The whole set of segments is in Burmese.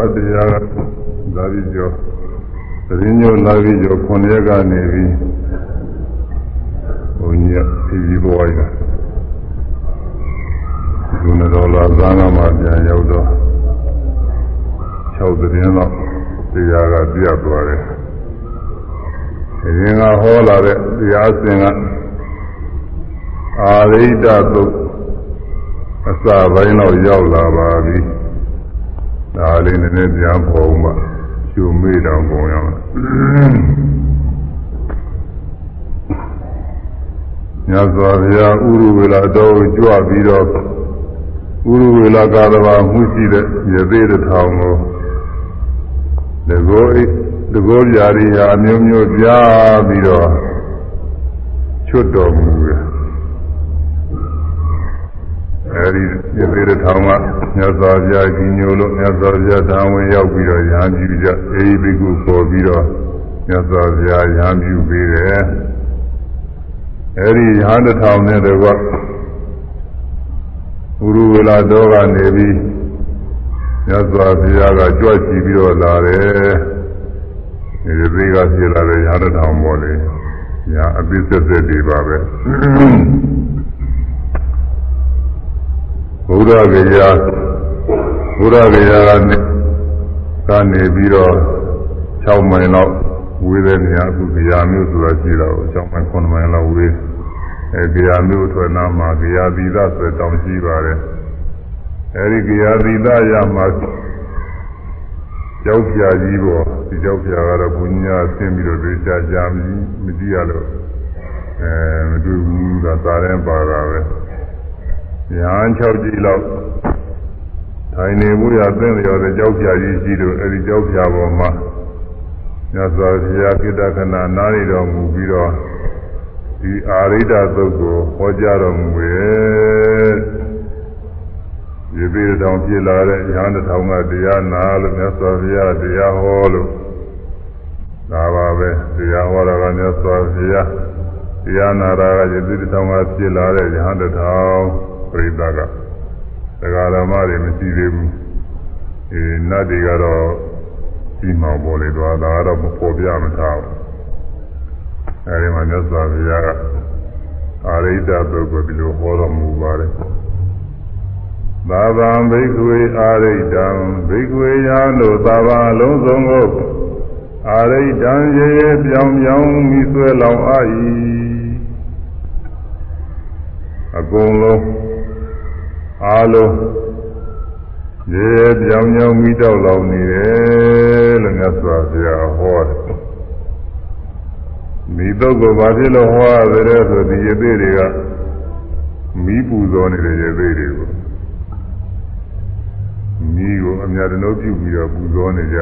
ဘာတရားကသာပြီးကျော်သတင်းညိုလာပြီးကျော်9ရက်ကနေပြီးဘုန်းကြီးပြည်ပြီးပေါ်ရတာဒီနေ့တော့လာဇာနာမှာပြန်ရောက်တော့6သတင်းတော့တရားကပြတ်သွားတယ်အရင်ကဟောလာတဲ့တရားစဉ်ကအာရိဒသုတ်အစာပိုင်းတော့ရောက်လာပါပြီ ဒါလေးနည်းနည်းပြန်ပေါ်မှရှုမေးတောင်ပုံရအောင်ညဇောဘုရားဥရဝေလာတော်ကြွပြီးတော့ဥရဝေလာကာသဘာမှုရှိတဲ့ရသေးတစ်ထောင်ကိုတကောတကောပြာရီဟာအမျိုးမျိုးပြားပြီးတော့ချွတ်တော်မူ အဲဒီရသေးတဲ့ထောင်ကမြတ်စွာဘုရားကြီးညိုလို့မြတ်စွာဘုရားဓာဝင်ရောက်ပြီးတော့ရဟန်းပြုကြအေးဘိကုပေါ်ပြီးတော့မြတ်စွာဘုရားရဟန်းပြုပေးတယ်အဲဒီရဟန်းတစ်ထောင်နဲ့တကွဥရဝေလာတော်ကနေပြီးမြတ်စွာဘုရားကကြွချီပြီးတော့လာတယ်ဒီသေးကဖြစ်လာတဲ့ရဟန်းတစ်ထောင်ပေါ်လေညာအပိသက်သက်တွေပါပဲ ဘုရားဂေယဘုရားဂေယကနေကနေပြီးတော့6မိုင်လောက်ဝေးတဲ့နေရာအခုဂေယမျိုးဆိုတာရှိတော့6မိုင်9မိုင်လောက်ဝေးအဲဂေယမျိုးထွက်နာမှာဂေယသီသဆိုတောင်းရှိပါတယ်အဲဒီဂေယသီသရမှာကြောက်ပြာကြီးပေါ့ဒီကြောက်ပြာကတော့ဘုညာဆင်းပြီးတော့တွေ့ကြကြမကြည့်ရလို့အဲမတွေ့ဘူးသာသာရင်ပါတာပဲ ရဟန်း6ကြီးလောက်ထိုင်နေမှုရသင့်လျော်တဲ့ကြောက်ပြာကြီးရှိလို့အဲဒီကြောက်ပြာပေါ်မှာမြတ်စွာဘုရားကိတ္တခဏနားရတော်မူပြီးတော့ဒီအာရိဒသုတ်ကိုဟောကြားတော်မူရဲ့ဒီပြည်တော်ပြလာတဲ့ရဟန်းတစ်ထောင်ကတရားနာလို့မြတ်စွာဘုရားတရားဟောလို့ဒါပါပဲတရားဟောတာကမြတ်စွာဘုရားတရားနာတာကယသိတစ်ထောင်ကပြလာတဲ့ရဟန်းတစ်ထောင် ပရိသတ်ကတရားဓမ္မတွေမရှိသေးဘူးအဲနတ်တွေကတော့ပြီးမှပေါ်လေတော့ဒါကတော့မပေါ်ပြမထားဘူးအဲဒီမှာမြတ်စွာဘုရားကအာရိတပုဂ္ဂိုလ်ဒီလိုဟောတော်မူပါတယ်သာဗံဘိက္ခွေအာရိတံဘိက္ခွေယံတို့သာဗံလုံးစုံကိုအာရိတံရေရေပြောင်ပြောင်မိဆွဲလောင်အာ၏အကုန်လုံး အားလုံးရေပြောင်ပြောင်မိတော့လောင်နေတယ်လို့မြတ်စွာဘုရားဟောတယ်မိတော့ကိုဘာဖြစ်လို့ဟောရတယ်ဆိုဒီရေသေးတွေကမိပူဇော်နေတဲ့ရေသေးတွေကိုမိကိုအများတလုံးပြုပြီးတော့ပူဇော်နေကြ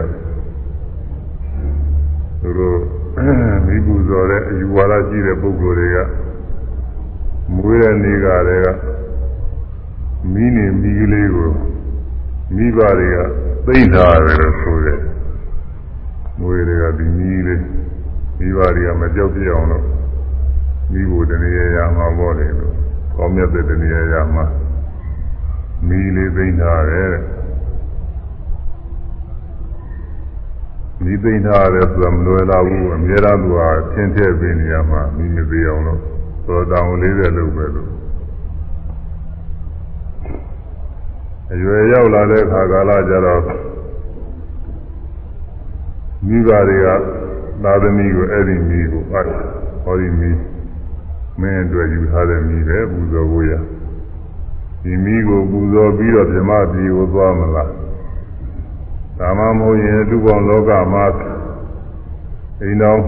သူတို့မိပူဇော်တဲ့အယူဝါဒရှိတဲ့ပုဂ္ဂိုလ်တွေကမွေးတဲ့နေ့ကတည်းက မိနေမိကလေးကိုမိဘတွေကသိမ့်ထားတယ်လို့ဆိုတယ်မွေးတွေကဒီမိလေးမိဘတွေကမကြောက်ပြအောင်လို့မိဖို့တနည်းရမှာပေါ့လေလို့ကောင်းမြတ်တဲ့တနည်းရမှာမိလေးသိမ့်ထားတယ်မိသိမ့်ထားတယ်ဆိုတာမလွယ်လာဘူးအများအားသူဟာသင်ထည့်ပေးနေရမှာမိမသေးအောင်လို့သောတောင်လေးတဲ့လုပ်ပဲလို့ အရွယ်ရောက်လာတဲ့အခါကာလကျတော့မိဘတွေကသာသမီကိုအဲ့ဒီမိကိုအဟောဒီမိမင်းအတွက်ယူထားတဲ့မိပဲပူဇော်ဖို့ရဒီမိကိုပူဇော်ပြီးတော့ဓမ္မပြည်ကိုသွားမလားဒါမှမဟုတ်ရင်လူပေါင်းလောကမှာအိမ်တော်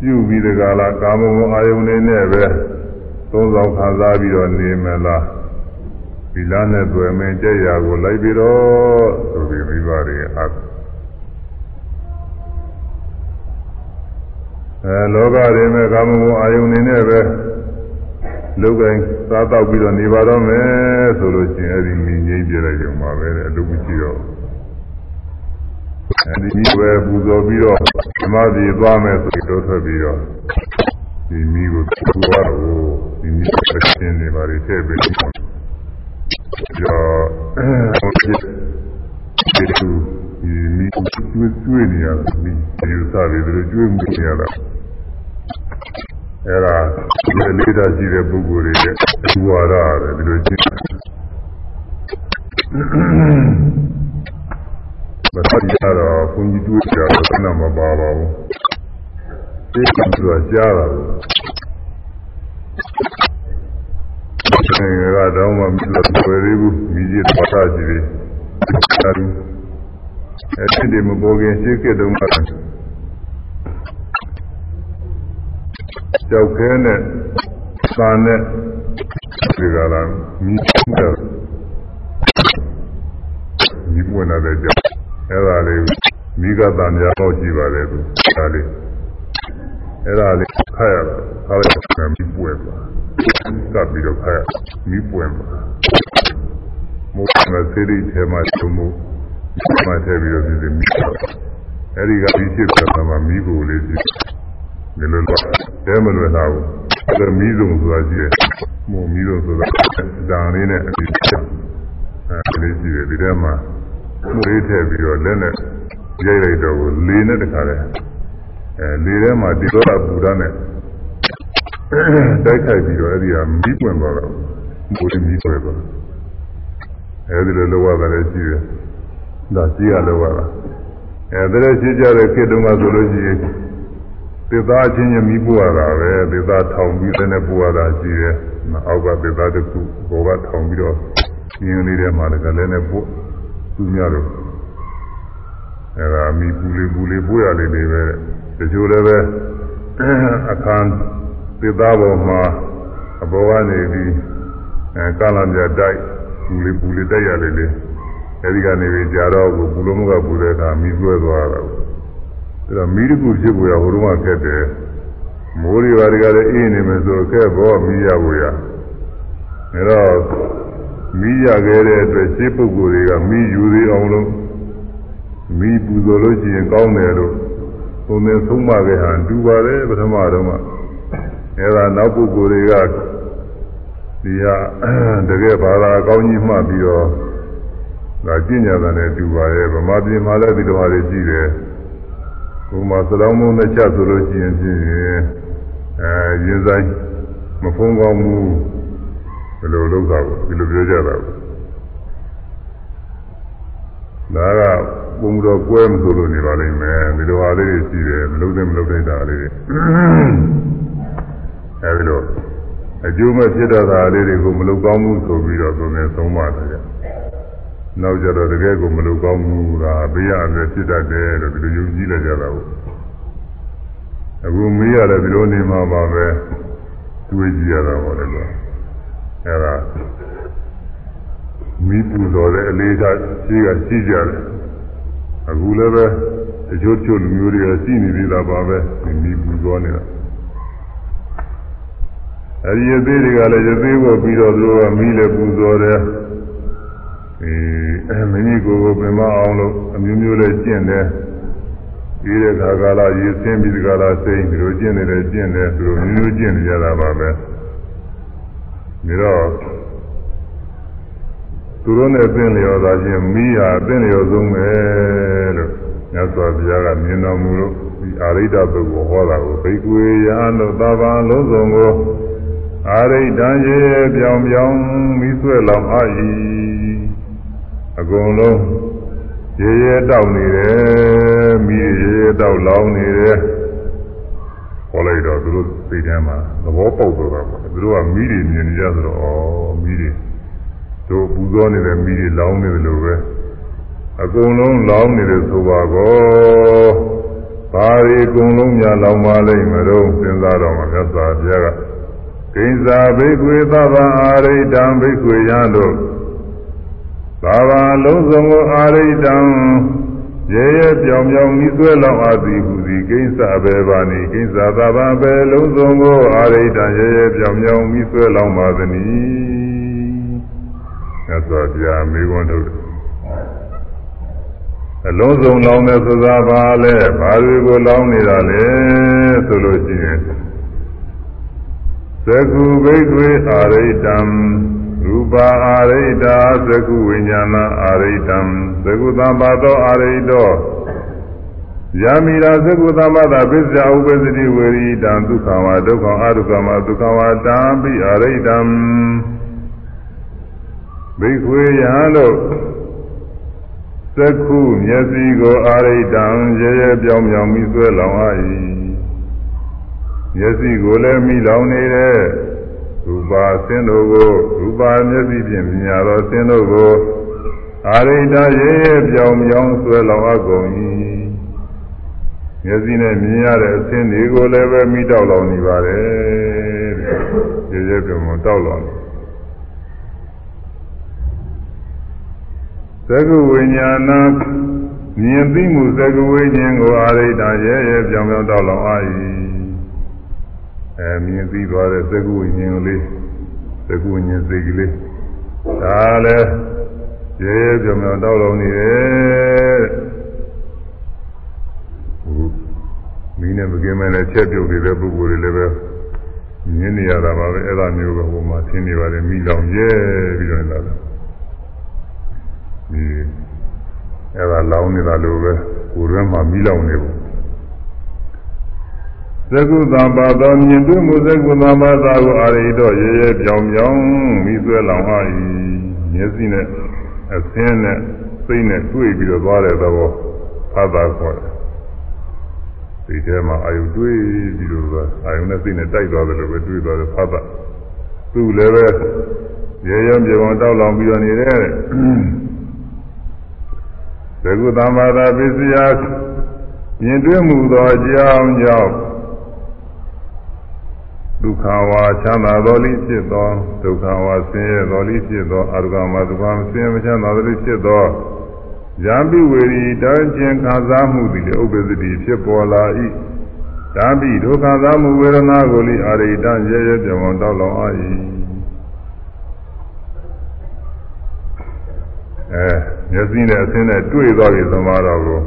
ပြုပြီးတကလားကာမဂုဏ်အာယုန်နေနဲ့ပဲသုံးဆောင်ခံစားပြီးတော့နေမလား ဒီလားနဲ့တွေ့မင်းကြက်ရာကိုလိုက်ပြီးတော့ဆိုပြီးမိဘတွေအားအဲလောကတွေမဲ့ကာမဂုဏ်အာယုန်နေနဲ့ပဲလောကင်းစားတော့ပြီးတော့နေပါတော့မယ်ဆိုလို့ရှိရင်အဲ့ဒီမြင်ငိမ့်ပြလိုက်ကြမှာပဲအလုပ်မရှိတော့အဲဒီမိပဲပူဇော်ပြီးတော့ဓမ္မပြည်သွားမယ်ဆိုပြီးတော့ထွက်ပြီးတော့ဒီမိကိုပူဇော်တော့ဒီမိပဲရှင်းနေပါလေထည့်ပြီး ကြောဒီသူဒီမိကျွေးကျွေးနေရတာမိဒီဥစားတွေတို့ကျွေးမှုနေရတာအဲ့ဒါဒီလေးတာရှိတဲ့ပုဂ္ဂိုလ်တွေရဲ့အထူးဝါဒရတယ်ဒီလိုရှင်းမတော်ရတော့ဘုန်းကြီးတွေ့ကြတော့နာမပါပါဘူးသိကံဆိုတာကြားတာ အဲကတော့မှမလို့ဝယ်ရဘူးမိကြီးတော်တာကြီးတွေအဲဒီအဲ့ဒီမပေါ်ခင်ရှင်းခဲ့တုန်းကကြောက်ခဲနဲ့သာနဲ့ဒီကလာမိတယ်မိပွင့်လာတဲ့ကြောက်အဲ့ဒါလေးမိကတန်ကြာတော့ကြည့်ပါလေသူဒါလေး အဲ့ဒါလေးခါရခါရမိပွင့်ပါကပ်ပြီးတော့ခါရမိပွင့်ပါမိုးကစေရီထဲမှာချုံမှုမှထည့်ပြီးတော့ဒီမိအဲ့ဒီကဒီဖြစ်တာမှာမိကိုလေးကြည့်ဒီလိုတော့တဲမလွယ်လာဘူးအဲ့ဒါမီးစုံဆိုတာရှိတယ်မို့မီးစုံဆိုတာဓာန်လေးနဲ့အပြီးအဲလေးရှိတယ်ဒီထဲမှာမှုလေးထည့်ပြီးတော့လက်နဲ့ရိုက်လိုက်တော့လေနဲ့တခါလဲ အဲလေထဲမှာဒီတော့ပူဓာတ်နဲ့တိုက်ခိုက်ပြီးတော့အဲ့ဒီကမီးပွင့်သွားတော့မိုးလေးမီးပွင့်သွားအဲဒီလိုလောရတာလည်းရှိတယ်ဒါရှိရလောရတာအဲဒါလည်းရှိကြတဲ့ခေတ်တုန်းကဆိုလို့ရှိရင်သေသားချင်းချင်းမိပူရတာပဲသေသားထောင်ပြီးတဲ့ပူရတာရှိတယ်အောက်ကသေသားတစ်ခုဘောကထောင်ပြီးတော့ပြင်းလေးထဲမှာလည်းလည်းနဲ့ပို့သူများတော့အဲဒါမိပူလေးပူလေးပို့ရလေးလေးပဲတ ချို့လည်းပဲအခန်းသေသားပေါ်မှာအဘောကနေပြီးအဲကာလမြတ်တိုက်ပူလေးပူလေးတိုက်ရလေးလေးအဲဒီကနေပြီးကြာတော့ပူလုံးမကပူတဲ့အခါမိဆွဲသွားတာအဲ့တော့မီးတခုဖြစ်ပေါ်ရဟိုတုန်းကခက်တယ်မိုးတွေဘာတွေကလည်းအေးနေမယ်ဆိုခက်ဘောမီးရပေါ်ရအဲ့တော့မီးရခဲ့တဲ့အတွက်ရှင်းပုဂ္ဂိုလ်တွေကမီးယူသေးအောင်လို့မီးပူဇော်လို့ရှိရင်ကောင်းတယ်လို့ သုံးသင်ဆုံးမခဲ့ဟန်တူပါတယ်ပထမတော့ကအဲ့ဒါနောက်ပုဂ္ဂိုလ်တွေကဒီဟာတကယ်ဘာသာအကောင်းကြီးမှတ်ပြီးတော့ဒါကျင့်ကြတာနဲ့တူပါရဲ့ဗမာပြည်မှာလည်းဒီလိုဟာတွေရှိတယ်ဘုမာသလောင်းမုန်းနဲ့ချက်ဆိုလို့ရှိရင်ဖြင့်အဲရင်ဆိုင်မဖုံးကောင်းဘူးဘယ်လိုလုပ်တာကိုဒီလိုပြောကြတာကိုဒါက ပုံတော်ကွဲမဆိုလို့နေပါလိမ့်မယ်ဒီလိုဟာလေးတွေရှိတယ်မလုပ်တဲ့မလုပ်တဲ့တာလေးတွေအဲဒီလိုအကျိုးမဲ့ဖြစ်တတ်တာလေးတွေကိုမလုပ်ကောင်းဘူးဆိုပြီးတော့သုံးနေသုံးပါတယ်ကြနောက်ကြတော့တကယ်ကိုမလုပ်ကောင်းဘူးကဘေးရအမယ်ဖြစ်တတ်တယ်လို့ဒီလိုယုံကြည်လိုက်ကြတာကိုအခုမေးရတယ်ဒီလိုနေမှာပါပဲတွေးကြည့်ရတာပေါ့လေကွာအဲဒါမိပူတော်တဲ့အလေးထားရှိကရှိကြတယ် အခုလည်းပဲတချို့ချို့လူမျိုးတွေကရှိနေသေးတာပါပဲမိပူတော်နေတာအဲဒီရသေးတွေကလည်းရသေးကိုပြီးတော့သူတို့ကမိလည်းပူတော်တယ်အဲမင်းကြီးကိုယ်ကိုပင်မအောင်လို့အမျိုးမျိုးလေးကျင့်တယ်ဒီတဲ့ခါကာလရေဆင်းပြီးဒီကာလစိတ်ဒီလိုကျင့်နေတယ်ကျင့်တယ်သူတို့မျိုးမျိုးကျင့်နေကြတာပါပဲဒါတော့ သူတို့နဲ့သင်လျော်သာချင်းမိဟာသင်လျော်ဆုံးပဲလို့မြတ်စွာဘုရားကမြင်တော်မူလို့ဒီအာရိဒပုဂ္ဂိုလ်ဟောတာကိုဘိက္ခွေယဟန်တို့သာဘာလုံးစုံကိုအာရိဒံရေပြောင်ပြောင်မိဆွဲလောင်အာ၏အကုန်လုံးရေရဲတောက်နေတယ်မိရေရဲတောက်လောင်နေတယ်ခေါ်လိုက်တော့သူတို့စိတ်ထဲမှာသဘောပေါက်သွားတာပေါ့သူတို့ကမိတွေမြင်နေကြဆိုတော့ဩမိတွေ တို့ပူဇော်နေတဲ့မိတွေလောင်နေတယ်လို့ပဲအကုန်လုံးလောင်နေတယ်ဆိုပါကောဘာတွေအကုန်လုံးများလောင်ပါလိမ့်မလို့စဉ်းစားတော့မှမြတ်စွာဘုရားကကိဉ္စာဘိက္ခွေသဗ္ဗအာရိတံဘိက္ခွေယံတို့သာဘာလုံးစုံကိုအာရိတံရေရပြောင်ပြောင်မိသွဲလောက်အသည်ဟူသည်ကိစ္စဘေဘာနိကိစ္စသာဘာဘေလုံးစုံကိုအာရိတံရေရပြောင်ပြောင်မိသွဲလောက်ပါသည်။ အဲဆိုပြာမေခွန်းထုတ်အလုံးစုံလောင်းတဲ့ဆိုတာဘာလဲဘာတွေကိုလောင်းနေတာလဲဆိုလို့ရှိရင်သကုဘိက္ခွေအာရိတံရူပါအာရိတာသကုဝိညာဏအာရိတံသကုသံပါသောအာရိတောယမိရာသကုသမတာပစ္စယဥပ္ပစတိဝေရိတံဒုက္ခဝါဒုက္ခအဒုက္ခမဒုက္ခဝါတံပိအာရိတံ ဘိခွေယဟတို့သက္ခုမျက်စိကိုအာရိတံရဲရဲပြောင်ပြောင်မိဆွဲလောင်အာ၏မျက်စိကိုလည်းမိလောင်နေတဲ့ရူပါဆင်းတို့ကိုရူပါမျက်စိဖြင့်မြင်ရသောဆင်းတို့ကိုအာရိတရဲရဲပြောင်ပြောင်ဆွဲလောင်အပ်ကုန်၏မျက်စိနဲ့မြင်ရတဲ့အဆင်းတွေကိုလည်းပဲမိတောက်လောင်နေပါတယ်တဲ့ရဲရဲပြောင်ပြောင်တောက်လောင်နေ သကုဝိညာဏမြင်သိမှုသကုဝိညာဉ်ကိုအာရိတရဲရဲပြောင်ပြောင်တောက်လောင်အာ၏အဲမြင်သိသွားတဲ့သကုဝိညာဉ်ကိုလေးသကုဝိညာဉ်စိတ်ကလေးဒါလည်းရဲရဲပြောင်ပြောင်တောက်လောင်နေတယ်မင်းနဲ့မကင်းမဲနဲ့ချက်ပြုတ်နေတဲ့ပုဂ္ဂိုလ်တွေလည်းပဲမြင်နေရတာပါပဲအဲ့ဒါမျိုးပဲဟိုမှာသင်နေပါတယ်မိလောင်ရဲပြီးတော့လာတယ် ဒီအဲ့ဒါလောင်းနေတာလို့ပဲကိုယ်တွင်းမှာမိလောင်နေဘူးသကုသံပါတော်မြင်တွေ့မှုသကုသံပါသာကိုအာရိတော့ရဲရဲပြောင်ပြောင်မိသွဲလောင်ဟာဤမျက်စိနဲ့အသင်းနဲ့စိတ်နဲ့တွေ့ပြီးတော့သွားတဲ့သဘောဖတ်တာခေါ်တယ်ဒီထဲမှာအာယုတွေ့ပြီးတော့အာယုနဲ့စိတ်နဲ့တိုက်သွားတယ်လို့ပဲတွေ့သွားတယ်ဖတ်တာသူ့လည်းပဲရဲရဲပြောင်တောက်လောင်ပြီးတော့နေတဲ့ သကုသမ္မာသာပစ္စယမြင်တွေ့မှုသောအကြောင်းကြောင့်ဒုက္ခဝါချမ်းသာတော်လိဖြစ်သောဒုက္ခဝါဆင်းရဲတော်လိဖြစ်သောအရုကမဒုက္ခမဆင်းရဲမချမ်းသာတော်လိဖြစ်သောယံပိဝေရီတန်းခြင်းခံစားမှုသည်လည်းဥပ္ပဇ္ဇတိဖြစ်ပေါ်လာ၏ဓာပိဒုက္ခသာမှုဝေဒနာကိုလိအာရိတရဲရဲပြောင်းတောက်လောင်အာ၏အဲ မျက်စိနဲ့အဆင်းနဲ့တွေ့သွားပြီသမားတော်ကို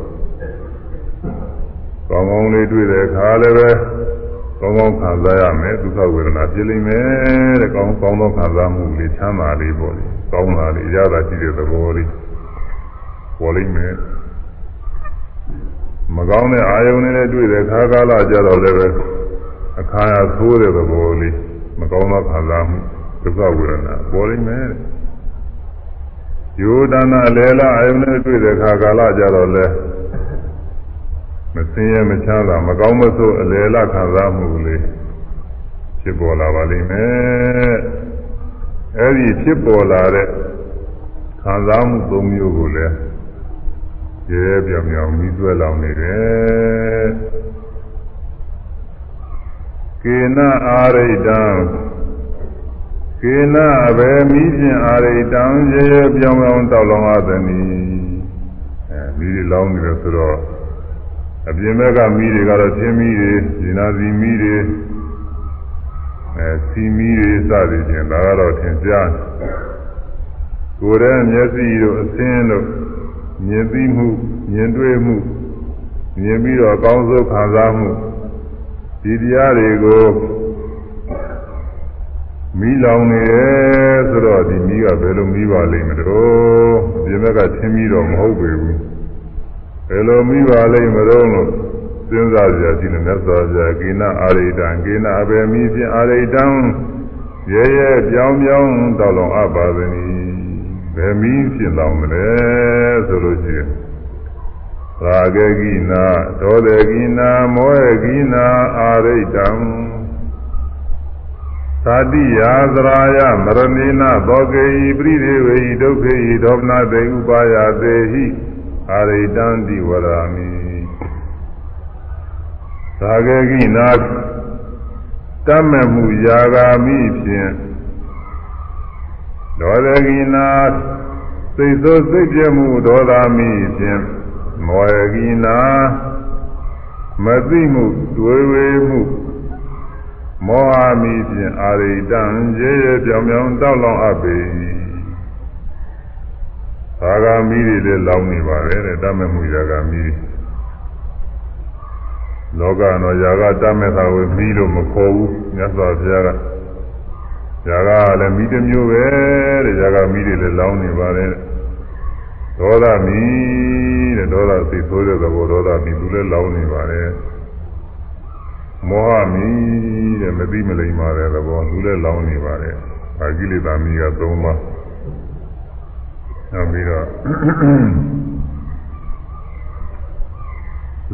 ကောင်းကောင်းလေးတွေ့တဲ့အခါလည်းပဲကောင်းကောင်းခံစားရမယ်ဒုက္ခဝေဒနာပြလိမ့်မယ်တဲ့ကောင်းကောင်းသောခံစားမှုလေးချမ်းသာလေးပေါ့လေကောင်းတာလေးရတာရှိတဲ့သဘောလေးပေါ်လိမ့်မယ်မကောင်းတဲ့အာယုန်တွေနဲ့တွေ့တဲ့ခါကာလကြတော့လည်းပဲအခါရသိုးတဲ့သဘောလေးမကောင်းသောခံစားမှုဒုက္ခဝေဒနာပေါ်လိမ့်မယ် ယောဒနာအလေလာအယုန်နဲ့တွေ့တဲ့ခါကာလကြတော့လဲမစင်းရဲမချမ်းသာမကောင်းမဆိုးအလေလာခံစားမှုလေးဖြစ်ပေါ်လာပါလိမ့်မယ်အဲဒီဖြစ်ပေါ်လာတဲ့ခံစားမှုသုံးမျိုးကိုလည်းရဲပြောင်ပြောင်ပြီးတွဲလောင်နေတယ်ကေနအာရိတံ ကေနအဘယ်မိဖြင့်အာရိတံရဲရဲပြောင်းပြောင်းတောက်လောင်ရသည်နီအဲမိတွေလောင်းနေတယ်ဆိုတော့အပြင်ဘက်ကမိတွေကတော့သင်းမိတွေဇင်နာစီမိတွေအဲစီမိတွေစသည်ဖြင့်ဒါကတော့သင်ကြားကိုယ်ရဲ့မျက်စိတို့အသင်းတို့မြင်သိမှုမြင်တွေ့မှုမြင်ပြီးတော့အကောင်းဆုံးခံစားမှုဒီတရားတွေကို မိလောင်နေတယ်ဆိုတော့ဒီမိကဘယ်လိုမိပါလိမ့်မလို့ဒီဘက်ကသင်ပြီးတော့မဟုတ်ပေဘူးဘယ်လိုမိပါလိမ့်မလို့လို့စဉ်းစားကြကြည့်နေမြတ်စွာဘုရားကိနအာရိတံကိနအဘေမိဖြင့်အာရိတံရဲရဲပြောင်းပြောင်းတောက်လောင်အပ်ပါသည်ဘယ်မိဖြစ်လောင်မလဲဆိုလို့ရှိရင်ရာဂကိနာဒေါသကိနာမောဟကိနာအာရိတံ သာတိယာသရာယမရဏိနသောကေဤပရိဒေဝေဤဒုက္ခေဤဒေါမနတေဥပါယသေဟိအာရိတံတိဝရာမိသာဂကိနာတမ္မမှုယာဂာမိဖြင့်ဒေါသကိနာစိတ်ဆိုးစိတ်ပြမှုဒေါသမိဖြင့်မောဟကိနာမသိမှုတွေ့ဝေမှုမောဟ မိဖြင့်အာရိတံရေရပြောင်ပြောင်တောက်လောင်အပ်ပေသာဂာမိတွေလည်းလောင်နေပါတယ်တဲ့တမ္မမှုယာဂာမိလောကတော့ယာဂတမ္မသာဝေမိလို့မခေါ်ဘူးမြတ်စွာဘုရားကဇာကလည်းမိတစ်မျိုးပဲတဲ့ဇာကမိတွေလည်းလောင်းနေပါတယ်ဒေါသမီတဲ့ဒေါသစိတ်ဆိုးတဲ့သဘောဒေါသမီသူလည်းလောင်းနေပါတယ် မောဟမီတဲ့မသိမလိမ္မာတဲ့သဘောသူလည်းလောင်းနေပါတယ်အာကိလေသာမီက၃ပါးနောက်ပြီးတော့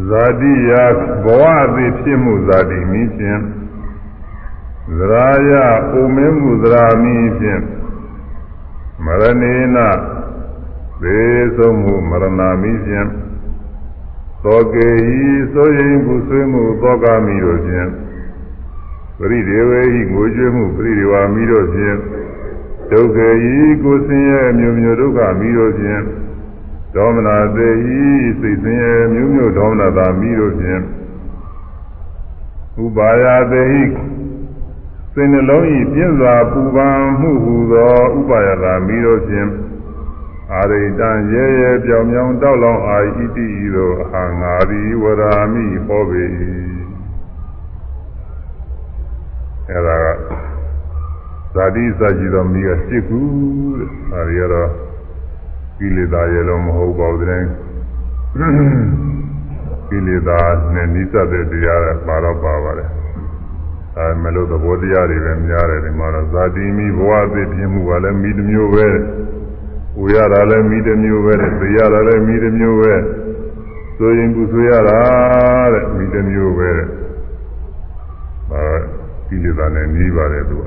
ဇာတိယဘဝအသေးဖြစ်မှုဇာတိမီဖြင့်သရာယဥမင်းမှုသရာမီဖြင့်မရဏေနသေဆုံးမှုမရဏမီဖြင့် သောကေဤဆိုရင်ကုဆွေးမှုသောကမီတို့ဖြင့်ပရိဒေဝေဤငိုကြွေးမှုပရိဒေဝမီတို့ဖြင့်ဒုက္ခေဤကိုဆင်းရဲမျိုးမျိုးဒုက္ခမီတို့ဖြင့်ဒေါမနာသေဤစိတ်ဆင်းရဲမျိုးမျိုးဒေါမနာသာမီတို့ဖြင့်ဥပါယသေဤစိတ်နှလုံးဤပြည့်စွာပူပန်မှုဟူသောဥပါယသာမီတို့ဖြင့် အာရိတံရဲရဲပြောင်ပြောင်တောက်လောင်အာဣတိဤသို့အာငါရီဝရာမိဟောပေ၏အဲဒါကဇာတိစကြည်တော်မိကစစ်ကူတဲ့ဒါတွေကတော့ကိလေသာရဲ့လုံးမဟုတ်ပါဘူးတဲ့ကိလေသာနဲ့နိစ္စတဲ့တရားကပါတော့ပါပါတယ်အဲမလို့သဘောတရားတွေပဲများတယ်ဒီမှာတော့ဇာတိမိဘဝအသိပြင်းမှုကလည်းမိတစ်မျိုးပဲ ဝေရတာလည်းမိတစ်မျိုးပဲသိရတာလည်းမိတစ်မျိုးပဲဆိုရင်ကုဆိုရတာတဲ့မိတစ်မျိုးပဲတဲ့အဲကိလေသာနဲ့နှီးပါတယ်သူက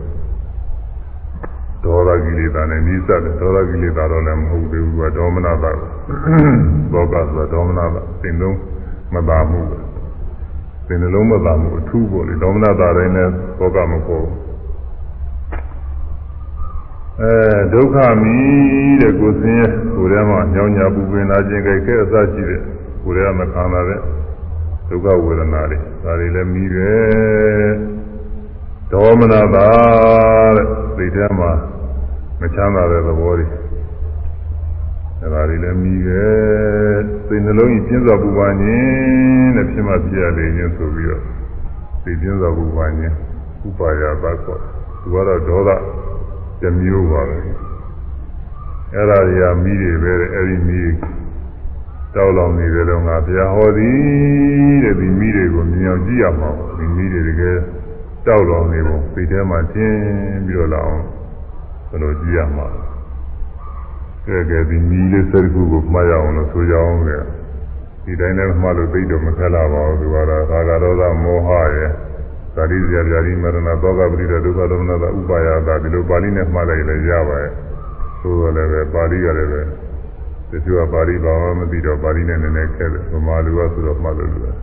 ဒေါသကိလေသာနဲ့နှီးစတယ်ဒေါသကိလေသာတော့လည်းမဟုတ်သေးဘူးကဒေါမနတာဘောကဆိုဒေါမနတာသင်သုံးမသာမှုပဲသင်နှလုံးမသာမှုအထူးပေါ့လေဒေါမနတာတိုင်းနဲ့ဘောကမပေါ် အဲဒုက္ခမီတဲ့ကိုယ်စင်းရဲ့ကိုယ်ထဲမှာညောင်းညာပူပင်လာခြင်းကြိုက်ခဲအစရှိတဲ့ကိုယ်ထဲမှာခံလာတဲ့ဒုက္ခဝေဒနာတွေဒါတွေလည်းမီတယ်ဒေါမနတာတဲ့စိတ်ထဲမှာမချမ်းသာတဲ့သဘောတွေအဲဒါတွေလည်းမီတယ်စိတ်နှလုံးကြီးပြင်းစွာပူပန်ခြင်းတဲ့ဖြစ်မှဖြစ်ရလေခြင်းဆိုပြီးတော့စိတ်ပြင်းစွာပူပန်ခြင်းဥပါယသကောသူကတော့ဒေါသ တစ်မျိုးပါပဲအဲ့ဒါတွေကမိတွေပဲအဲ့ဒီမိတောက်လောင်နေတယ်တော့ငါဘုရားဟောသည်တဲ့ဒီမိတွေကိုမြင်အောင်ကြည့်ရမှာဒီမိတွေတကယ်တောက်လောင်နေပုံစိတ်ထဲမှာကျင်းပြီးတော့လာအောင်ဘယ်လိုကြည့်ရမှာကဲကဲဒီမိလေးစက်ခုကိုမှားရအောင်လို့ဆိုကြအောင်လေဒီတိုင်းလည်းမှားလို့သိတော့မခက်လာပါဘူးသူကတော့သာဂရောသမောဟရဲ့ သာရိဇာပြာရိမရဏသောကပရိဒဒုက္ခဒေါမနတာဥပါယတာဒီလိုပါဠိနဲ့မှားလိုက်လည်းရပါရဲ့သို့တော်လည်းပဲပါဠိကလည်းပဲတချို့ကပါဠိဘာမှမသိတော့ပါဠိနဲ့နည်းနည်းခက်တယ်ဗမာလူကဆိုတော့မှတ်လို့လို့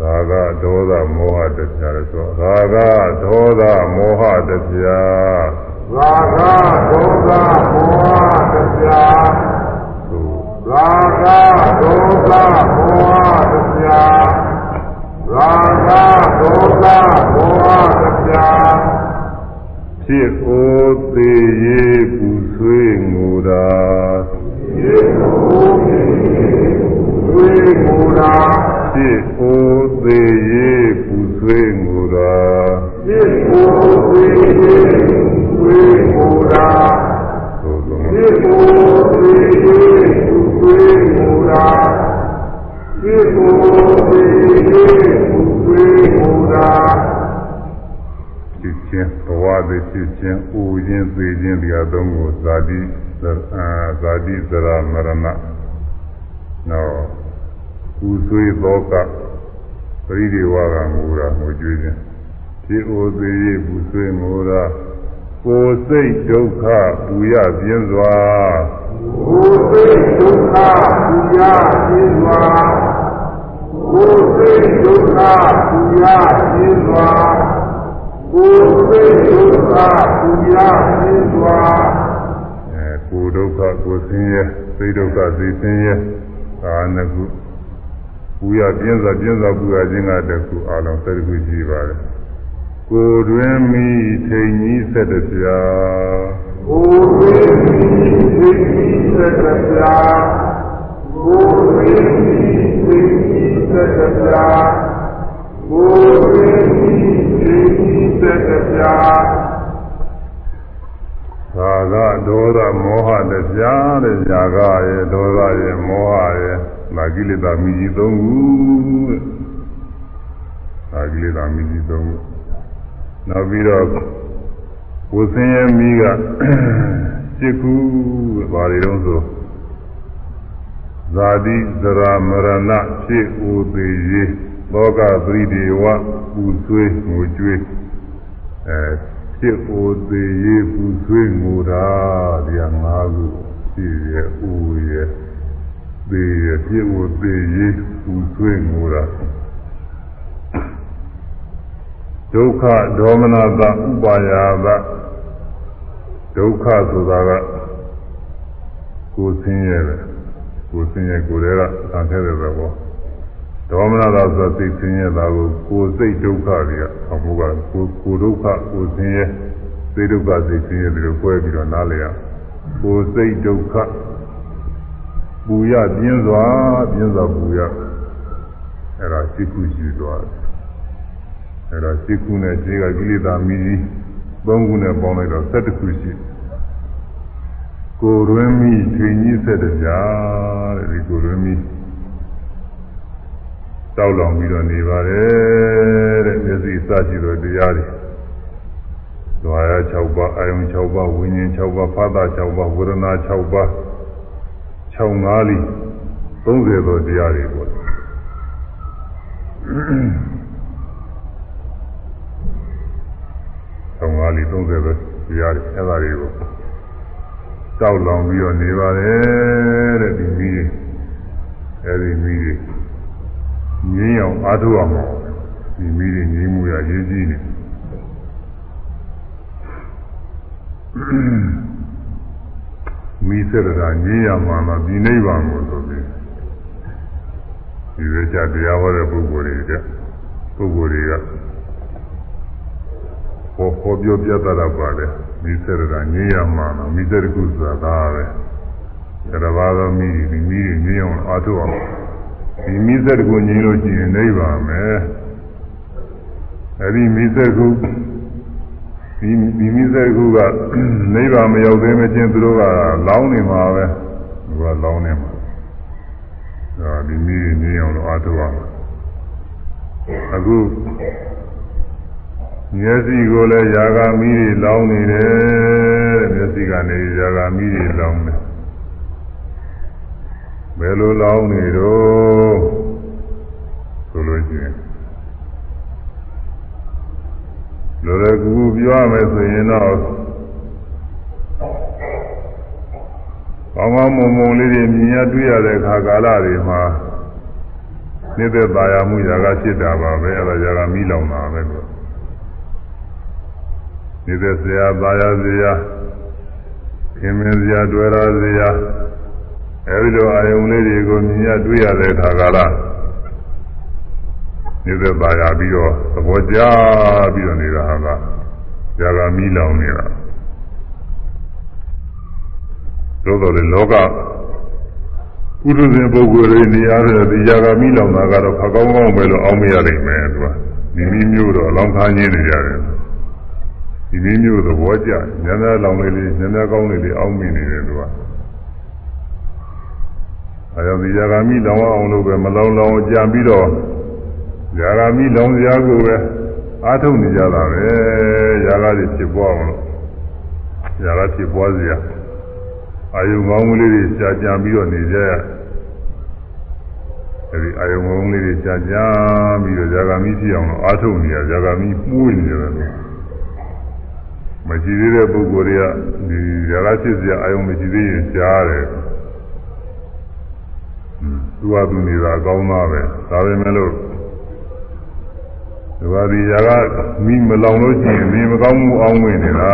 သာဂဒေါသမောဟတရားလဲဆိုသာဂဒေါသမောဟတရားသာဂဒေါသမောဟတရားသာဂဒေါသမောဟတရား ရာဂဒေါသမောဟတရားဖြစ်ကိုသေးရေးပူဆွေးငိုတာဖြစ်ကိုသေးရေးပူဆွေးငိုတာဖြစ်ကိုသေးရေးပူဆွေးငိုတာဖြစ်ကိုသေးရေးပူဆွေးငိုတာဖြစ်ကိုသေးရေးပူဆွေးငိုတာဖြစ်ကိုသေးရေးပူဆွေးငိုတာ ဖြစ်ခြင်းဘဝသည်ဖြစ်ခြင်း၊အိုခြင်း၊သေခြင်းဒီအသုံးကိုဇာတိအာဇာတိသရမရဏနော်ကုဆွေသောကပရိဒီဝကငိုတာငိုကြွေးခြင်းဖြစ်အိုသေးရေးပူဆွေးငိုတာကိုယ်စိတ်ဒုက္ခပူရပြင်းစွာကိုယ်စိတ်ဒုက္ခပူရပြင်းစွာ ကိုယ်စိတ်ဒုက္ခပူရပြင်းစွာကိုယ်စိတ်ဒုက္ခပူရပြင်းစွာအဲကိုယ်ဒုက္ခကိုယ်ဆင်းရဲစိတ်ဒုက္ခစိတ်ဆင်းရဲအာနကုပူရပြင်းစွာပြင်းစွာပူရခြင်းကတခုအလုံး၁၀ခုရှိပါတယ်ကိုယ်တွင်မိထိန်ကြီးဆက်တပြာကိုယ်တွင်မိထိန်ကြီးဆက်တပြာကိုယ်တွင်မိထိန်ကြီး ဆက်တပြာကိုယ်တွင်မိထိန်ကြီးဆက်တပြာသာကဒေါသမောဟတရားတဲ့ຢာကရဲ့ဒေါသရဲ့မောဟရဲ့မာကိလေသာမိကြီးသုံးခုတဲ့မာကိလေသာမိကြီးသုံးခုနောက်ပြီးတော့ဝဆင်းရဲ့မိကစိတ်ကူတဲ့ဘာတွေတော့ဆို ဇာတိသရမရဏဖြစ်ဥသေးရေးလောကပရိဒေဝပူဆွေးငိုကြွေးအဲဖြစ်အိုသေးရေးပူဆွေးငိုတာတရား၅ခုဖြစ်ရဲ့အိုရဲ့သေးရဲ့ဖြစ်အိုသေးရေးပူဆွေးငိုတာဒုက္ခဒေါမနတဥပါယာသဒုက္ခဆိုတာကကိုယ်ဆင်းရဲပဲ ကိုယ်ဆင်းရဲကိုယ်တွေကဆံထဲတယ်ပဲပေါ့ဒေါမနတာဆိုစိတ်ဆင်းရဲတာကိုကိုယ်စိတ်ဒုက္ခတွေကအမှုကကိုယ်ကိုယ်ဒုက္ခကိုယ်ဆင်းရဲစိတ်ဒုက္ခစိတ်ဆင်းရဲတွေလို꿰ပြီးတော့နားလည်ရကိုယ်စိတ်ဒုက္ခပူရပြင်းစွာပြင်းစွာပူရအဲ့ဒါစိတ်ကူးရှိသွားတယ်အဲ့ဒါစိတ်ကူးနဲ့ခြေကကိလေသာမီးသုံးခုနဲ့ပေါင်းလိုက်တော့7ခုရှိကိုယ် တွင်မိထွေကြီးဆက်တကြားတဲ့ဒီကိုယ်တွင်မိတောက်လောင်ပြီးတော့နေပါတယ်တဲ့မျက်စိစရှိသောတရားတွေဇွာရ6ပါးအာယုံ6ပါးဝိညာဉ်6ပါးဖာသာ6ပါးဝေဒနာ6ပါး6ငါးလီ30သောတရားတွေပေါ့6ငါးလီ30သောတရားတွေအဲ့ဒါတွေကို တောက်လောင်ပြီးတော့နေပါတယ်တဲ့ဒီမီးတွေအဲဒီမီးတွေငြင်းအောင်အားထုတ်အောင်ဒီမိတွေငြင်းမှုရရေးကြည့်နေမိစရတာငြင်းရမှာမဒီနိဗ္ဗာန်ကိုဆိုပြီးဒီဝိချတရားဟောတဲ့ပုဂ္ဂိုလ်တွေကပုဂ္ဂိုလ်တွေကဟောဟောပြောပြတတ်တာပါလေ မိစရတာငြင်းရမှာမိစရကုဆိုတာဒါပဲအဲ့ဒါဘာသောမိဒီမိတွေငြင်းအောင်အားထုတ်အောင်ဒီမိစ္ဆတကိုငြင်းလို့ရှိရင်နိဗ္ဗာန်ပဲအဲဒီမိစ္ဆကုဒီဒီမိစ္ဆကုကနိဗ္ဗာန်မရောက်သေးမချင်းသူတို့ကလောင်းနေမှာပဲသူကလောင်းနေမှာဒါဒီမိငြင်းအောင်လို့အားထုတ်ရမှာအခု မျက်စိကိုလည်းယာဂမီးတွေလောင်းနေတယ်မျက်စိကနေယာဂမီးတွေလောင်းတယ်ဘယ်လိုလောင်းနေတော့ဆိုလို့ရှိရင်လူရကူပြောရမယ်ဆိုရင်တော့ကောင်းကောင်းမွန်မွန်လေးတွေမြင်ရတွေ့ရတဲ့ခါကာလတွေမှာနေတဲ့ပါရမှုယာကဖြစ်တာပါပဲအဲ့ဒါယာကမီးလောင်တာပဲလို့ နေသက်စရာသာယာစရာခင်မင်းစရာတွေ့ရစရာအဲဒီလိုအာယုံလေးတွေကိုမြင်ရတွေ့ရတဲ့အခါကလားနေသက်သာယာပြီးတော့သဘောကျပြီးတော့နေတာဟာကຢာကမီးလောင်နေတာသို့တော်လည်းလောကပုထုဇဉ်ပုဂ္ဂိုလ်တွေနေရာတဲ့ဒီຢာကမီးလောင်တာကတော့ခကောင်းကောင်းပဲလို့အောင်းမရနိုင်မယ်သူကမိမိမျိုးတော့အလောင်းခါးကြီးနေကြတယ် ဒီနည်းမျိုးသဘောကျညံ့ညံ့လောင်လေးလေးညံ့ညံ့ကောင်းလေးလေးအောင်းမိနေတယ်သူကအဲကြောင့်ဒီဇာဂာမိလောင်အောင်လို့ပဲမလောင်လောင်ကြံပြီးတော့ဇာဂာမိလောင်စရာကိုပဲအားထုတ်နေကြတာပဲဇာဂာတွေဖြစ်ပွားအောင်လို့ဇာဂာဖြစ်ပွားစရာအာယုံကောင်းကလေးတွေကြာကြံပြီးတော့နေကြရအဲဒီအာယုံကောင်းလေးတွေကြာကြံပြီးတော့ဇာဂာမိဖြစ်အောင်လို့အားထုတ်နေရဇာဂာမိမှုနေတယ်လို့ မကြည်သေးတဲ့ပုဂ္ဂိုလ်တွေကဒီရာဂဖြစ်စရာအာယုံမကြည်သေးရင်ကြားတယ်သူကသူနေတာကောင်းသားပဲဒါပေမဲ့လို့ဒီပါဒီရာဂမိမလောင်လို့ရှိရင်နေမကောင်းမှုအောင်းဝင်နေတာ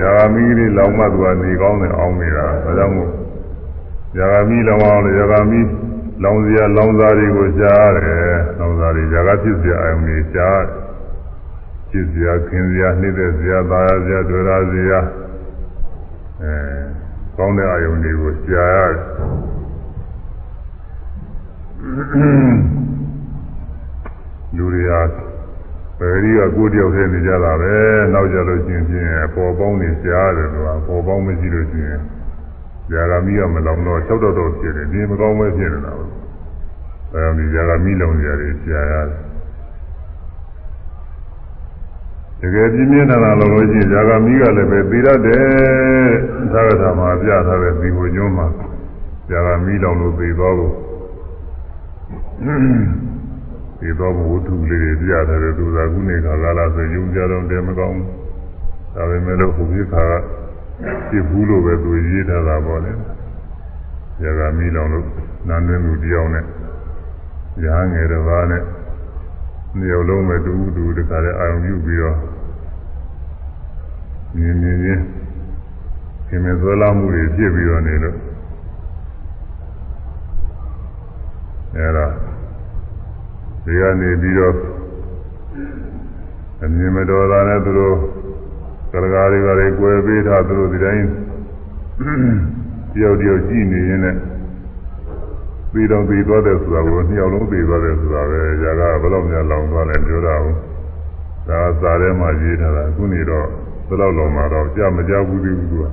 ရာဂမိလေးလောင်မှသူကနေကောင်းတယ်အောင်းနေတာဒါကြောင့်မို့ရာဂမိလောင်အောင်လေရာဂမိလောင်စရာလောင်စားတွေကိုကြားတယ်လောင်စားတွေရာဂဖြစ်စရာအာယုံတွေကြားတယ် ဖြစ်စရာခင်စရာနှိမ့်တဲ့စရာသာယာစရာတွေ့ရစရာအဲကောင်းတဲ့အယုံတွေကိုကြားရတယ်လူတွေဟာပယ်ရီကကိုယ်တယောက်တည်းနေကြတာပဲနောက်ကြလို့ချင်းချင်းပေါ်ပေါင်းနေရှားတယ်လို့ကပေါ်ပေါင်းမရှိလို့ချင်းဇာဂမီကမလောင်တော့၆တော့တော့ဖြစ်တယ်ဒီမကောင်းပဲဖြစ်နေတာပဲအဲဒီဇာဂမီလောင်ကြတယ်ရှားရတယ် တကယ်ပြင်းပြင်းထန်ထန်လုံးလို့ရှိရင်ဇာဂမီကလည်းပဲသိရတယ်သာဂတာမှာပြထားတဲ့ဒီကိုကျွန်းမှာဇာဂမီလောင်လို့သိသွားဖို့ဒီတော့ဝတ္ထုလေးတွေပြတယ်သူသာခုနေခါလာလာဆိုယုံကြတော့တယ်မကောင်းဒါပေမဲ့လို့ဟိုပြခါကပြဘူးလို့ပဲသူရေးထားတာပေါ့လေဇာဂမီလောင်လို့နန်းတွင်းသူတယောက်နဲ့ရာငယ်တစ်ပါးနဲ့ နေရာလုံးပဲတူတူတခါလဲအာရုံပြုပြီးတော့မြင်မြင်ချင်းခင်မသွဲလာမှုတွေဖြစ်ပြီးတော့နေလို့အဲဒါဒီကနေပြီးတော့အမြင်မတော်တာနဲ့သူတို့ကရကာတွေကတွေကွယ်ပေးထားသူတို့ဒီတိုင်းတယောက်တယောက်ကြည့်နေရင်လည်း ပြီးတော့ပြီးသွားတယ်ဆိုတာကိုနှစ်ယောက်လုံးပြီးသွားတယ်ဆိုတာပဲຢာကဘယ်တော့မှလောင်သွားလဲပြောတာဘူးဒါစာထဲမှာရေးထားတာအခုနေတော့ဘယ်တော့လောင်မှာတော့ကြာမကြဘူးသေးဘူးသူက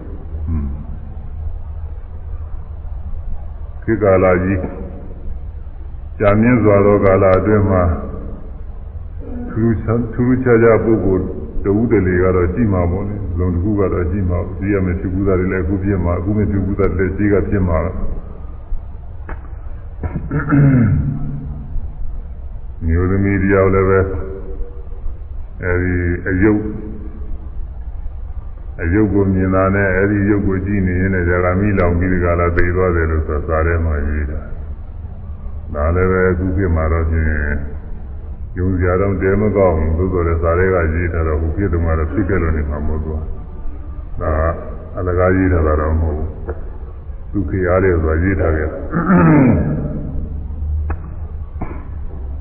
ခေတ်ကာလကြီးကြာမြင့်စွာသောကာလအတွင်းမှာထူးထူးခြားခြားပုဂ္ဂိုလ်တဝုတလေကတော့ကြည်မှာပေါ့လေလုံတစ်ခုကတော့ကြည်မှာဒီရမယ်ဖြစ်ဘူးသားတွေလည်းအခုဖြစ်မှာအခုမဖြစ်ဘူးသားတွေလည်းရှိကဖြစ်မှာ မျိုးသမီးတယောက်လည်းပဲအဲဒီအယုတ်အယုတ်ကိုမြင်တာနဲ့အဲဒီယုတ်ကိုကြည့်နေရင်လည်းဇာကမိလောင်ပြီးဒီကလာသိသွားတယ်လို့ဆိုစာထဲမှာရေးတာဒါလည်းပဲအခုဖြစ်မှာတော့ဖြင့်ယုံစရာတော့တဲမကောင်းဘူးသို့တော်လည်းစာထဲကရေးထားတော့ခုဖြစ်တယ်မှာတော့ဖြစ်ခဲ့လို့နေမှာမဟုတ်ဘူးဒါအလကားရေးထားတာတော့မဟုတ်ဘူးဒုက္ခရတယ်ဆိုတာရေးထားခဲ့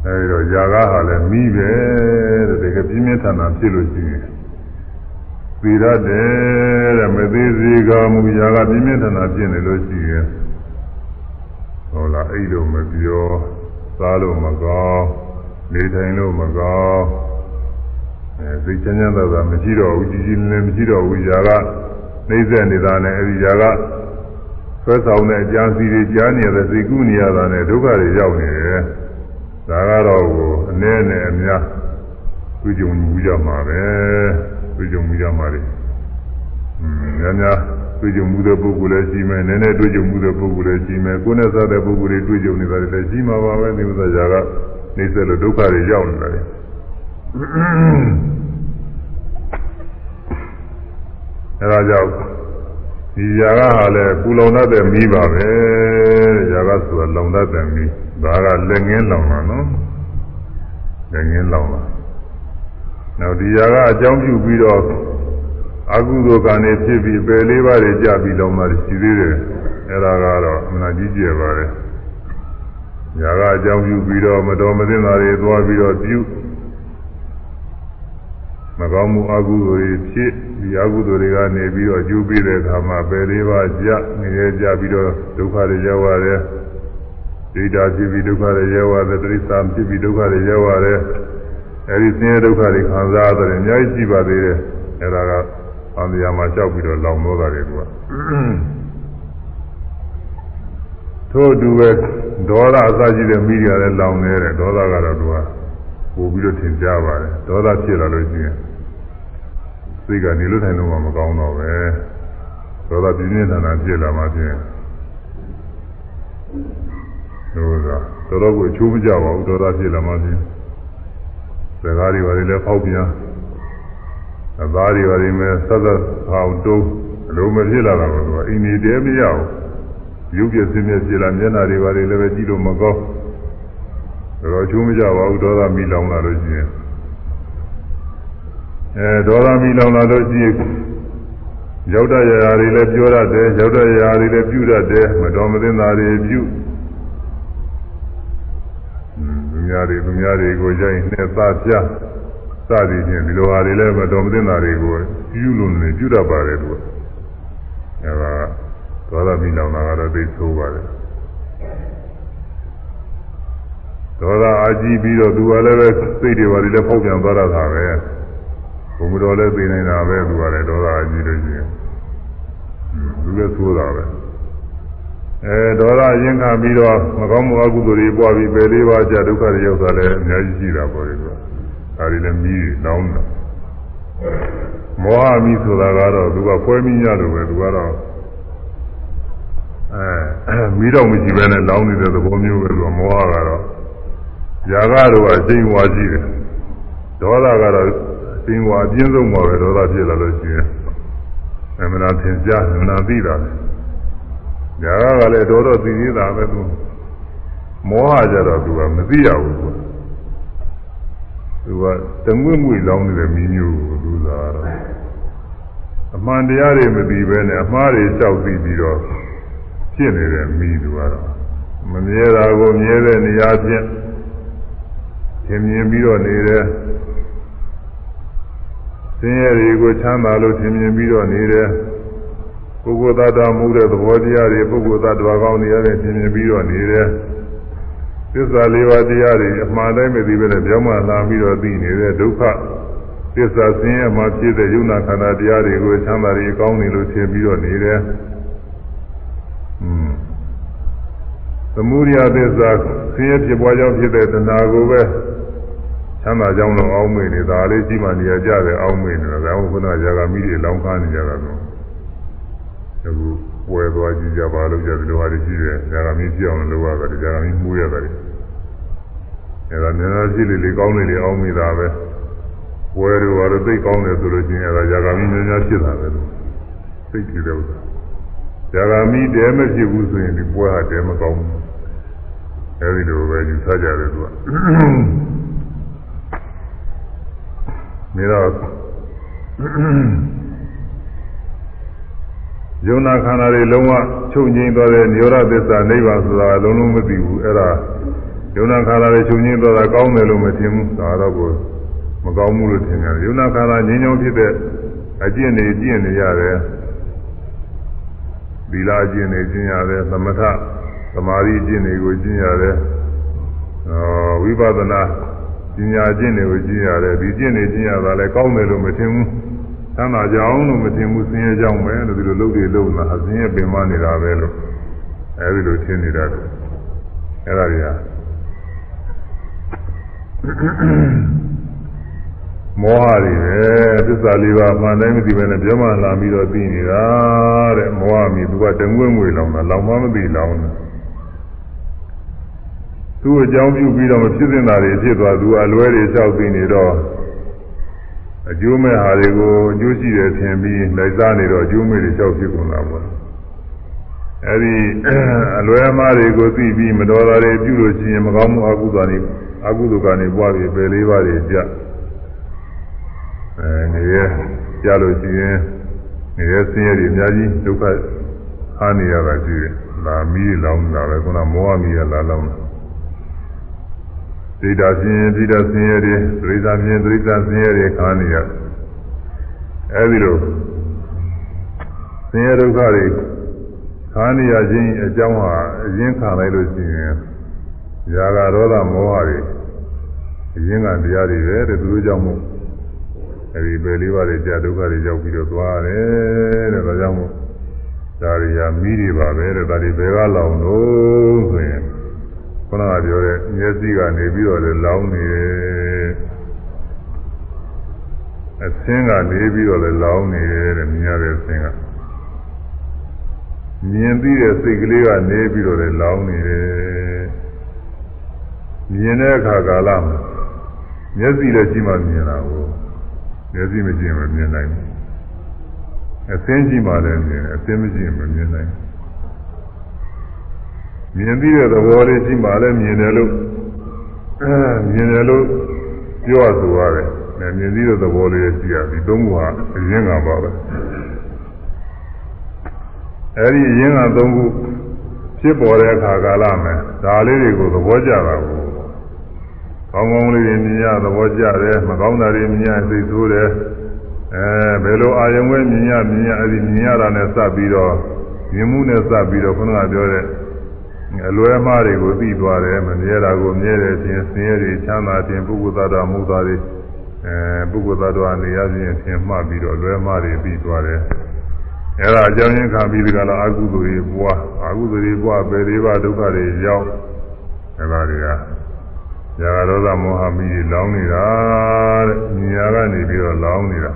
အဲဒီတော့ຢာကားဟာလည်းမိပဲတဲ့တကယ်ပြင်းပြထန်ထန်ဖြစ်လို့ရှိရင်သိရတယ်တဲ့မသေးသေးကမူຢာကပြင်းပြထန်ထန်ဖြစ်နေလို့ရှိရင်ဟုတ်လားအဲ့လိုမပြောစားလို့မကောင်းနေထိုင်လို့မကောင်းအဲသိချမ်းချမ်းသာသာမရှိတော့ဘူးကြည်ကြည်လင်းလင်းမရှိတော့ဘူးຢာကနှိမ့်ဆက်နေတာနဲ့အဲဒီຢာကဆွဲဆောင်တဲ့အကြံစီတွေကြားနေရတဲ့စိတ်ကူးနေရတာနဲ့ဒုက္ခတွေရောက်နေတယ် ဒါကတော့ကိုအနည်းနဲ့အများသူကြုံမှုကြမှာပဲသူကြုံမှုကြမှာလေอืมများများတွေ့ကြုံမှုတဲ့ပုဂ္ဂိုလ်လည်းရှိမယ်နည်းနည်းတွေ့ကြုံမှုတဲ့ပုဂ္ဂိုလ်လည်းရှိမယ်ကိုယ်နဲ့စားတဲ့ပုဂ္ဂိုလ်တွေတွေ့ကြုံနေတာလည်းရှိမှာပါပဲဒီဥစ္စာကြာကနေဆက်လို့ဒုက္ခတွေရောက်နေတာလေအဲဒါကြောင့်ဒီຢာကဟာလည်းပူလောင်တတ်တဲ့မိပါပဲຢာကဆိုတာလောင်တတ်တဲ့မိ ဒါကလက်ငင်းလောင်တာနော်လက်ငင်းလောင်တာနောက်ဒီຢာကအကြောင်းပြုပြီးတော့အကုသိုလ်ကံနေဖြစ်ပြီးပယ်လေးပါးတွေကြပြီးလောင်တာရှိသေးတယ်အဲဒါကတော့အမှန်ကြီးကျယ်ပါတယ်ຢာကအကြောင်းပြုပြီးတော့မတော်မသင့်တာတွေသွားပြီးတော့ပြုမကောင်းမှုအကုသိုလ်တွေဖြစ်ဒီအကုသိုလ်တွေကနေပြီးတော့ကျူးပြီးတဲ့အခါမှာပယ်လေးပါးကြနေရကြပြီးတော့ဒုက္ခတွေရောက်ရတယ် ဒိဋ္ဌာဖြစ်ပြီးဒုက္ခတွေရောက်ရတယ်တိရစ္ဆာန်ဖြစ်ပြီးဒုက္ခတွေရောက်ရတယ်အဲဒီဆင်းရဲဒုက္ခတွေခံစားရတယ်အများကြီးရှိပါသေးတယ်အဲဒါကသံဃာမှာလျှောက်ပြီးတော့လောင်တော့တာတွေကထို့အတူပဲဒေါသအစရှိတဲ့မိတွေလည်းလောင်နေတဲ့ဒေါသကတော့သူကပို့ပြီးတော့ထင်ရှားပါတယ်ဒေါသဖြစ်လာလို့ရှိရင်စိတ်ကနေလို့ထိုင်လို့မှမကောင်းတော့ပဲဒေါသပြင်းပြင်းထန်ထန်ဖြစ်လာမှဖြင့် ဟုတ်ကဲ့တော်တော်ကိုအချိုးမကြပါဘူးဒေါသဖြစ်လာမှဖြင့်စကားတွေပါလေလည်းဖောက်ပြန်အသားတွေပါလေမဲ့ဆက်သက်အောင်တုံးအလုံးမဖြစ်လာတာကအိမ်နေတဲမရဘူးရုပ်ပြစင်းပြဖြစ်လာမျက်နှာတွေပါလေလည်းပဲကြည့်လို့မကောင်းတော်အချိုးမကြပါဘူးဒေါသမီလောင်လာလို့ရှိရင်အဲဒေါသမီလောင်လာလို့ရှိရင်ရောက်တဲ့ຢာတွေလည်းပြောတတ်တယ်ရောက်တဲ့ຢာတွေလည်းပြုတတ်တယ်မတော်မသင့်တာတွေပြုသူ များတွေသူများတွေကိုကြိုက်နဲ့သပြစသည်ဖြင့်ဒီလိုဟာတွေလည်းမတော်မသင့်တာတွေကိုပြုလို့နေပြုတတ်ပါတယ်သူကအဲဒါဒေါသမီလောင်လာကတော့သိဆိုးပါတယ်ဒေါသအာကြီးပြီးတော့သူကလည်းပဲစိတ်တွေပါလေလည်းဖောက်ပြန်သွားတာပဲဘုံမတော်လည်းသိနေတာပဲသူကလည်းဒေါသအာကြီးလို့ရှိရင်သူလည်းသိုးတာပဲ အဲဒေါသရင်ခံပြီးတော့မကောင်းမှုအကုသိုလ်တွေပွားပြီးပယ်လေးပါးကြဒုက္ခတွေရောက်တာလည်းအများကြီးရှိတာပေါ့လေကွာဒါတွေလည်းမြည်တောင်းတာမောဟမိဆိုတာကတော့သူကဖွဲမိရလို့ပဲသူကတော့အဲမိတော့မရှိဘဲနဲ့လောင်းနေတဲ့သဘောမျိုးပဲသူကမောဟကတော့ຢာကတော့အချိန်ဝါရှိတယ်ဒေါသကတော့အချိန်ဝါအပြင်းဆုံးပါပဲဒေါသဖြစ်လာလို့ရှိရင်အမှန်တရားသင်ကြားအမှန်တရားသိတာပဲ ຢာကလည်းတော်တော်သိသေးတာပဲသူမောဟကြတော့သူကမသိရဘူးသူသူကတငွေ့ငွေ့လောင်းနေတဲ့မိမျိုးကိုသူသာတော့အမှန်တရားတွေမသိဘဲနဲ့အမှားတွေလျှောက်သိပြီးတော့ဖြစ်နေတဲ့မိသူကတော့မမြဲတာကိုမြဲတဲ့နေရာချင်းသင်မြင်ပြီးတော့နေတယ်ဆင်းရဲတွေကိုချမ်းသာလို့သင်မြင်ပြီးတော့နေတယ် ပုဂ္ဂိုလ်သတ္တမှုတဲ့သဘောတရားတွေပုဂ္ဂိုလ်သတ္တဝါကောင်းတွေရတဲ့သင်မြင်ပြီးတော့နေတယ်သစ္စာလေးပါးတရားတွေအမှန်တိုင်းမသိဘဲနဲ့ပြောင်းမှလာပြီးတော့သိနေတဲ့ဒုက္ခသစ္စာဆင်းရဲမှဖြစ်တဲ့ယုံနာခန္ဓာတရားတွေကိုချမ်းသာတွေကောင်းနေလို့သင်ပြီးတော့နေတယ်သမုဒိယသစ္စာဆင်းရဲဖြစ်ပွားကြောင်းဖြစ်တဲ့တဏှာကိုပဲချမ်းသာကြောင်းလုံးအောင်းမေ့နေတာလေးရှိမှနေရာကြတယ်အောင်းမေ့နေတာဒါမှခုနကဇာကမိတွေလောင်းကားနေကြတာတော့ အခုပွဲသွားကြည့်ကြပါလို့ကြတယ်လိုဟာတွေရှိတယ်ဇာကမိပြောင်းလို့ရတယ်ဇာကမိမှုရတယ်အဲဒါနည်းနည်းရှိလေလေကောင်းလေလေအောင်းမေ့တာပဲပွဲတွေဘာလို့သိကောင်းတယ်ဆိုလို့ချင်းအဲဒါဇာကမိများများဖြစ်တာပဲလို့သိကြည့်တယ်ဥစ္စာဇာကမိတဲမဖြစ်ဘူးဆိုရင်ဒီပွဲဟာတဲမကောင်းဘူးအဲဒီလိုပဲယူဆကြတယ်သူကမြေတော့ ယုံနာခန္ဓာတွေလုံးဝချုပ်ငြိမ်းသွားတဲ့နိရောဓသစ္စာနိဗ္ဗာန်ဆိုတာလုံးလုံးမသိဘူးအဲ့ဒါယုံနာခန္ဓာတွေချုပ်ငြိမ်းသွားတာကောင်းတယ်လို့မထင်ဘူးဒါတော့ကိုမကောင်းဘူးလို့ထင်တယ်ယုံနာခန္ဓာငြိမ်းချမ်းဖြစ်တဲ့အကျင့်တွေကျင့်နေရတယ်သီလအကျင့်တွေကျင့်ရတယ်သမထသမာဓိကျင့်တွေကိုကျင့်ရတယ်ဝိပဿနာပညာကျင့်တွေကိုကျင့်ရတယ်ဒီကျင့်တွေကျင့်ရတာလည်းကောင်းတယ်လို့မထင်ဘူး သမ်းသာကြအောင်လို့မထင်ဘူးဆင်းရဲကြောင်းပဲလို့ဒီလိုလုပ်တွေလုပ်လာဆင်းရဲပင်မနေတာပဲလို့အဲဒီလိုထင်နေတာအဲ့ဒါတွေကမောဟတွေပဲသစ္စာလေးပါးမှန်တိုင်းမသိဘဲနဲ့ပြောမှလာပြီးတော့သိနေတာတဲ့မောဟမြည်သူကတငွေ့ငွေလောင်တာလောင်မမသိလောင်တယ်သူ့အကြောင်းပြုပြီးတော့မဖြစ်သင့်တာတွေဖြစ်သွားသူအလွဲတွေလျှောက်သိနေတော့ အကျိုးမဲ့ဟာတွေကိုအကျိုးရှိတယ်ထင်ပြီးလိုက်စားနေတော့အကျိုးမဲ့တွေလျှောက်ဖြစ်ကုန်တာပေါ့အဲဒီအလွဲအမှားတွေကိုသိပြီးမတော်တာတွေပြုလို့ရှိရင်မကောင်းမှုအကုသိုလ်တွေအကုသိုလ်ကနေပွားပြီးပယ်လေးပါးတွေကြအဲနေရကြလို့ရှိရင်နေရဆင်းရဲတွေအများကြီးဒုက္ခအားနေရတာရှိတယ်လာမီးလောင်းတာပဲခုနမောဟမီးရလာလောင်းတာ ဒိဋ္ဌာဖြင့်ဒိဋ္ဌာဆင်းရဲတွေဒိဋ္ဌာဖြင့်ဒိဋ္ဌာဆင်းရဲတွေခါနေရအဲဒီလိုဆင်းရဲဒုက္ခတွေခါနေရခြင်းအကြောင်းဟာအရင်ခံလိုက်လို့ရှိရင်ຢာကဒေါသမောဟတွေအရင်ကတရားတွေပဲတဲ့သူတို့ကြောင့်မို့အဲဒီပဲလေးပါးတွေကြာဒုက္ခတွေရောက်ပြီးတော့သွားတယ်တဲ့ဒါကြောင့်မို့ဒါတွေဟာမိတွေပါပဲတဲ့ဒါတွေဘယ်ကလောင်လို့ဆိုရင် ခုနကပြောတဲ့မျက်စိကနေပြီးတော့လည်းလောင်းနေအသင်းကနေပြီးတော့လည်းလောင်းနေတယ်တဲ့မြင်ရတဲ့အသင်းကမြင်ပြီးတဲ့စိတ်ကလေးကနေပြီးတော့လည်းလောင်းနေတယ်မြင်တဲ့အခါကာလမှာမျက်စိလည်းကြည့်မှမြင်တာကိုမျက်စိမကြည့်ရင်မမြင်နိုင်ဘူးအသင်းကြည့်မှလည်းမြင်တယ်အသင်းမကြည့်ရင်မမြင်နိုင်ဘူး မြင်ပြီးတဲ့သဘောလေးရှိမှလည်းမြင်တယ်လို့အဲမြင်တယ်လို့ပြောရဆိုရတယ်။မြင်ပြီးတဲ့သဘောလေးရှိရပြီ။သုံးခုဟာအရင်ကပါပဲ။အဲဒီအရင်ကသုံးခုဖြစ်ပေါ်တဲ့အခါကာလမှာဒါလေးတွေကိုသဘောကျတာကိုကောင်းကောင်းလေးတွေမြင်ရသဘောကျတယ်မကောင်းတာတွေမြင်ရသိဆိုးတယ်အဲဘယ်လိုအာယုံဝဲမြင်ရမြင်ရအဲဒီမြင်ရတာနဲ့စပ်ပြီးတော့မြင်မှုနဲ့စပ်ပြီးတော့ခုနကပြောတဲ့ အလွဲမှားတွေကိုသိသွားတယ်မမြဲတာကိုမြဲတယ်ခြင်းဆင်းရဲတွေချမ်းသာခြင်းပုဂ္ဂိုလ်သားတော်မူသားတွေအဲပုဂ္ဂိုလ်သားတော်အနေရခြင်းအခြင်းမှတ်ပြီးတော့လွဲမှားတွေသိသွားတယ်အဲဒါအကြောင်းရင်းခံပြီးဒီကလာအကုသိုလ်တွေပွားအကုသိုလ်တွေပွားပေသေးပါဒုက္ခတွေရောက်အဲဒါတွေကဇာကရောသမောဟမိတွေလောင်းနေတာတဲ့ဉာဏ်ကနေပြီးတော့လောင်းနေတာ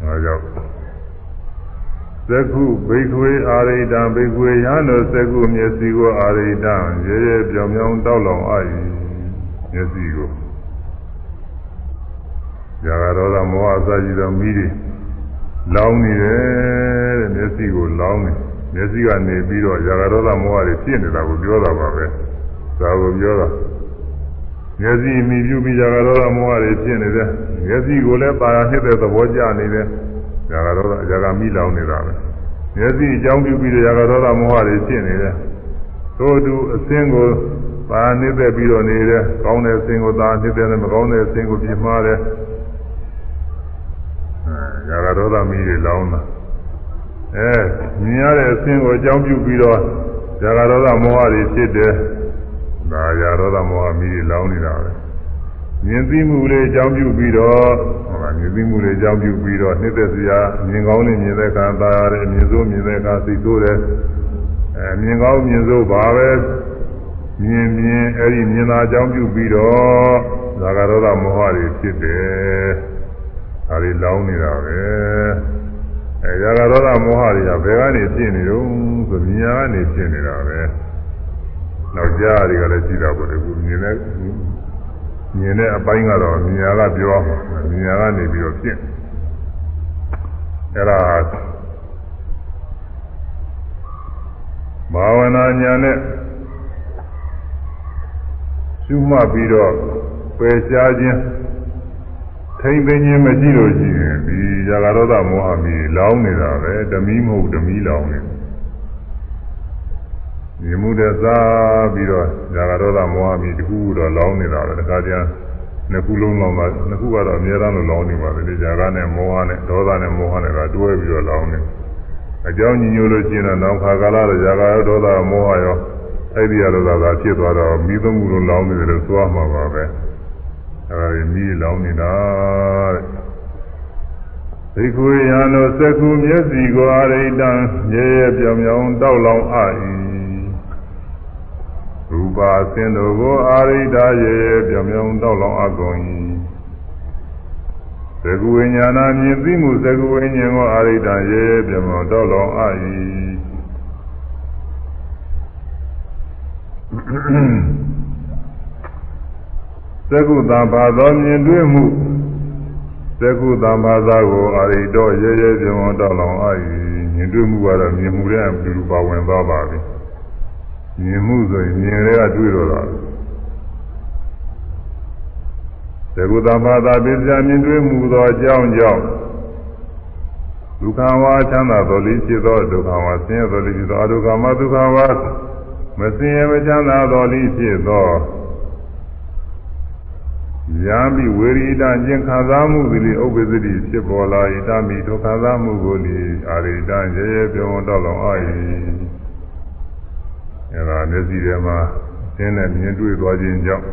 အဲဒါကြောင့် သက္ခုဘိခွေအာရိတံဘိခွေရဟန်းတို့သက္ခုမျက်စိကိုအာရိတံရဲရဲပြောင်ပြောင်တောက်လောင်အာ၏မျက်စိကိုဇာကရောသမောဟအစရှိသောမိတွေလောင်းနေတယ်တဲ့မျက်စိကိုလောင်းနေမျက်စိကနေပြီးတော့ဇာကရောသမောဟတွေဖြစ်နေတာကိုပြောတာပါပဲဒါကိုပြောတာမျက်စိမိပြုပြီးဇာကရောသမောဟတွေဖြစ်နေတယ်မျက်စိကိုလည်းပါရနှစ်တဲ့သဘောကျနေတယ် ဇာကရောသဇာကမိလောင်နေတာပဲမျက်စိအကြောင်းပြုပြီးတော့ဇာကရောသမောဟတွေဖြစ်နေတယ်သို့တူအစင်းကိုပါနှစ်သက်ပြီးတော့နေတယ်ကောင်းတဲ့အစင်းကိုသာနှစ်သက်တယ်မကောင်းတဲ့အစင်းကိုပြမှားတယ်အဲဇာကရောသမိတွေလောင်တာအဲမြင်ရတဲ့အစင်းကိုအကြောင်းပြုပြီးတော့ဇာကရောသမောဟတွေဖြစ်တယ်ဒါဇာရောသမောဟမိတွေလောင်နေတာပဲ မြင်သိမှုလေးအကြောင်းပြုပြီးတော့ဟောမြင်သိမှုလေးအကြောင်းပြုပြီးတော့နှစ်သက်စရာမြင်ကောင်းနဲ့မြင်တဲ့အခါသာရတယ်မြင်ဆိုးမြင်တဲ့အခါသိဆိုးတယ်အဲမြင်ကောင်းမြင်ဆိုးပါပဲမြင်မြင်အဲ့ဒီမြင်တာအကြောင်းပြုပြီးတော့ဇာကရောသမောဟတွေဖြစ်တယ်ဒါတွေလောင်းနေတာပဲအဲဇာကရောသမောဟတွေကဘယ်ကနေဖြစ်နေတော့ဆိုမြင်ရကနေဖြစ်နေတာပဲနောက်ကြားတွေကလည်းရှိတာပေါ့လေခုမြင်တဲ့ မြင်တဲ့အပိုင်းကတော့မြညာကပြောမှာမြညာကနေပြီးတော့ဖြစ်အဲ့ဒါဘာဝနာညာနဲ့ရှုမှတ်ပြီးတော့ပယ်ရှားခြင်းထိမ့်သိခြင်းမရှိလို့ရှိရင်ဒီဇာကရောသမောဟမီလောင်းနေတာပဲဓမီမဟုတ်ဓမီလောင်းနေ မြင်မှုတဲ့စားပြီးတော့ဇာကရောသမောဟမီတခုတော့လောင်းနေတာပဲတခါကျရင်နှစ်ခုလုံးလောင်းတာနှစ်ခုကတော့အများအားလို့လောင်းနေပါပဲဇာကနဲ့မောဟနဲ့ဒေါသနဲ့မောဟနဲ့ကတွဲပြီးတော့လောင်းနေအကြောင်းညီညွတ်လို့ရှိရင်တော့နောက်ခါကာလတော့ဇာကရောဒေါသမောဟရောအဲ့ဒီရတော့သာဖြစ်သွားတော့မိသုံးခုလုံးလောင်းနေတယ်လို့သွားမှာပါပဲအဲ့ဒါကြီးမိလောင်းနေတာတဲ့သိခွေယံတို့သက္ခုမျက်စီကိုအရိတံရဲရဲပြောင်ပြောင်တောက်လောင်အာ၏ ရူပါအစင်းတို့ကိုအာရိတရဲရဲပြောင်ပြောင်တောက်လောင်အကုန်၏သက္ခုဝိညာဏမြင်သိမှုသက္ခုဝိညာဉ်ကိုအာရိတရဲရဲပြောင်ပြောင်တောက်လောင်အာ၏သက္ကုတံဘာသောမြင်တွေ့မှုသက္ကုတံဘာသာကိုအာရိတော့ရဲရဲပြင်းအောင်တောက်လောင်အာ၏မြင်တွေ့မှုကတော့မြင်မှုတဲ့အတူတူပါဝင်သွားပါပြီ မြင်မှုဆိုရင်မြင်တဲ့ကတွေ့တော့တာသက္ကုတံဘာသာပစ္စယမြင်တွေ့မှုသောအကြောင်းကြောင့်ဒုက္ခဝါချမ်းသာတော်လေးဖြစ်သောဒုက္ခဝါဆင်းရဲတော်လေးဖြစ်သောအဒုက္ခမဒုက္ခဝါမဆင်းရဲမချမ်းသာတော်လေးဖြစ်သောရံပြီးဝေရိတကျင်ခံစားမှုသည်ဥပ္ပဇ္ဇတိဖြစ်ပေါ်လာဣတမိဒုက္ခသာမှုကိုလေအာရိတရဲရဲပြောင်းတော့လောင်အာ၏ အဲဒါမျက်စိထဲမှာသင်နဲ့မြင်တွေ့သွားခြင်းကြောင့်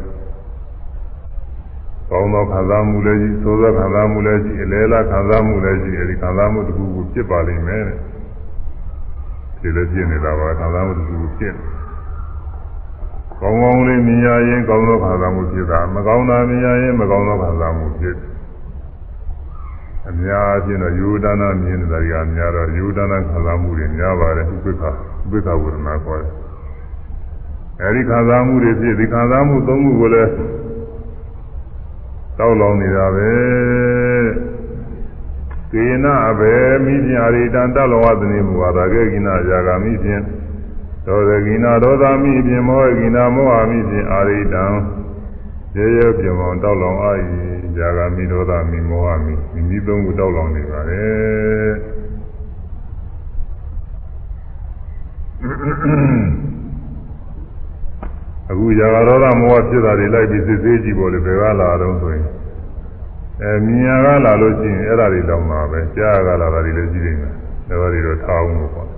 ကောင်းသောခံစားမှုလည်းရှိသိုးသောခံစားမှုလည်းရှိအလဲလားခံစားမှုလည်းရှိအဲဒီခံစားမှုတစ်ခုခုဖြစ်ပါလိမ့်မယ်ဒီလည်းဖြစ်နေတာပါခံစားမှုတစ်ခုခုဖြစ်နေကောင်းကောင်းလေးမြင်ရရင်ကောင်းသောခံစားမှုဖြစ်တာမကောင်းတာမြင်ရရင်မကောင်းသောခံစားမှုဖြစ်အများအပြားတော့ယူဒနာမြင်နေတာကြီးအများတော့ယူဒနာခံစားမှုတွေများပါတယ်ဥပိ္ပခဥပိ္ပခဝေဒနာခေါ်တယ် အဲဒီခံစားမှုတွေဖြစ်ဒီခံစားမှုသုံးခုကိုလည်းတောက်လောင်နေတာပဲကေနအဘေမိညာရိတံတလောဝသနေမူဝါဒကေကိနာဇာဂာမိဖြင့်ဒေါသကိနာဒေါသမိဖြင့်မောဟကိနာမောဟမိဖြင့်အာရိတံရေရပြမောင်တောက်လောင်အာ၏ဇာဂာမိဒေါသမိမောဟမိမိမိသုံးခုတောက်လောင်နေပါလေအ ခုဇာဂရောဓမောဟဖြစ်တာတွေလိုက်ပြီးစစ်သေးကြည့်ပေါ်လေဘယ်ကလာတော့ဆိုရင်အဲမြင်ရကလာလို့ရှိရင်အဲ့ဒါတွေတောင်းတာပဲကြားရကလာတာတွေလည်းကြည့်နေတယ်ဒါတွေတော့ထားအောင်လို့ပေါ့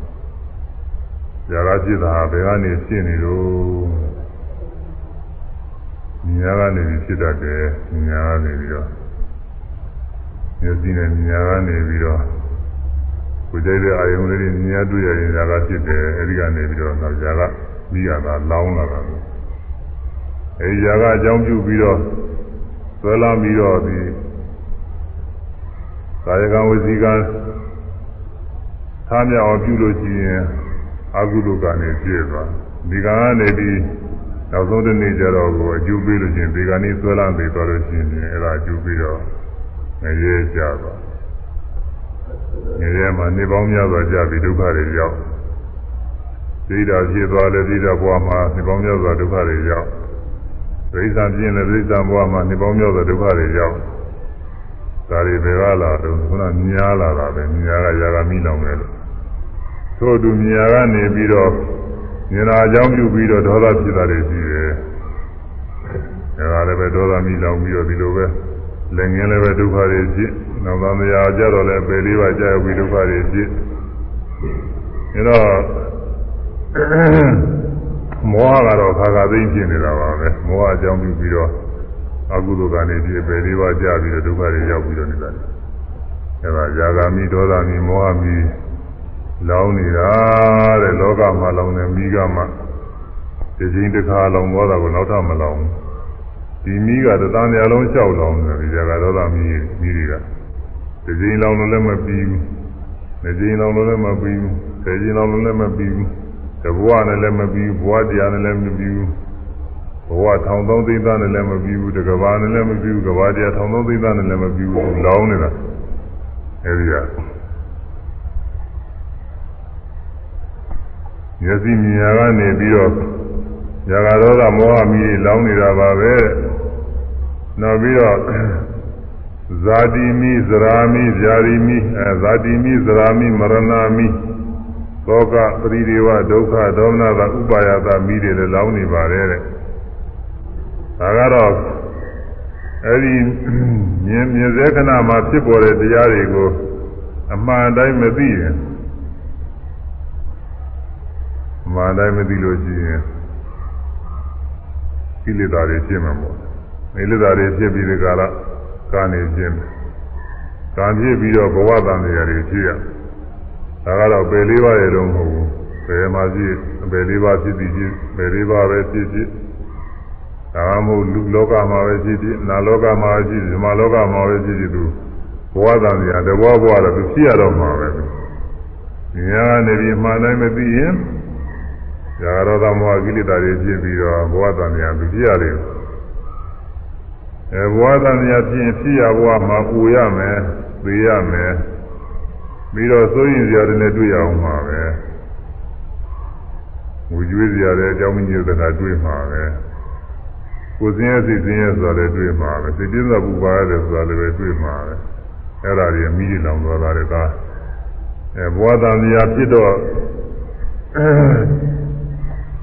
ဇာကဖြစ်တာဘယ်ကနေဖြစ်နေလို့ညာကနေဖြစ်တတ်တယ်ညာကနေပြီးတော့မျက်စိနဲ့ညာကနေပြီးတော့ကိုယ်ကြိုက်တဲ့အာယုံလေးတွေညာတွေ့ရရင်ဇာကဖြစ်တယ်အဲဒီကနေပြီးတော့နောက်ဇာကပြီးရတာလောင်းလာတာ အဲဒီဇာကအကြောင်းပြုပြီးတော့ဆွဲလာပြီးတော့ဒီကာယကံဝစီကံထားမြောက်အောင်ပြုလို့ရှိရင်အကုသိုလ်ကနေပြည့်သွားဒီကံကနေပြီးနောက်ဆုံးတစ်နေ့ကျတော့ကိုအကျိုးပေးလို့ရှိရင်ဒီကံนี้ဆွဲလာပြီးသွားလို့ရှိရင်အဲ့ဒါအကျိုးပေးတော့ငရဲကြသွားငရဲမှာနေပေါင်းများစွာကြာပြီးဒုက္ခတွေရောက်သိတာဖြစ်သွားလဲသိတာဘဝမှာနေပေါင်းများစွာဒုက္ခတွေရောက် ဒိဋ္ဌာပြင်းလဲဒိဋ္ဌာဘဝမှာနေပေါင်းများစွာဒုက္ခတွေရောက်ဒါတွေဘယ်ကလာတော့ခုနညားလာတာပဲညားကຢာကမိလောင်တယ်လို့ထို့သူညာကနေပြီးတော့ဉာဏ်အကြောင်းပြုပြီးတော့ဒေါသဖြစ်တာတွေရှိတယ်။ဒါကလည်းပဲဒေါသမိလောင်ပြီးတော့ဒီလိုပဲလက်ငင်းလည်းပဲဒုက္ခတွေဖြစ်။နောက်သံဃာကြတော့လည်းပယ်လေးပါးကြာရောက်ပြီးဒုက္ခတွေဖြစ်။အဲတော့ မောဟကတော့ခါခါသိမ့်ဖြစ်နေတာပါပဲ။မောဟအကြောင်းပြုပြီးတော့အကုသိုလ်ကနေဖြစ်ပယ်လေးပါးကြာပြီးတော့ဒုက္ခတွေရောက်ပြီးတော့နေတာ။အဲဒါຢာဂာမိဒေါသမိမောဟမိလောင်းနေတာတဲ့လောကမှာလောင်းနေမိကမှဒီချင်းတစ်ခါလောင်းသွားတာကိုနောက်ထပ်မလောင်းဒီမိကတသံတရားလုံးလျှောက်လောင်းတယ်ဒီကြကတော့သာမိမိတွေကဒီချင်းလောင်းလို့လည်းမပြီးဘူးဒီချင်းလောင်းလို့လည်းမပြီးဘူးဆယ်ချင်းလောင်းလို့လည်းမပြီးဘူး တဘွားနဲ့လည်းမပြီးဘူးဘွားတရားနဲ့လည်းမပြီးဘူးဘဝထောင်သုံးသိန်းသားနဲ့လည်းမပြီးဘူးတကဘာနဲ့လည်းမပြီးဘူးကဘာတရားထောင်သုံးသိန်းသားနဲ့လည်းမပြီးဘူးလောင်းနေတာအဲဒီကမျက်စိမြင်ရကနေပြီးတော့ဇာကရောဂမောဟမီးလောင်းနေတာပါပဲနောက်ပြီးတော့ဇာတိမိဇရာမိဇာတိမိအဲဇာတိမိဇရာမိမရဏမိ သောကပရိဒေဝဒုက္ခဒေါမနတာဥပါယတာမိတွေလည်းလောင်းနေပါတယ်တဲ့ဒါကတော့အဲဒီမြင်မြင်စေခဏမှာဖြစ်ပေါ်တဲ့တရားတွေကိုအမှန်တိုင်းမသိရင်မာတိုင်းမသိလို့ရှိရင်ကိလေသာတွေဖြစ်မှာပေါ့ကိလေသာတွေဖြစ်ပြီးဒီကလာကာနေခြင်းကံဖြစ်ပြီးတော့ဘဝတန်တရားတွေဖြစ်ရ ဒါကတော့ပယ်လေးပါးရဲ့တော့မဟုတ်ဘူးပယ်မှာဖြစ်ပယ်လေးပါးဖြစ်ပြီးဖြစ်ပယ်လေးပါးပဲဖြစ်ဖြစ်ဒါမှမဟုတ်လူလောကမှာပဲဖြစ်ဖြစ်နာလောကမှာဖြစ်ဖြစ်ဇမလောကမှာပဲဖြစ်ဖြစ်သူဘဝတန်တရားတဘောဘဝတော့သူဖြစ်ရတော့မှာပဲညာနေပြီးမှန်တိုင်းမသိရင်ဇာရောသမောဟကိလေသာတွေဖြစ်ပြီးတော့ဘဝတန်မြာသူပြရတယ်အဲဘဝတန်မြာဖြစ်ရင်ဖြစ်ရဘဝမှာပူရမယ်သိရမယ် ပြီးတော့စိုးရင်စရာတွေနဲ့တွေ့ရအောင်မှာပဲငူကျွေးစရာတွေအကြောင်းမညွတ်တဲ့ကတွေ့မှာပဲကိုစင်းရဲ့စိတ်စင်းရဲ့ဆိုတာလည်းတွေ့မှာပဲစိတ်ပြင်းစွာပူပါရတယ်ဆိုတာလည်းပဲတွေ့မှာပဲအဲ့ဒါတွေအမိလောင်သွားတာတွေကအဲဘဝတန်မြာဖြစ်တော့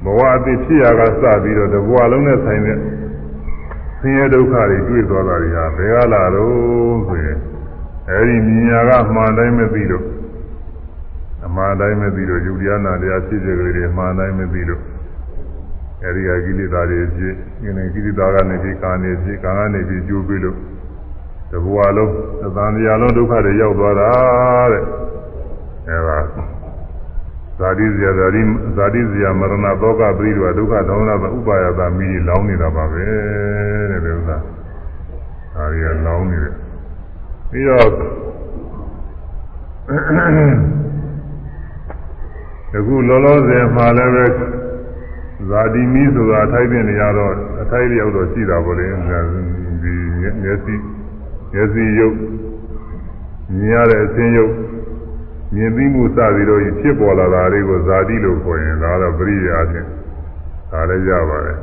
ဘဝအသိဖြစ်ရာကစပြီးတော့တဘဝလုံးနဲ့ဆိုင်တဲ့ဆင်းရဲဒုက္ခတွေတွေ့သွားတာတွေဟာဘယ်ကလာတော့ဆိုရင် အဲဒီမြညာကမှန်တိုင်းမသိလို့အမှန်တိုင်းမသိလို့ယူတရားနာတရားဖြစ်စေကြတွေမှန်တိုင်းမသိလို့အဲဒီကကိလေသာတွေဖြစ်ဒီနေ့ကိလေသာကနေပြီးကာနေဖြစ်ကာကနေပြီးကျိုးပြီးလို့တဘဝလုံးသံတရားလုံးဒုက္ခတွေရောက်သွားတာတဲ့အဲဒါဇာတိဇာဇာတိဇာတိဇာမရဏသောကပရိဒဝဒုက္ခဒေါမနသဥပါယတာမိလောင်းနေတာပါပဲတဲ့ဒီဥစ္စာဒါရီကလောင်းနေတယ် ပြီးတော့အခုလောလောဆယ်မှာလည်းပဲဇာတိမိဆိုတာအထိုက်တဲ့နေရာတော့အထိုက်လျောက်တော့ရှိတာပေါ့လေဒီမျက်စိမျက်စိရုပ်မြင်ရတဲ့အသင်းရုပ်မြင်သိမှုစပြီးတော့ဖြစ်ပေါ်လာတာတွေကိုဇာတိလို့ခေါ်ရင်ဒါတော့ပရိယာဖြင့်ဒါလည်းရပါတယ်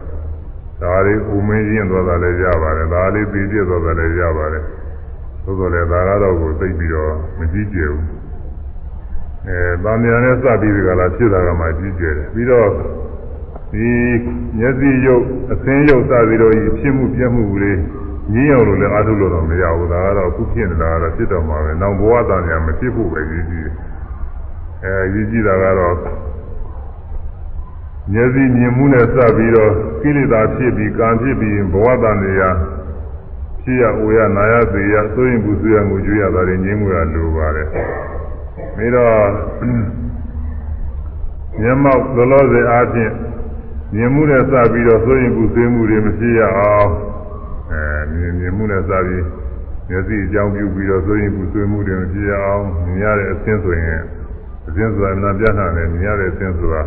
ဒါလေးဥမင်းရင်းသွားတာလည်းရပါတယ်ဒါလေးပြီးပြည့်သွားတာလည်းရပါတယ် သို့တော်လည်းဒါကတော့ကိုသိပြီးတော့မကြည့်ကြဘူးအဲဗာမယာနဲ့စပြီးဒီကလာဖြစ်တာကမှကြည့်ကြတယ်ပြီးတော့ဒီမျက်စိရုပ်အသင်းရုပ်စပြီးတော့ဖြစ်မှုပြည့်မှုလေးငင်းအောင်လို့လည်းအားထုတ်လို့တော့မရဘူးဒါကတော့အခုဖြစ်နေတာကတော့ဖြစ်တော့မှာပဲနောက်ဘဝတန်ညာမဖြစ်ဖို့ပဲရည်ကြည်အဲရည်ကြည်တာကတော့မျက်စိမြင်မှုနဲ့စပြီးတော့ကိလေသာဖြစ်ပြီးကံဖြစ်ပြီးဘဝတန်နေ ရာဖြစ်ရအိုရနာရသေရသိုးရင်ဘူးဆွေးရငိုကြွေးရတာတွေငြင်းမှုရလိုပါတယ်ပြီးတော့မျက်မှောက်လောလောဆယ်အားဖြင့်မြင်မှုနဲ့စပြီးတော့သိုးရင်ဘူးဆွေးမှုတွေမဖြစ်ရအောင်အဲမြင်မြင်မှုနဲ့စပြီးမျက်စိအကြောင်းပြုပြီးတော့သိုးရင်ဘူးဆွေးမှုတွေမဖြစ်ရအောင်မြင်ရတဲ့အသင်းဆိုရင်အသင်းဆိုတာနာပြတ်တာနဲ့မြင်ရတဲ့အသင်းဆိုတာ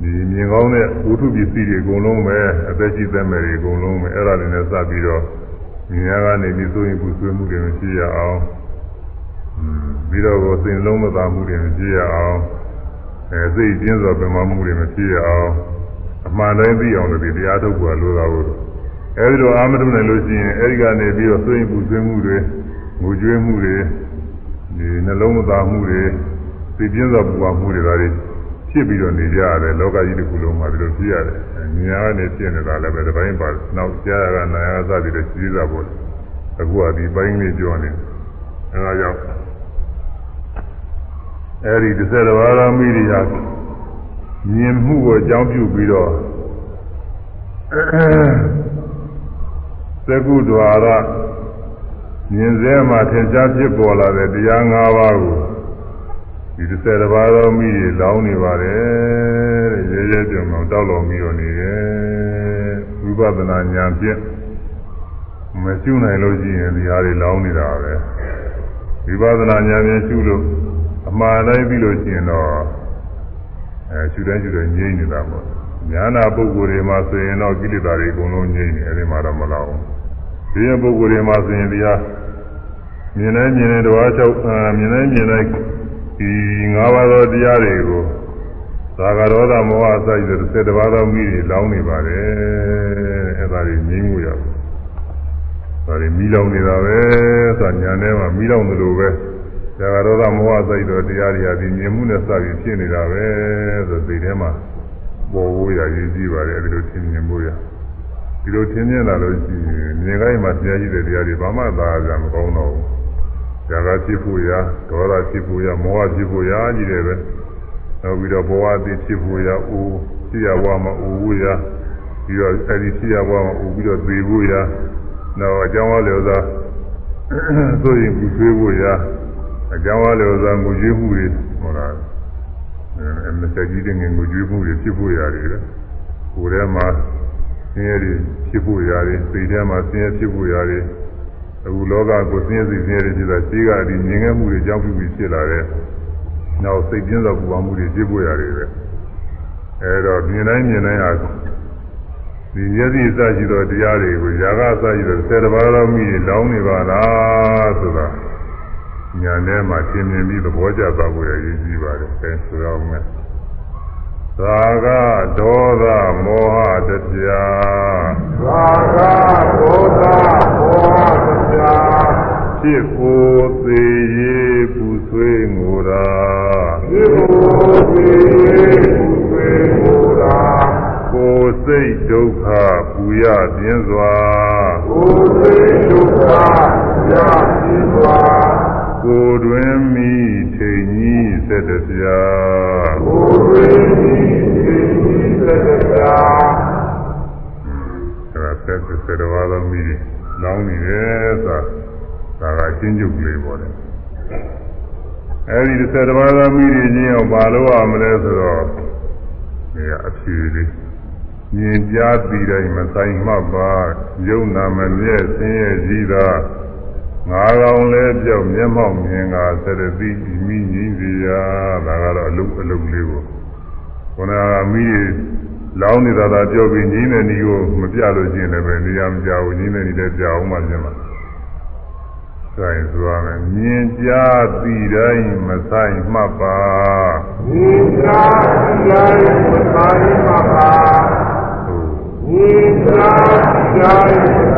ဒီမြင်ကောင်းတဲ့ဝိထုပစ္စည်းတွေအကုန်လုံးပဲအသက်ရှိသက်မဲ့တွေအကုန်လုံးပဲအဲ့ဒါတွေနဲ့စပြီးတော့မြင်ရကနေပြီးသိုးရင်ဘူးဆွေးမှုတွေမရှိရအောင်ပြီးတော့ကိုစိတ်လုံးမသာမှုတွေမရှိရအောင်အဲစိတ်ကျဉ်းစွာပြမမှုတွေမရှိရအောင်အမှန်တိုင်းသိအောင်လို့ဒီတရားထုတ်ဖို့လိုတာကိုအဲဒီလိုအာမထုနိုင်လို့ရှိရင်အဲဒီကနေပြီးတော့သိုးရင်ဘူးဆွေးမှုတွေငိုကြွေးမှုတွေဒီနှလုံးမသာမှုတွေစိတ်ကျဉ်းစွာပူပါမှုတွေဒါတွေ ဖြစ်ပြီးတော့နေကြရတယ်လောကကြီးတစ်ခုလုံးမှာဒီလိုဖြစ်ရတယ်။ညာကနေဖြစ်နေတာလည်းပဲတစ်ပိုင်းပါနောက်ကြားရကနာရသတိတွေရှိသေးတာပေါ့။အခုကဒီပိုင်းလေးပြောနေ။အဲဒါကြောင့်အဲဒီတစ်ဆက်တစ်ပါးသောမိရိယာမြင်မှုကိုအကြောင်းပြုပြီးတော့သကုဒ္ဒဝါရမြင်စေမှထင်ရှားဖြစ်ပေါ်လာတဲ့တရား၅ပါးကို ဒီတစ်ဆယ်တစ်ပါးသောမိတွေလောင်းနေပါတယ်တဲ့ရဲရဲကြုံအောင်တောက်လောင်ပြီးတော့နေတယ်ဝိပဿနာဉာဏ်ဖြင့်မရှုနိုင်လို့ရှိရင်ဒီဟာတွေလောင်းနေတာပဲဝိပဿနာဉာဏ်ဖြင့်ရှုလို့အမှားတိုင်းပြီးလို့ရှိရင်တော့အဲရှုတိုင်းရှုတိုင်းငြိမ့်နေတာပေါ့ညာနာပုဂ္ဂိုလ်တွေမှာဆိုရင်တော့ကိလေသာတွေအကုန်လုံးငြိမ့်နေအဲဒီမှာတော့မလောက်ဘူးဒီရင်ပုဂ္ဂိုလ်တွေမှာဆိုရင်ဒီဟာမြင်တိုင်းမြင်တိုင်းတဝါ၆မြင်တိုင်းမြင်တိုင်း ဒီ၅ပါးသောတရားတွေကိုသာဂရောဓမောဟအစရှိတဲ့၁၁ပါးသောမိတွေလောင်းနေပါတယ်အဲဒါတွေငြိမ်းမှုရဒါတွေမိလောင်နေတာပဲဆိုတာညာထဲမှာမိလောင်သလိုပဲသာဂရောဓမောဟအစရှိတဲ့တရားတွေဟာဒီမြင်မှုနဲ့စပြီးဖြစ်နေတာပဲဆိုသိထဲမှာပေါ်ဖို့ရရည်ကြည့်ပါတယ်အဲဒီလိုသင်မြင်ဖို့ရဒီလိုသင်မြင်လာလို့ရှိရင်မြင်ခိုင်းမှာတရားရှိတဲ့တရားတွေဘာမှသာကြမကောင်းတော့ဘူး ဇာကဖြစ်ဖို့ရဒေါသဖြစ်ဖို့ရမောဟဖြစ်ဖို့ရကြီးတယ်ပဲနောက်ပြီးတော့ဘဝအသိဖြစ်ဖို့ရအိုးဖြစ်ရဘဝမှာအိုးဖို့ရပြီးတော့အဲဒီဖြစ်ရဘဝမှာအိုးပြီးတော့သေဖို့ရနောက်အကြောင်းအလျော်သာသို့ရင်ပူဆွေးဖို့ရအကြောင်းအလျော်သာငိုကြွေးမှုတွေဟောတာအဲမစကြီးတဲ့ငငိုကြွေးမှုတွေဖြစ်ဖို့ရတယ်ပဲကိုယ်ထဲမှာဆင်းရဲတွေဖြစ်ဖို့ရတယ်စိတ်ထဲမှာဆင်းရဲဖြစ်ဖို့ရတယ် အခုလောကကိုဆင်းရဲစိတ်ဆင်းရဲတွေဖြစ်တာရှိကဒီမြင်ခဲ့မှုတွေကြောင့်ပြုပြီးဖြစ်လာတဲ့နောက်စိတ်ပြင်းသောပူပန်မှုတွေဖြစ်ပေါ်ရတယ်ပဲအဲတော့မြင်တိုင်းမြင်တိုင်းဟာဒီမျက်စိအစရှိသောတရားတွေကိုຢာကအစရှိသောဆယ်တပါးသောမိတွေလောင်းနေပါလားဆိုတာညာထဲမှာသင်မြင်ပြီးသဘောကျသွားဖို့ရည်ကြည်ပါတယ်အဲဆိုရအောင်မယ် သာကဒေါသမောဟတရားသာကဒေါသမောဟတရားဖြစ်ကိုသေးရေးပူဆွေးငိုတာဖြစ်ကိုသေးရေးပူဆွေးငိုတာကိုယ်စိတ်ဒုက္ခပူရပြင်းစွာကိုယ်စိတ်ဒုက္ခပူရပြင်းစွာ ကိုယ်တွင်မိထိန်ကြီးဆက်တပြာကိုယ်တွင်မိထိန်ကြီးဆက်တပြာအဲဒါဆက်ဆက်တော်တော်မိလောင်းနေတယ်ဆိုတာဒါကအချင်းကျုပ်ကလေးပေါ်တယ်အဲဒီဆက်တော်တော်မိတွေချင်းအောင်ဘာလို့ရမလဲဆိုတော့ဒီအဖြေလေးမြင်ကြားပြီးတိုင်းမဆိုင်မှပါယုံနာမမြဲဆင်းရဲကြီးသာ ငါကောင်လဲပြောက်မျက်မှောက်မြင်ကသရတိမိငိစီယာဒါကတော့အလုအလုလေးကိုခန္ဓာမိလောင်းနေတာသာပြောပြီးငိတဲ့ဤကိုမပြလို့ရှိရင်လည်းပဲနေရာမကြဘူးငိတဲ့ဤလည်းပြအောင်မှပြင်မှာဆိုင်ဆိုရမယ်မြင်ကြားသိတိုင်းမဆိုင်မှတ်ပါမြင်ကြားသိတိုင်းမဆိုင်မှတ်ပါမြင်ကြားသိတိုင်းမဆိုင်မှတ်ပါ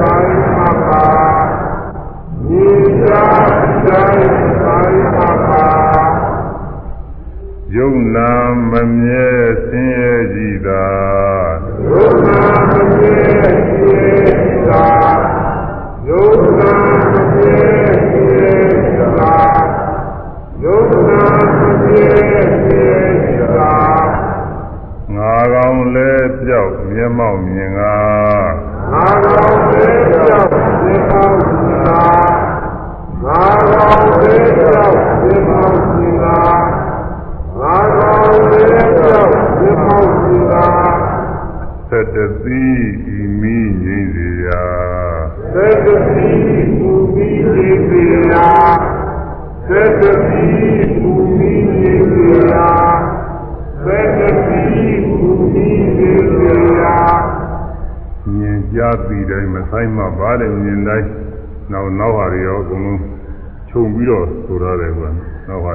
ယုံနာမမြဲဆင်းရဲကြည်သာယုံနာမမြဲဆင်းရဲကြည်သာယုံနာမမြဲဆင်းရဲကြည်သာယုံနာမမြဲဆင်းရဲကြည်သာငါကောင်းလဲပြောက်မျက်မှောက်မြင်ငါငါကောင်းလဲပြောက်မျက်မှောက်မြင်ငါ ငါတော်သေးကြောင့်ဒီမောင်ရှင်သာငါတော်သေးကြောင့်ဒီမောင်ရှင်သာသတ္တသီး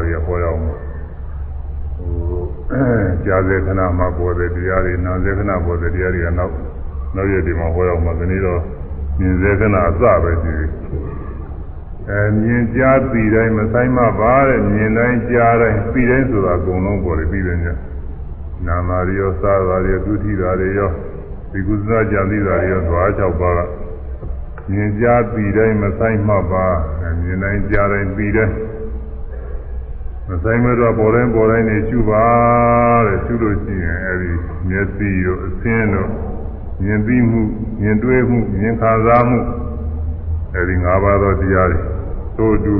တွေဟောရအောင်ဟိုကြားစေခဏမှာပေါ်တဲ့တရားတွေနာစေခဏပေါ်တဲ့တရားတွေကနောက်နောက်ရက်ဒီမှာဟောရအောင်မှာဒီနေ့တော့မြင်စေခဏအစပဲရှိတယ်အဲမြင်ကြားသိတိုင်းမဆိုင်မပါတဲ့မြင်တိုင်းကြားတိုင်းသိတိုင်းဆိုတာအကုန်လုံးပေါ်တယ်ပြီးတယ်ညနာမာရီရောစားတာတွေဒုတိတာတွေရောဒီကုသနာကြံသိတာတွေရောသွား၆ပါးကမြင်ကြားသိတိုင်းမဆိုင်မှပါမြင်တိုင်းကြားတိုင်းသိတိုင်း မဆိုင်မတော့ပေါ်တိုင်းပေါ်တိုင်းနေရှုပါတဲ့ရှုလို့ရှိရင်အဲဒီမျက်စိရောအဆင်းတို့မြင်သိမှုမြင်တွေ့မှုမြင်ခံစားမှုအဲဒီ၅ပါးသောတရားတွေသို့တူ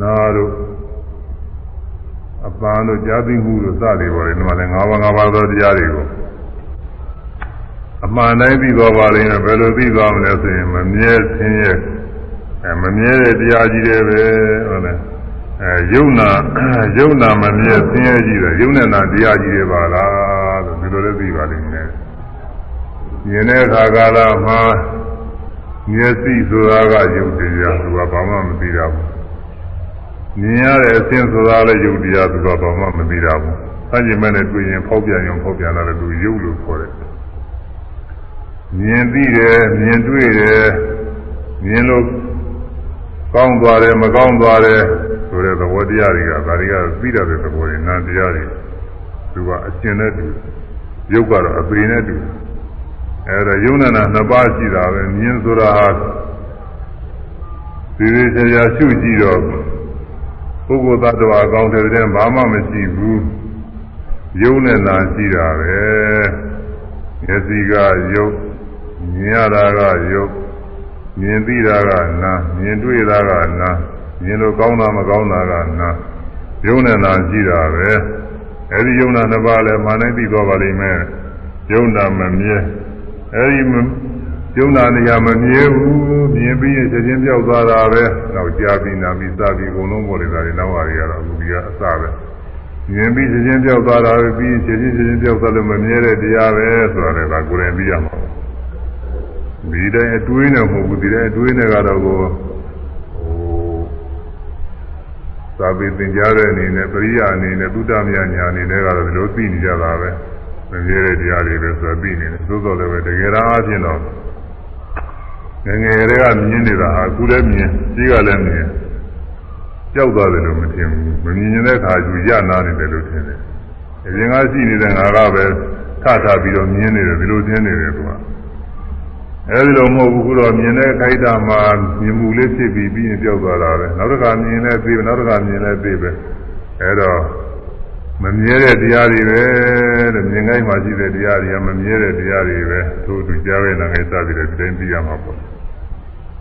နာတို့အပန်းတို့ကြားသိမှုတို့စသည်ပေါ်တယ်ဒီမှာလည်း၅ပါး၅ပါးသောတရားတွေကိုအမှန်တိုင်းသိသွားပါလိမ့်မယ်ဘယ်လိုသိသွားမလဲဆိုရင်မမြဲသင်ရဲ့အဲမမြဲတဲ့တရားကြီးတွေပဲဟုတ်လား အဲယုံနာယုံနာမမြဲသင်ရဲ့ကြီးတယ်ယုံနဲ့နာတရားကြီးတွေပါလားလို့ဒီလိုလည်းသိပါလိမ့်မယ်မြင်တဲ့အခါကာလမှာမျက်စိဆိုတာကယုတ်တရားသူကဘာမှမသိတာဘူးမြင်ရတဲ့အသင်ဆိုတာလည်းယုတ်တရားသူကဘာမှမသိတာဘူး။အဲကြည့်မဲ့နဲ့တွေ့ရင်ဖောက်ပြန်ရင်ဖောက်ပြန်လာတယ်သူယုတ်လို့ခေါ်တယ်။မြင်သိတယ်မြင်တွေ့တယ်မြင်လို့ကောင်းသွားတယ်မကောင်းသွားတယ် ဆိုတဲ့သဘောတရားတွေကဒါတွေကသိတဲ့သဘောတွေနာတရားတွေသူကအကျဉ်းနဲ့တူယုတ်ကတော့အပေနဲ့တူအဲဒါယုံနာနာနှစ်ပါးရှိတာပဲမြင်ဆိုတာဟာဒီဒီချာချာရှုကြည့်တော့ပုဂ္ဂိုလ်သတ္တဝါအကောင်းတဲ့တဲ့ဘာမှမရှိဘူးယုံနဲ့နာရှိတာပဲမျက်စိကယုတ်မြင်ရတာကယုတ်မြင်သိတာကနာမြင်တွေ့တာကနာ မြင်လို့ကောင်းတာမကောင်းတာကနာယုံနဲ့နာရှိတာပဲအဲဒီယုံနာနှစ်ပါးလည်းမာနိုင်သိသွားပါလိမ့်မယ်ယုံနာမမြဲအဲဒီယုံနာနေရာမမြဲဘူးမြင်ပြီးရင်ချက်ချင်းပြောက်သွားတာပဲနောက်ကြားပြီးနာပြီးစပြီးအကုန်လုံးပေါ်နေတာတွေနောက်ဟာတွေကတော့အခုဒီကအစပဲမြင်ပြီးချက်ချင်းပြောက်သွားတာပဲပြီးချက်ချင်းချက်ချင်းပြောက်သွားလို့မမြဲတဲ့တရားပဲဆိုတာလည်းဒါကိုယ်တိုင်သိရမှာဒီတိုင်းအတွေးနဲ့မဟုတ်ဘူးဒီတိုင်းအတွေးနဲ့ကတော့ကိုဟို သာပေသင်ကြားတဲ့အနေနဲ့ပရိယာအနေနဲ့သုတ္တမယညာအနေနဲ့ကတော့ဒီလိုသိနေကြတာပဲမမြဲတဲ့တရားတွေပဲဆိုပြီးနေတယ်သို့တော်လည်းပဲတကယ်အားဖြင့်တော့ငငယ်တွေကမြင်နေတာဟာအခုလည်းမြင်ကြီးကလည်းမြင်ကြောက်သွားတယ်လို့မထင်ဘူးမမြင်တဲ့အခါကျရနာနေတယ်လို့ထင်တယ်အရင်ကရှိနေတဲ့ငါကပဲထထပြီးတော့မြင်နေတယ်ဒီလိုထင်နေတယ်သူက အဲဒီလိုမဟုတ်ဘူးခုတော့မြင်တဲ့ခိုက်တာမှာမြင်မှုလေးဖြစ်ပြီးပြီးရင်ကြောက်သွားတာပဲနောက်တစ်ခါမြင်လဲပြီးနောက်တစ်ခါမြင်လဲပြီးပဲအဲတော့မမြဲတဲ့တရားတွေပဲတဲ့မြင်ခိုင်းမှရှိတဲ့တရားတွေကမမြဲတဲ့တရားတွေပဲသူ့သူကြားပဲနာငယ်စပြီးတော့ဒီတိုင်းပြီးရမှာပေါ့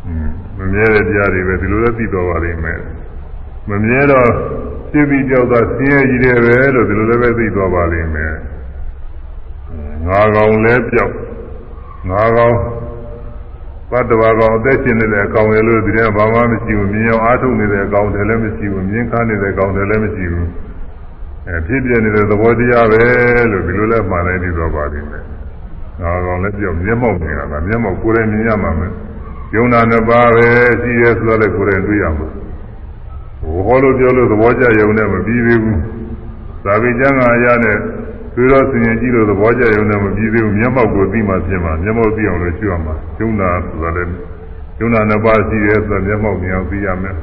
อืมမမြဲတဲ့တရားတွေပဲဒီလိုလည်းသိတော်ပါလိမ့်မယ်မမြဲတော့သိပြီးကြောက်တာဆင်းရဲကြီးတယ်ပဲလို့ဒီလိုလည်းပဲသိတော်ပါလိမ့်မယ်ငါကောင်လဲပြောက်ငါကောင် ဘတ်တော်ကောင်အသက်ရှင်နေတဲ့အကောင်ရလို့ဒီထဲဘာမှမရှိဘူးမြင်အောင်အားထုတ်နေတဲ့အကောင်တယ်လည်းမရှိဘူးမြင်ခါနေတဲ့အကောင်တယ်လည်းမရှိဘူးအဲဖြစ်ပြနေတဲ့သဘောတရားပဲလို့ဒီလိုလဲမှန်လိုက်ပြီးတော့ပါလိမ့်မယ်ငါကောင်လည်းပြောမျက်မှောက်မြင်ရတာမျက်မှောက်ကိုယ်တိုင်မြင်ရမှာမယ်ယုံနာနှစ်ပါးပဲရှိရဲဆိုတော့လည်းကိုယ်တိုင်တွေ့ရမှာဟိုဟောလို့ပြောလို့သဘောကျယုံနဲ့မပြီးသေးဘူးသာဝိကျမ်းဂါရနဲ့ တွေ့တော့ဆင်ရင်ကြည့်လို့သဘောကျယုံနဲ့မပြီးသေးဘူးမျက်မှောက်ကိုသိမှဖြစ်မှာမျက်မှောက်သိအောင်လို့ရှင်းရမှာယုံနာဆိုတာလည်းယုံနာနှစ်ပါးရှိရဲဆိုတော့မျက်မှောက်မြင်အောင်သိရမယ်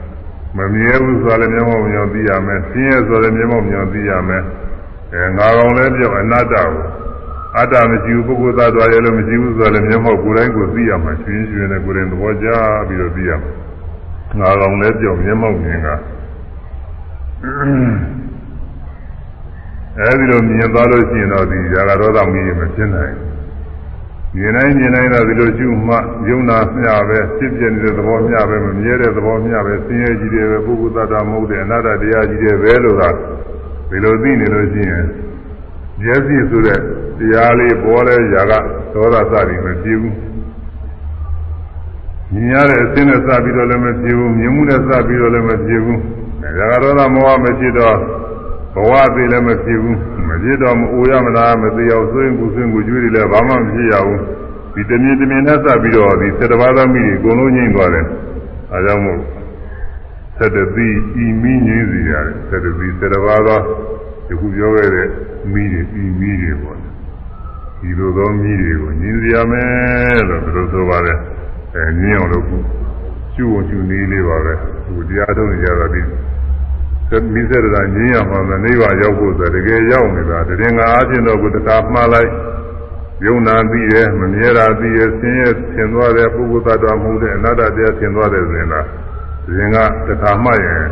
မမြဲဘူးဆိုတော့လည်းမျက်မှောက်မြင်အောင်သိရမယ်ဆင်းရဲဆိုတော့လည်းမျက်မှောက်မြင်အောင်သိရမယ်အဲငါကောင်လည်းပြောအနတ္တကိုအတ္တမရှိဘူးပုဂ္ဂိုလ်သားတော်ရလို့မရှိဘူးဆိုတော့လည်းမျက်မှောက်ကိုယ်တိုင်းကိုသိရမှာရှင်ရှင်နဲ့ကိုယ်တိုင်သဘောကျပြီးတော့သိရမှာငါကောင်လည်းပြောမျက်မှောက်မြင်က အဲဒီလိုမြင်သွားလို့ရှိရင်တော့ဒီဇာကရောသမီးမဖြစ်နိုင်မြင်တိုင်းမြင်တိုင်းတော့ဒီလိုရှုမှယုံနာမျှပဲဖြစ်ပြနေတဲ့သဘောမျှပဲမမြဲတဲ့သဘောမျှပဲဆင်းရဲကြီးတယ်ပဲပုဂ္ဂိုလ်သတ္တမဟုတ်တဲ့အနာတ္တတရားကြီးတယ်ပဲလို့သာဒီလိုသိနေလို့ရှိရင်မျက်စိဆိုတဲ့တရားလေးပေါ်လဲຢာကဒေါသစသည်မဖြစ်ဘူးမြင်ရတဲ့အစင်းနဲ့စပြီးတော့လည်းမဖြစ်ဘူးမြင်မှုနဲ့စပြီးတော့လည်းမဖြစ်ဘူးຢာကဒေါသမောဟမဖြစ်တော့ ဘဝသေးလည်းမဖြစ်ဘူးမဖြစ်တော့မအိုရမလားမသေးအောင်ဆွေးကူဆွေးကူကျွေးတွေလည်းဘာမှမဖြစ်ရဘူးဒီတမြင်တမြင်နဲ့စပ်ပြီးတော့ဒီ7ပါးသောမိတွေအကုန်လုံးငြိမ့်သွားတယ်အဲကြောင့်မို့7သီဤမိငြိမ့်စီရတယ်7သီ7ပါးသောဒီခုပြောခဲ့တဲ့မိတွေဤမိတွေပေါ့ဒီလိုသောမိတွေကိုငြိမ့်စီရမယ်လို့ဘယ်လိုဆိုပါလဲအဲငြင်းအောင်လို့ကျူဝင်ကျူနေလေးပါပဲသူတရားထုတ်နေကြတာဒီ မိစ္ဆရာငြင်းရမှာမနိဗ္ဗာန်ရောက်ဖို့ဆိုတကယ်ရောက်နေတာတရင်ကအားဖြင့်တော့ကိုတခါမှားလိုက်ယုံနာသိတယ်မမြဲတာသိတယ်ဆင်းရဲဆင်သွားတယ်ပုဂ္ဂိုလ်သတ္တဝါမှုတဲ့အနတ္တတရားဆင်သွားတယ်ဆိုရင်လားတရင်ကတခါမှတ်ရင်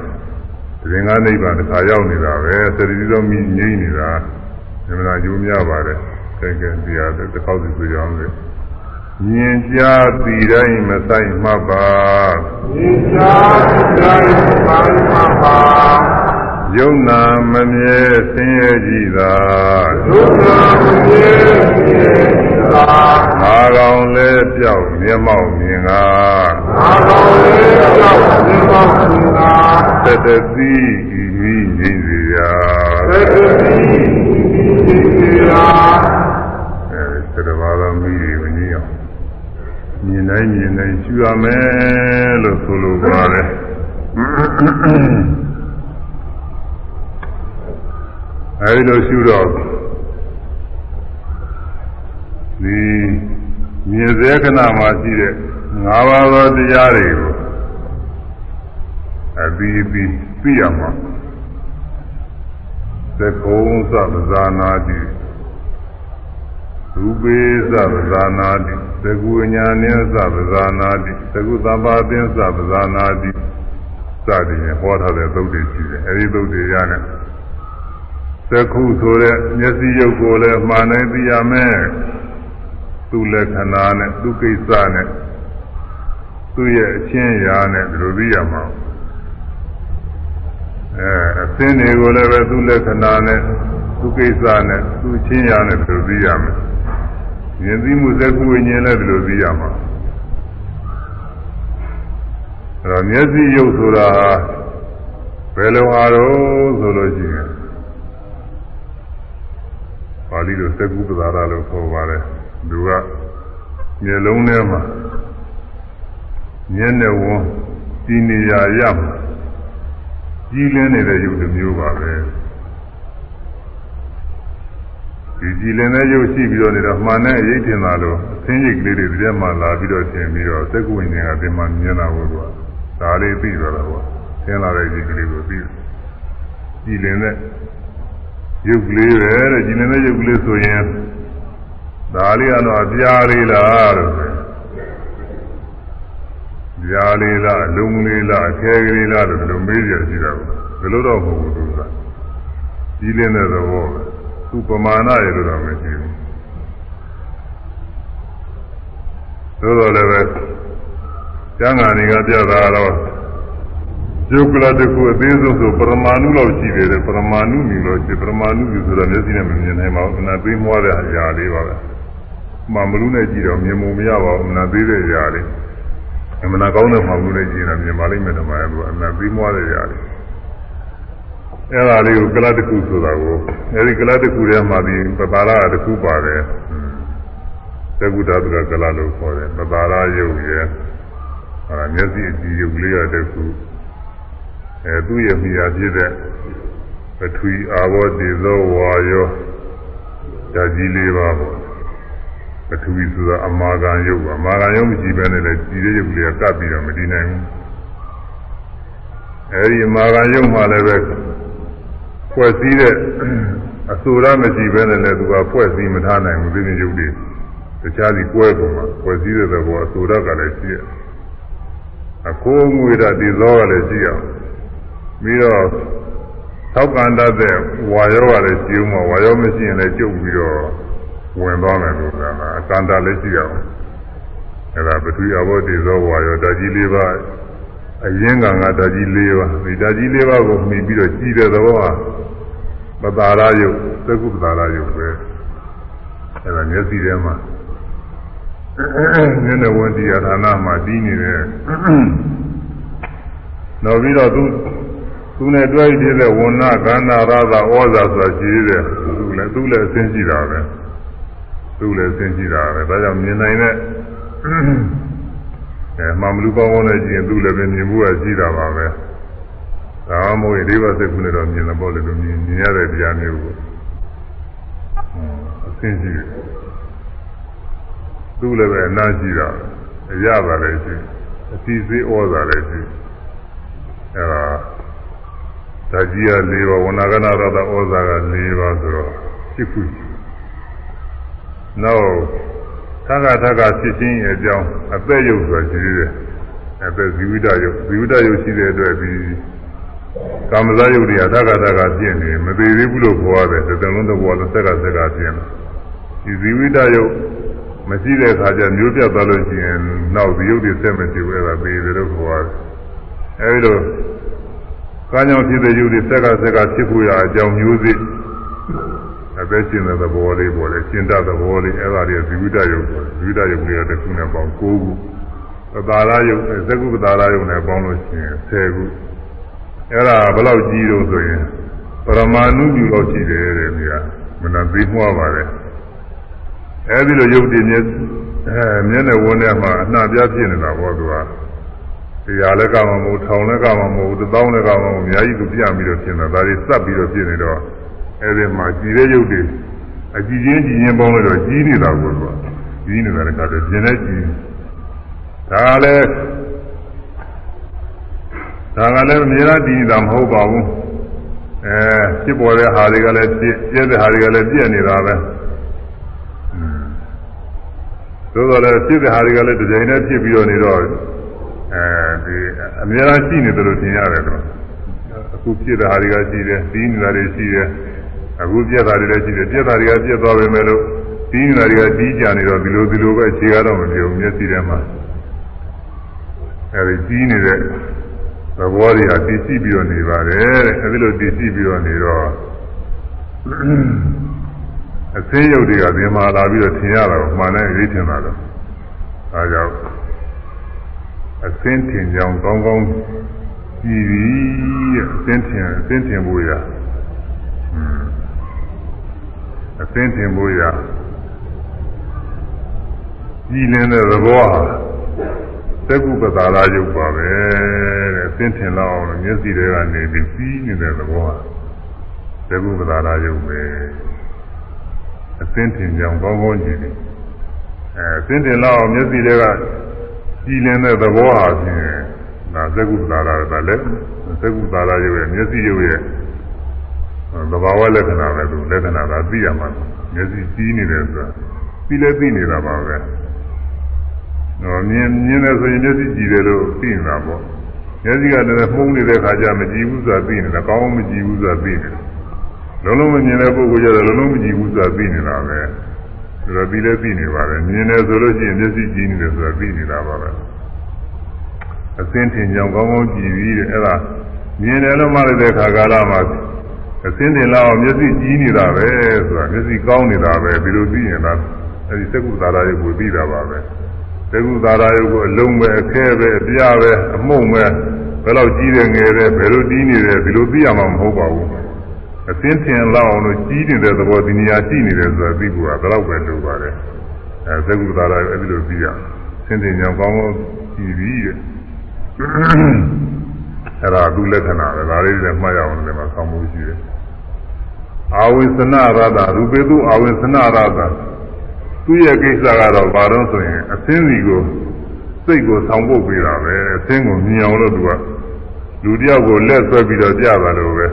တရင်ကနိဗ္ဗာန်တခါရောက်နေတာပဲသတိတော်မြငြိမ့်နေတာဓမ္မနာကျိုးများပါတယ်ကဲကဲတရားတစ်ခေါက်စီဆိုကြအောင်လေ မြင်ကြားသိတိုင်းမဆိုင်မှတ်ပါမြင်ကြားသိတိုင်းမဆိုင်မှတ်ပါယုံနာမမြဲဆင်းရဲကြည်သာယုံနာမမြဲဆင်းရဲကြည်သာငါကောင်လည်းပြောက်မျက်မှောက်မြင်ငါငါကောင်လည်းပြောက်မျက်မှောက်မြင်ငါတတတိဤမိငြိမ့်စေရာတတတိဤမိငြိမ့်စေရာအဲသတ္တဝါတော်မိတွေညည်းအောင် မြင်တိုင်းမြင်တိုင်းရှုရမယ်လို့ဆိုလိုပါတယ်အဲဒီလိုရှုတော့ဒီမြင်စေခဏမှာရှိတဲ့၅ပါးသောတရားတွေကိုအပြီးပြီးသိရမှာသကုံသဗ္ဗဇာနာတိ ရူပေသဗ္ဗဇာနာတိသကုညာနိသဗ္ဗဇာနာတိသကုသဗ္ဗသင်္သဗ္ဗဇာနာတိစသည်ဖြင့်ဟောထားတဲ့သုတ်တွေရှိတယ်အဲဒီသုတ်တွေရတဲ့သကုဆိုတဲ့မျက်စိရုပ်ကိုလည်းမှားနိုင်သိရမယ်သူ့လက္ခဏာနဲ့သူ့ကိစ္စနဲ့သူ့ရဲ့အချင်းရာနဲ့ဒီလိုသိရမှာအဲအသင်းတွေကိုလည်းပဲသူ့လက္ခဏာနဲ့သူ့ကိစ္စနဲ့သူ့ချင်းရာနဲ့ဒီလိုသိရမယ် မြင်သိမှုသက္ကုဝိညာဉ်လည်းဒီလိုသိရမှာအဲတော့မျက်စိရုပ်ဆိုတာဘယ်လိုဟာတော့ဆိုလို့ရှိရင်ပါဠိလိုသက္ကုပ္ပဒါရလို့ခေါ်ပါတယ်သူကမျက်လုံးထဲမှာမျက်နှာဝန်ဒီနေရာရမှာကြီးလင်းနေတဲ့ရုပ်တစ်မျိုးပါပဲ ဒီကြည်လင်တဲ့ရုပ်ရှိပြီးတော့နေတော့မှန်တဲ့အရေးထင်တာလို့အသိဉာဏ်ကလေးတွေဒီထဲမှာလာပြီးတော့သင်ပြီးတော့သက္ကုဝိညာဉ်ကဒီမှာမြင်တာကိုသူကဒါလေးသိတော့တာပေါ့သင်လာတဲ့ကြည်ကလေးကိုသိကြည်လင်တဲ့ရုပ်ကလေးပဲတဲ့ကြည်လင်တဲ့ရုပ်ကလေးဆိုရင်ဒါလေးကတော့အပြားလေးလားလို့ပြားလေးလားလုံလေးလားအခဲကလေးလားလို့ဒီလိုမေးကြရှိတာကိုဘယ်လိုတော့မဟုတ်ဘူးသူကကြည်လင်တဲ့သဘောပဲ သူပမာဏရေလို့တော့မရှိဘူးသို့တော်လည်းပဲကျမ်းဂန်တွေကပြတာတော့ယုတ်ကလတခုအသေးဆုံးဆိုပရမာဏုလောက်ရှိတယ်ပရမာဏုမျိုးလို့ရှိပရမာဏုမျိုးဆိုတော့မျက်စိနဲ့မမြင်နိုင်ပါဘူးအနာသေးမွားတဲ့အရာလေးပါပဲမှမလူနဲ့ကြည့်တော့မြင်မမရပါဘူးအနာသေးတဲ့အရာလေးအမှန်ကောင်းတဲ့မှမလူနဲ့ကြည့်ရင်မြင်ပါလိမ့်မယ်ဓမ္မရဲ့သူအနာသေးမွားတဲ့အရာလေး အဲ့ဒါလေးကိုကလတ်တခုဆိုတာကိုအဲ့ဒီကလတ်တခုထဲမှာဒီပတာရတခုပါတယ်သကုဓာတုကကလလို့ခေါ်တယ်ပတာရယုတ်ရဲ့ဟာမျက်စိအကြည့်ယုတ်လေးရတခုအဲသူ့ရဲ့မိယာဖြစ်တဲ့ပထဝီအာဘောတေဇောဝါယောဓာကြီးလေးပါပေါ့ပထဝီဆိုတာအမာခံယုတ်အမာခံယုတ်မရှိဘဲနဲ့လည်းကြည်တဲ့ယုတ်လေးကကပ်ပြီးတော့မတည်နိုင်ဘူးအဲဒီအမာခံယုတ်မှလည်းပဲ ဖွဲ့စည်းတဲ့အဆိုရမရှိဘဲနဲ့လည်းသူကဖွဲ့စည်းမထားနိုင်ဘူးသိနေရုပ်တွေတခြားစီကွဲကုန်မှာဖွဲ့စည်းတဲ့ဘောအဆိုရကလည်းရှိရအခိုးငွေတာဒီသောကလည်းရှိရပြီးတော့သောက်ကန္တတဲ့ဝါရောကလည်းရှိဦးမှာဝါရောမရှိရင်လည်းကျုပ်ပြီးတော့ဝင်သွားမယ်လို့ဆိုတာအကန္တလည်းရှိရအောင်အဲ့ဒါပထဝီအဘောတိသောဝါရောဓာကြီးလေးပါ အရင်ကငါဓာကြီး၄ပါးဒီဓာကြီး၄ပါးကိုမှီပြီးတော့ကြည်တဲ့သဘောဟာပတာရယုတ်သကုပတာရယုတ်ပဲအဲဒါမျက်စိထဲမှာမျက်နှာဝန်တရားဌာနမှာတည်နေတယ်နောက်ပြီးတော့သူသူနဲ့တွဲရည်တဲ့ဝဏ္ဏကန္နာရသာဩဇာဆိုတာရှိသေးတယ်သူလည်းသူလည်းအသိရှိတာပဲသူ့လည်းဆင်းကြည့်တာပဲဒါကြောင့်မြင်နိုင်တဲ့ အဲမှမလူကောင်းကောင်းနဲ့ကြည့်ရင်သူ့လည်းပဲမြင်မှုကရှိတာပါပဲဒါမှမဟုတ်ဒီဘက်စိတ်ကူနဲ့တော့မြင်တယ်ပေါ့လေလူမြင်မြင်ရတဲ့တရားမျိုးကိုအဆင်းကြည့်တယ်သူ့လည်းပဲအနာကြည့်တာအရပါလည်းရှိအစီစေးဩဇာလည်းရှိအဲဒါဓာကြီးက၄ပါးဝဏကနာရတဩဇာက၄ပါးဆိုတော့ရှိခုရှိနောက် သက္ကသက္ကဖြစ်ခြင်းရဲ့အကြောင်းအသက်ရုပ်ဆိုတာရှိသေးတယ်အသက်ဇီဝိတရုပ်ဇီဝိတရုပ်ရှိတဲ့အတွက်ဒီကာမဇာယုတ်တွေကသက္ကသက္ကပြင့်နေမသေးသေးဘူးလို့ခေါ်ရတယ်တတလုံးတစ်ဘောလုံးသက္ကသက္ကပြင့်ဒီဇီဝိတရုပ်မရှိတဲ့အခါကျမျိုးပြတ်သွားလို့ရှိရင်နောက်ဇီယုတ်တွေဆက်မရှိဘူးအဲ့ဒါသေတယ်လို့ခေါ်ရတယ်အဲဒီလိုကာကြောင့်ဖြစ်တဲ့ယုတ်တွေသက်ကသက်ကဖြစ်ဖို့ရအကြောင်းမျိုးစိအ သက်ရှင်တဲ့သဘောလေးပေါ်လေရှင်းတသဘောလေးအဲ့ဒါတွေဇီဝိတယုတ်ဇီဝိတယုတ်တွေကတစ်ခုနဲ့ပေါင်း9ခုပတာရယုတ်သက္ကုပတာရယုတ်နဲ့ပေါင်းလို့ရှိရင်10ခုအဲ့ဒါဘယ်လောက်ကြီးတော့ဆိုရင်ပရမာဏုပြုလောက်ရှိတယ်တဲ့မြာမနာသိမှွားပါတယ်အဲဒီလိုယုတ်တည်မြဲအဲမျက်နှာဝန်းထဲမှာအနှပြဖြစ်နေတာပေါ့သူကတရားလည်းကမှမဟုတ်ထောင်လည်းကမှမဟုတ်တပေါင်းလည်းကမှမဟုတ်အများကြီးသူပြပြီးတော့ဖြစ်နေတာဒါတွေစပ်ပြီးတော့ဖြစ်နေတော့ အဲဒီမှာကြည်တဲ့ယုတ်တွေအကြည်ချင်းကြည်ချင်းပေါင်းလို့တော့ကြီးနေတာကိုသူကကြီးနေတာလည်းကတော့ကျင်တဲ့ကြည်ဒါလည်းဒါကလည်းအများအားတည်နေတာမဟုတ်ပါဘူးအဲဖြစ်ပေါ်တဲ့ဟာတွေကလည်းပြည့်ပြည့်တဲ့ဟာတွေကလည်းပြည့်နေတာပဲသို့တော်လည်းဖြစ်တဲ့ဟာတွေကလည်းတစ်ကြိမ်နဲ့ဖြစ်ပြီးတော့နေတော့အဲဒီအများအားရှိနေတယ်လို့ထင်ရတယ်တော့အခုဖြစ်တဲ့ဟာတွေကရှိတယ်ပြီးနေတာတွေရှိတယ် အခုပြက်တာတွေလည်းရှိတယ်ပြက်တာတွေကပြက်သွားပေမဲ့လို့ပြီးနေတာတွေကပြီးကြနေတော့ဒီလိုဒီလိုပဲခြေကတော့မပြောဘူးမျက်စိထဲမှာအဲဒီကြီးနေတဲ့သဘောတွေဟာတည်ရှိပြီးတော့နေပါတယ်တဲ့အဲဒီလိုတည်ရှိပြီးတော့နေတော့အသိရုပ်တွေကဒီမှာလာပြီးတော့ထင်ရတာကိုမှန်တယ်ရေးထင်တာတော့အဲကြောင့်အသင်းထင်ကြောင်ကောင်းကောင်းကြည်ပြီးအသင်းထင်အသင်းထင်ဖို့ရအ သင်းထင်ဖို့ရကြည်လင်းတဲ့သဘောဟာသက္ကုပတာရာယုတ်ပါပဲတဲ့အသင်းထင်လောက်အောင်မျက်စိတွေကနေပြီးပြီးနေတဲ့သဘောဟာသက္ကုပတာရာယုတ်ပဲအသင်းထင်ကြောင်ကောင်းကောင်းကြည့်တယ်အဲအသင်းထင်လောက်မျက်စိတွေကကြည်လင်တဲ့သဘောဟာဖြင့်ဒါသက္ကုသာရကလည်းသက္ကုသာရရဲ့မျက်စိရုပ်ရဲ့ သဘာဝလက္ခဏာပဲသူလက္ခဏာကသိရမှာမျက်စိကြီးနေတယ်ဆိုတာသိလဲသိနေတာပါပဲတော့မြင်မြင်တယ်ဆိုရင်မျက်စိကြည့်တယ်လို့သိနေတာပေါ့မျက်စိကလည်းမှုန်းနေတဲ့ခါကျမကြည့်ဘူးဆိုတာသိနေတာကောင်းမကြည့်ဘူးဆိုတာသိနေတာလုံးလုံးမမြင်တဲ့ပုဂ္ဂိုလ်ကျတော့လုံးလုံးမကြည့်ဘူးဆိုတာသိနေတာပဲဆိုတော့ပြီးလဲသိနေပါတယ်မြင်တယ်ဆိုလို့ရှိရင်မျက်စိကြည့်နေတယ်ဆိုတာသိနေတာပါပဲအစင်းထင်ကြောင်ကောင်းကောင်းကြည့်ပြီးတဲ့အဲ့ဒါမြင်တယ်လို့မှလည်းတဲ့ခါကာလမှာ အစင်းထင်လောက်မျက်စိကြည့်နေတာပဲဆိုတာမျက်စိကောင်းနေတာပဲဒီလိုသိရင်လားအဲ့ဒီသက္ကုသာရယုတ်ကိုသိတာပါပဲသက္ကုသာရယုတ်ကိုအလုံးပဲအခဲပဲအပြားပဲအမှုန့်ပဲဘယ်လောက်ကြီးတယ်ငယ်တယ်ဘယ်လိုတီးနေတယ်ဒီလိုသိရမှာမဟုတ်ပါဘူးအသင်းထင်လောက်အောင်လို့ကြီးနေတဲ့သဘောဒီနေရာရှိနေတယ်ဆိုတာသိဖို့ကဘယ်တော့ပဲလိုပါတယ်အဲသက္ကုသာရအဲဒီလိုသိရသင်တင်ကြောင်ကောင်းကောင်းကြည့်ပြီးတဲ့အဲဒါသူလက္ခဏာပဲဒါလေးလည်းမှတ်ရအောင်လည်းမဆောင်းမှုရှိတယ် အာဝိသနာရတာရူပေတုအာဝိသနာရတာသူ့ရဲ့ကိစ္စကတော့ဘာလို့ဆိုရင်အသင်းစီကိုစိတ်ကိုဆောင်းပုတ်ပေးတာပဲအသင်းကိုမြင်အောင်လို့သူကလူတယောက်ကိုလက်ဆွဲပြီးတော့ကြားတာလို့ပဲ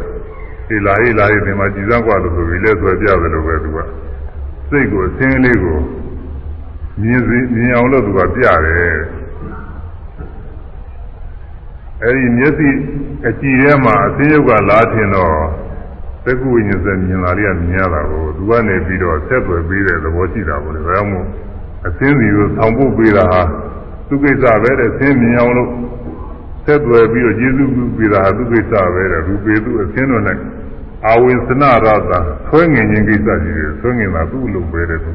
ဟေးလာဟေးလာဟေးဒီမှာကြည်စမ်းกว่าလို့ဆိုပြီးလက်ဆွဲပြတယ်လို့ပဲသူကစိတ်ကိုအသင်းလေးကိုမြင်စီမြင်အောင်လို့သူကပြတယ်အဲဒီမျက်စိအကြည့်ထဲမှာအသင်းရုပ်ကလာထင်တော့ သက္ကုဝိညာဉ်စမြင်လာလေးကမြင်ရတာကိုသူကနေပြီးတော့ဆက်သွယ်ပေးတဲ့သဘောရှိတာပေါ့လေဒါကြောင့်မို့အသင်းစီကိုဆောင်းဖို့ပေးတာဟာသူကိစ္စပဲတဲ့သင်းမြင်အောင်လို့ဆက်သွယ်ပြီးတော့ယေရှုပြုပေးတာဟာသူကိစ္စပဲတဲ့ရူပေသူအသင်းတော်နဲ့အာဝိသနာရတာဆွဲငင်ခြင်းကိစ္စကြီးတယ်ဆွဲငင်တာသူ့လိုပဲတဲ့သူ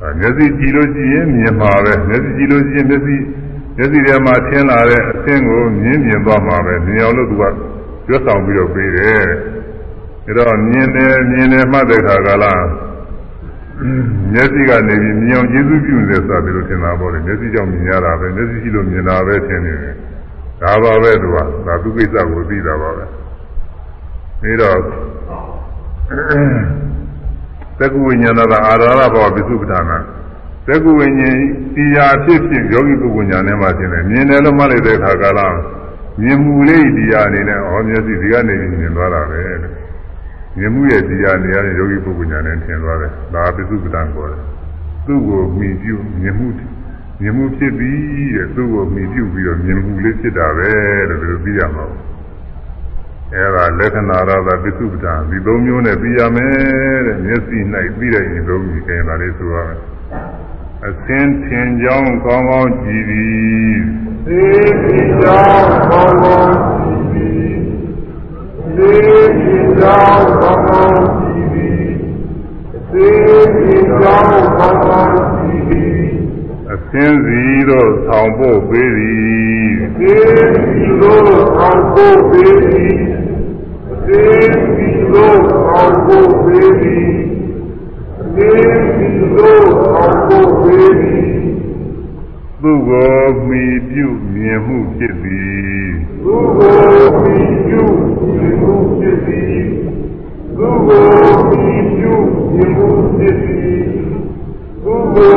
အဲမျက်စိကြည့်လို့ရှိရင်မြင်မှာပဲမျက်စိကြည့်လို့ရှိရင်မျက်စိမျက်စိထဲမှာထင်းလာတဲ့အသင်းကိုမြင်မြင်သွားမှာပဲမြင်အောင်လို့သူကရွတ်ဆောင်ပြီးတော့ပေးတယ် ဒါတော့မြင်တယ်မြင်တယ်မှတ်တဲ့ခါကလားမျက်စိကနေပြီးမြင်အောင်ကျေးဇူးပြုနေတယ်ဆိုတာဒီလိုထင်တာပေါ့လေမျက်စိကြောင့်မြင်ရတာပဲမျက်စိရှိလို့မြင်တာပဲထင်နေတယ်ဒါပါပဲသူကဒါသူကိစ္စကိုသိတာပါပဲပြီးတော့သက္ကဝိညာဏသာအာရဟဘောပိစုပ္ပဌာနာသက္ကဝိညာဉ်တရားဖြစ်ဖြစ်ယောဂီပုဂ္ဂိုလ်ညာနဲ့မှထင်တယ်မြင်တယ်လို့မှတ်လိုက်တဲ့အခါကလားမြင်မှုလေးတရားအနေနဲ့ဩမျက်စိဒီကနေပြီးမြင်သွားတာပဲ မြင်မှုရဲ့တရားနေရာနဲ့ယောဂီပုဂ္ဂိုလ်ညာနဲ့ထင်သွားတယ်ဒါပိစုပ္ပဌာန်ခေါ်တယ်သူ့ကိုမြင်ပြုမြင်မှုမြင်မှုဖြစ်ပြီးတဲ့သူ့ကိုမြင်ပြုပြီးတော့မြင်မှုလေးဖြစ်တာပဲလို့ဒီလိုသိရမှာပေါ့အဲဒါလက္ခဏာရတာပိစုပ္ပတံဒီသုံးမျိုးနဲ့ပြီးရမယ်တဲ့မျက်စိ၌ပြီးတဲ့ရင်သုံးပြီးကျင်လာလေးဆိုရမယ်အသင်ထင်ကြောင်းကောင်းကောင်းကြည်သည်သေတိကြောင့်ကောင်းကောင်းကြည်သည် သေတိကြောင့်ကောင်းကောင်းကြည်သည်သေတိကြောင့်ကောင်းကောင်းကြည်သည်အသင်စီတို့ဆောင်ဖို့ပေးသည်သေတိတို့ကောင်းဖို့ပေးသည်သေတိတို့ကောင်းဖို့ပေးသည်သေတိတို့ကောင်းဖို့ပေးသည် သူကိုမိပြုမြင်မှုဖြစ်သည်သူကိုမိပြုမြင်မှုဖြစ်သည်သူကိုမိပြုမြင်မှုဖြစ်သည်သူကို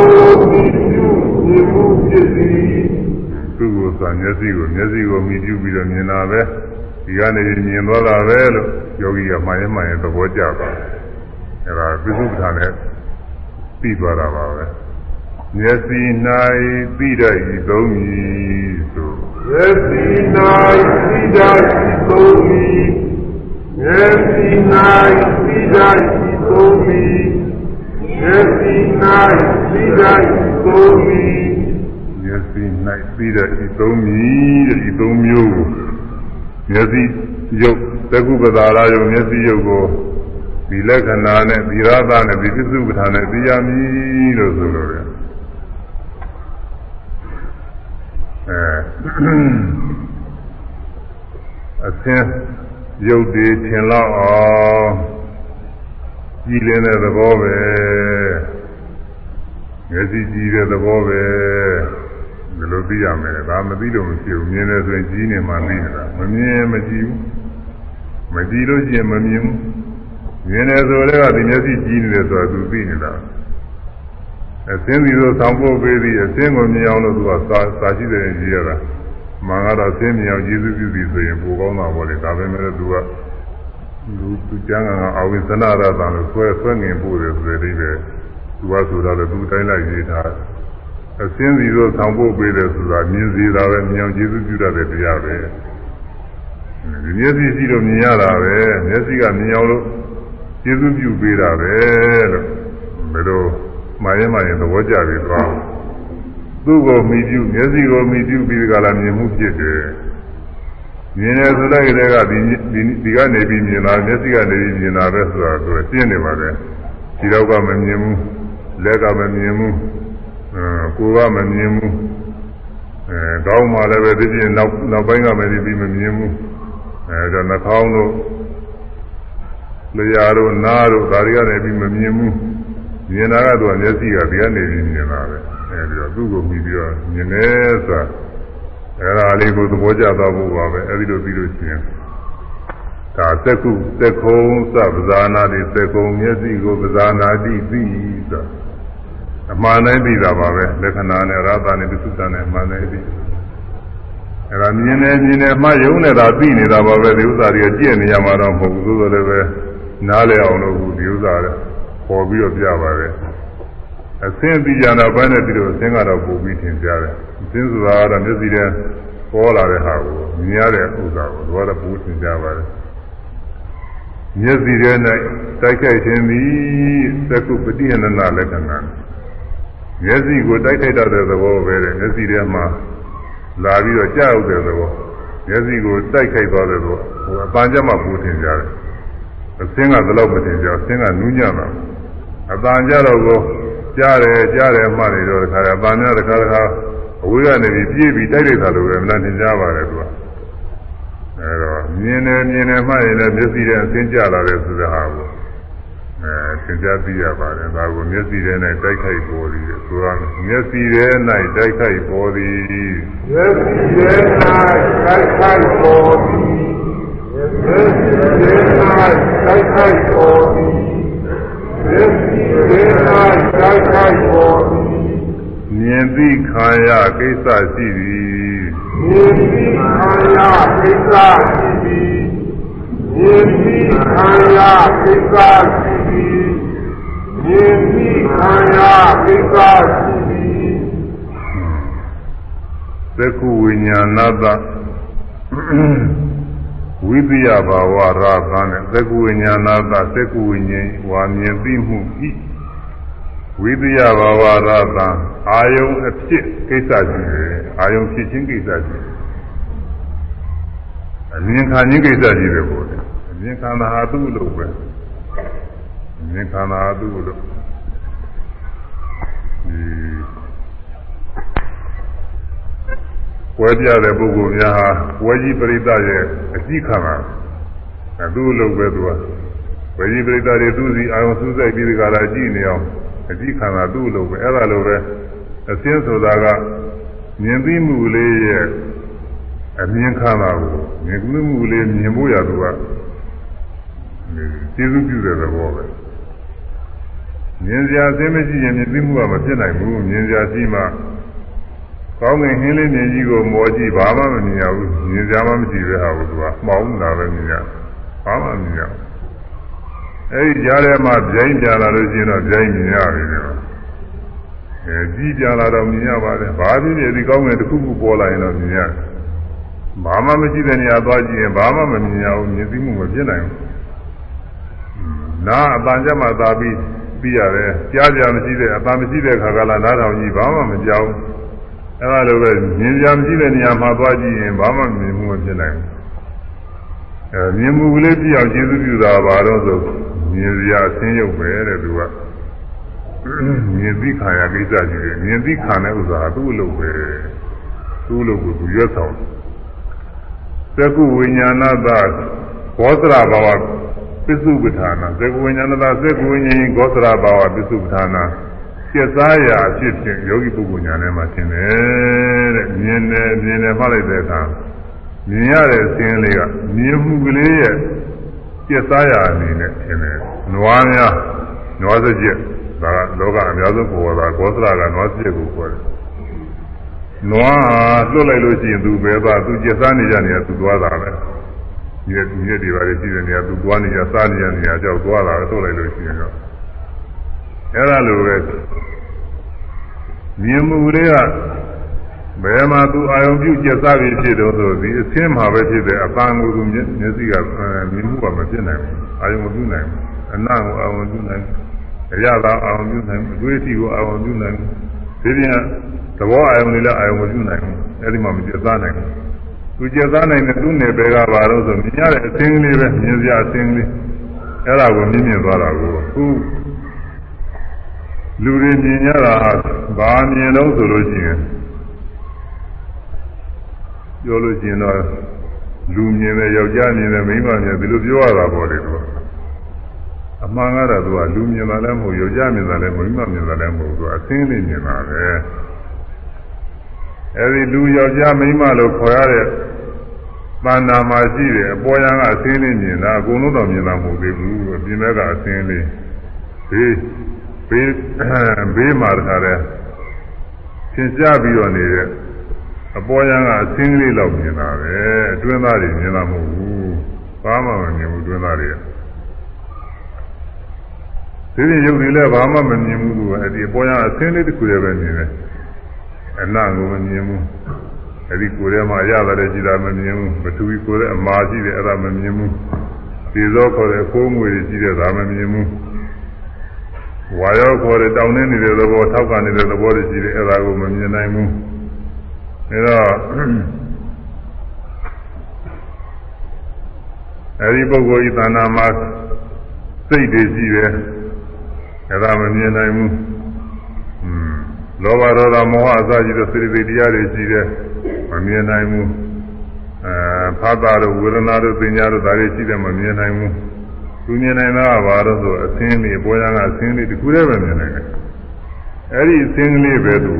မိပြုမြင်မှုဖြစ်သည်သူ့ကိုသာမျက်စိကိုမျက်စိကိုမိပြုပြီးတော့မြင်တာပဲဒီကနေမြင်သွားတာပဲလို့ယောဂီကမှန်ရင်မှန်ရင်သဘောကျပါအဲဒါပိစုပ္ပထာနဲ့ပြီးသွားတာပါပဲ မျက်စိ၌ပြီးတဲ့ဤသုံးဤဆိုယေစီနိုင်သိတတ်ဤသုံးဤယေစီနိုင်သိတတ်ဤသုံးဤယေစီနိုင်သိတတ်ဤသုံးဤမျက်စိ၌ပြီးတဲ့ဤသုံးဤတဲ့ဤသုံးမျိုးကိုမျက်စိရုပ်သက္ကုပ္ပဒါရယုံမျက်စိရုပ်ကိုဒီလက္ခဏာနဲ့ဒီရသနဲ့ဒီပစ္စုပ္ပထာနဲ့သိရမည်လို့ဆိုလိုတယ် အဲအသင်ရုပ်တွေထင်လောက်အောင်ကြည်လင်းတဲ့သဘောပဲမျက်စိကြည်တဲ့သဘောပဲဒီလိုသိရမယ်ဒါမသိလို့မဖြစ်ဘူးမြင်တယ်ဆိုရင်ကြည်နေမှသိနေတာမမြင်မကြည့်ဘူးမကြည့်လို့ရှိရင်မမြင်ဘူးမြင်တယ်ဆိုတော့ဒီမျက်စိကြည်နေတယ်ဆိုတာသူသိနေတာ အသင်းစီတို့ဆောင်းဖို့ပေးပြီးအသင်းကိုမြင်အောင်လို့သူကစာစာရှိတယ်ကြည့်ရတာမှန်ကတော့သင်းမြင်အောင်ယေရှုပြုပြီးဆိုရင်ပိုကောင်းတာပေါ့လေဒါပဲမဲ့သူကလူသူကျမ်းဂန်ကအဝိသနာရတာလို့ဆွဲဆွဲငင်ပို့တယ်ဆိုတဲ့အိဗယ်သူကဆိုတော့သူတိုင်းလိုက်ရေးထားအသင်းစီတို့ဆောင်းဖို့ပေးတယ်ဆိုတာမြင်စီတာပဲမြင်အောင်ယေရှုပြုတတ်တဲ့တရားပဲဒီမျက်စိရှိလို့မြင်ရတာပဲမျက်စိကမြင်အောင်လို့ယေရှုပြုပေးတာပဲလို့ဘယ်လို မှရင်မှရင်သဘောကျပြီးသွားသူ့ကိုမိပြုမျက်စိကိုမိပြုပြီးကြလားမြင်မှုဖြစ်တယ်မြင်တယ်ဆိုတဲ့ကလေးကဒီဒီဒီကနေပြီးမြင်တာမျက်စိကနေပြီးမြင်တာပဲဆိုတာသူရှင်းနေပါတယ်ဒီတော့ကမမြင်ဘူးလက်ကမမြင်ဘူးအဲကိုယ်ကမမြင်ဘူးအဲကောင်းမှလည်းပဲဒီပြင်နောက်နောက်ပိုင်းကမပြီးမမြင်ဘူးအဲဒါနှာခေါင်းတို့လျှာတို့နားတို့ဒါတွေကနေပြီးမမြင်ဘူး မြင်တာကတော့မျက်စိကဒီကနေပြီးမြင်တာပဲအဲဒီတော့သူ့ကိုပြီးပြီးတော့မြင်တယ်ဆိုတာအဲဒါလေးကိုသဘောကျသွားဖို့ပါပဲအဲဒီလိုပြီးလို့ရှိရင်ဒါသက္ကုသက္ကုံသဗ္ဗဇာနာတိသက္ကုံမျက်စိကိုပဇာနာတိသိဆိုတာအမှန်တိုင်းသိတာပါပဲလက္ခဏာနဲ့ရသနဲ့ပစ္စုတန်နဲ့အမှန်တိုင်းသိအဲဒါမြင်နေမြင်နေမှယုံနေတာသိနေတာပါပဲဒီဥစ္စာတွေကကြည့်နေရမှာတော့မဟုတ်ဘူးသို့တော်လည်းပဲနားလည်အောင်လို့ဒီဥစ္စာတွေ ပေါ်ပြီးတော့ပြပါတယ်အသင်းသိကြတာဘယ်နဲ့ဒီလိုအသင်းကတော့ပို့ပြီးထင်ကြတယ်အသင်းဆိုတာကတော့မျက်စိထဲပေါ်လာတဲ့ဟာကိုမြင်ရတဲ့ဥစ္စာကိုတော့ပို့ထင်ကြပါတယ်မျက်စိထဲ၌တိုက်ခိုက်ခြင်းသည်သက္ကုပတိယနနာလက္ခဏာမျက်စိကိုတိုက်ခိုက်တတ်တဲ့သဘောပဲတဲ့မျက်စိထဲမှာလာပြီးတော့ကြောက်တဲ့သဘောမျက်စိကိုတိုက်ခိုက်သွားတဲ့သဘောဟိုအပန်းကြမှာပို့ထင်ကြတယ်အသင်းကဘယ်တော့မတင်ကြအသင်းကနူးညံ့တာ အတန်ကြတော့ကိုကြားတယ်ကြားတယ်မှနေတော့တခါအပန်းများတခါတခါအဝေးကနေပြီးပြေးပြီးတိုက်လိုက်တာလို့ပဲမလားသင်ကြားပါတယ်သူကအဲတော့မြင်တယ်မြင်တယ်မှရင်လည်းမျက်စိထဲအသင်းကြလာတယ်ဆိုတဲ့ဟာကိုအဲသင်ကြားသိရပါတယ်ဒါကိုမျက်စိထဲ၌တိုက်ခိုက်ပေါ်သည်ဆိုရမယ်မျက်စိထဲ၌တိုက်ခိုက်ပေါ်သည်မျက်စိထဲ၌တိုက်ခိုက်ပေါ်သည်မျက်စိထဲ၌တိုက်ခိုက်ပေါ်သည်မျက်စိထဲ၌တိုက်ခိုက်ပေါ်သည် မြင်သိခံရကိစ္စရှိသည်မြင်ပြီးခံရကိစ္စရှိသည်မြင်ပြီးခံရကိစ္စရှိသည်မြင်ပြီးခံရကိစ္စရှိသည်သက္ကုဝိညာဏတ ဝိပယဘာဝရာသနဲ့သက္ကုဝိညာဏတသက္ကုဝိညာဉ်ဝါမြင်သိမှုဤဝိပယဘာဝရာသအာယုံအဖြစ်ကိစ္စရှိတယ်အာယုံဖြစ်ခြင်းကိစ္စရှိတယ်အမြင်ခံခြင်းကိစ္စရှိတယ်ပေါ့လေအမြင်ခံတာဟာသူ့လို့ပဲအမြင်ခံတာဟာသူ့လို့ဒီ ဝဲပြတဲ့ပုဂ္ဂိုလ်များဟာဝဲကြီးပရိသတ်ရဲ့အကြည့်ခံတာအဲသူ့လိုပဲသူကဝဲကြီးပရိသတ်တွေသူ့စီအာရုံစူးစိုက်ပြီးဒီကလာကြည့်နေအောင်အကြည့်ခံတာသူ့လိုပဲအဲ့ဒါလိုပဲအစင်းဆိုတာကမြင်သိမှုလေးရဲ့အမြင်ခံတာကိုမြင်ကူးမှုလေးမြင်ဖို့ရသူကကျေးဇူးပြုတဲ့သဘောပဲမြင်စရာအစင်းမရှိရင်မြင်သိမှုကမဖြစ်နိုင်ဘူးမြင်စရာရှိမှ ကောင်းကင်ဟင်းလေးမြင်ကြီးကိုမော်ကြည့်ဘာမှမမြင်ရဘူးမြင်ကြမှမရှိပဲဟာဘူးသူကမှောင်လာပဲမြင်ရဘာမှမမြင်ရအဲဒီကြားထဲမှာဗျိုင်းပြလာလို့ရှိရင်တော့ဗျိုင်းမြင်ရပြီတော့အဲကြီးပြလာတော့မြင်ရပါတယ်ဘာဖြစ်ဖြစ်ဒီကောင်းကင်တစ်ခုခုပေါ်လာရင်တော့မြင်ရဘာမှမရှိတဲ့နေရာသွားကြည့်ရင်ဘာမှမမြင်ရဘူးမြင်သိမှုမဖြစ်နိုင်ဘူးနာအပန်ကြမှာသာပြီးပြီးရတယ်ကြားကြမရှိတဲ့အပန်မရှိတဲ့ခါကလာနားထောင်ကြီးဘာမှမကြောက်ဘူး အဲလိုပဲမြင်ကြမရှိတဲ့နေရာမှာသွားကြည့်ရင်ဘာမှမြင်မှုမဖြစ်နိုင်ဘူးအဲမြင်မှုကလေးပြအောင်ကျေးဇူးပြုတာပါတော့ဆိုမြင်စရာအဆင်းရုပ်ပဲတဲ့သူကမြင်သိခံရကိစ္စကြီးတယ်မြင်သိခံတဲ့ဥစ္စာကသူ့အလုပ်ပဲသူ့အလုပ်ကိုသူရွတ်ဆောင်သက္ကုဝိညာဏသဘောသရဘာဝပစ္စုပ္ပထာနာသက္ကုဝိညာဏသသက္ကုဝိညာဉ်ဂောသရဘာဝပစ္စုပ္ပထာနာ ကျက်စားရာအဖြစ်ဖြင့်ယောဂီပုဂ္ဂိုလ်ညာထဲမှာသင်တယ်တဲ့မြင်တယ်မြင်တယ်မှလိုက်တဲ့အခါမြင်ရတဲ့အခြင်းလေးကမြင်မှုကလေးရဲ့ကျက်စားရာအနေနဲ့သင်တယ်နွားများနွားစကြက်ဒါကလောကအများဆုံးပေါ်တာဂောသရကနွားစကြက်ကိုခေါ်တယ်နွားဟာလွတ်လိုက်လို့ရှိရင်သူပဲသွားသူကျက်စားနေကြနေရသူသွားတာပဲဒီဒီနေ့ဒီပါလေးရှိတဲ့နေရာသူသွားနေကြစားနေကြနေရာကြောက်သွားတာလွတ်လိုက်လို့ရှိရင်တော့ အဲ့ဒါလိုပဲမြင်မှုတွေကဘယ်မှာသူအာယုံပြုကျက်စားပြီးဖြစ်တော့ဆိုဒီအသင်းမှာပဲဖြစ်တဲ့အပန်းကိုသူမျက်စိကမြင်မှုကမဖြစ်နိုင်ဘူးအာယုံမပြုနိုင်ဘူးအနံ့ကိုအာယုံပြုနိုင်အရသာအာယုံပြုနိုင်အတွေ့အထိကိုအာယုံပြုနိုင်ဒီပြင်သဘောအာယုံတွေလည်းအာယုံမပြုနိုင်ဘူးအဲ့ဒီမှာမကျက်စားနိုင်ဘူးသူကျက်စားနိုင်တဲ့သူ့နယ်ပယ်ကဘာလို့ဆိုမြင်ရတဲ့အသင်းကလေးပဲမြင်စရာအသင်းကလေးအဲ့ဒါကိုမြင်မြင်သွားတာကိုသူ လူတွေမြင်ရတာဘာမြင်တော့ဆိုလို့ရှိရင်ပြောလို့ရှိရင်တော့လူမြင်တယ်ယောက်ျားမြင်တယ်မိန်းမမြင်တယ်ဒီလိုပြောရတာပေါ့လေသူကအမှန်ကတော့သူကလူမြင်တာလည်းမဟုတ်ယောက်ျားမြင်တာလည်းမဟုတ်မိန်းမမြင်တာလည်းမဟုတ်သူအသင်းလေးမြင်တာပဲအဲဒီလူယောက်ျားမိန်းမလို့ခေါ်ရတဲ့တဏ္ဍာမှာရှိတယ်အပေါ်ယံကအသင်းလေးမြင်တာအကုန်လုံးတော့မြင်တာမဟုတ်သေးဘူးအပြင်ဘက်ကအသင်းလေးဘေး ဘေးဘေးမှာတခါတည်းသင်ကြားပြီးတော့နေတဲ့အပေါ်ယံကအသင်းလေးလောက်မြင်တာပဲအတွင်းသားတွေမြင်တာမဟုတ်ဘူးဘာမှမမြင်ဘူးအတွင်းသားတွေကဒီပြင်ရုပ်တွေလည်းဘာမှမမြင်ဘူးသူကအဲ့ဒီအပေါ်ယံအသင်းလေးတစ်ခုတည်းပဲမြင်တယ်အနံ့ကိုမမြင်ဘူးအဲ့ဒီကိုယ်ထဲမှာရတယ်ကြည်တာမမြင်ဘူးမတူဘူးကိုယ်ထဲအမာရှိတယ်အဲ့ဒါမမြင်ဘူးဒီသောခေါ်တဲ့ခိုးငွေတွေရှိတဲ့ဒါမမြင်ဘူး ဝါရောခေါ်တဲ့တောင်းနေနေတဲ့သဘောထောက်ကန်နေတဲ့သဘောတွေရှိတယ်အဲ့ဒါကိုမမြင်နိုင်ဘူးအဲတော့အဲဒီပုဂ္ဂိုလ်ဤသဏ္ဍာန်မှာစိတ်တွေရှိတယ်အဲ့ဒါမမြင်နိုင်ဘူးอืมလောဘဒေါသမောဟအစရှိတဲ့စိတ္တိတရားတွေရှိတယ်မမြင်နိုင်ဘူးအဲဖာတာတို့ဝေဒနာတို့ပညာတို့ဒါတွေရှိတယ်မမြင်နိုင်ဘူး သူမြင်နိုင်တာကဘာလို့ဆိုအသင်းလေးပေါ်ရကအသင်းလေးတခုတည်းပဲမြင်နိုင်တယ်အဲ့ဒီအသင်းလေးပဲသူ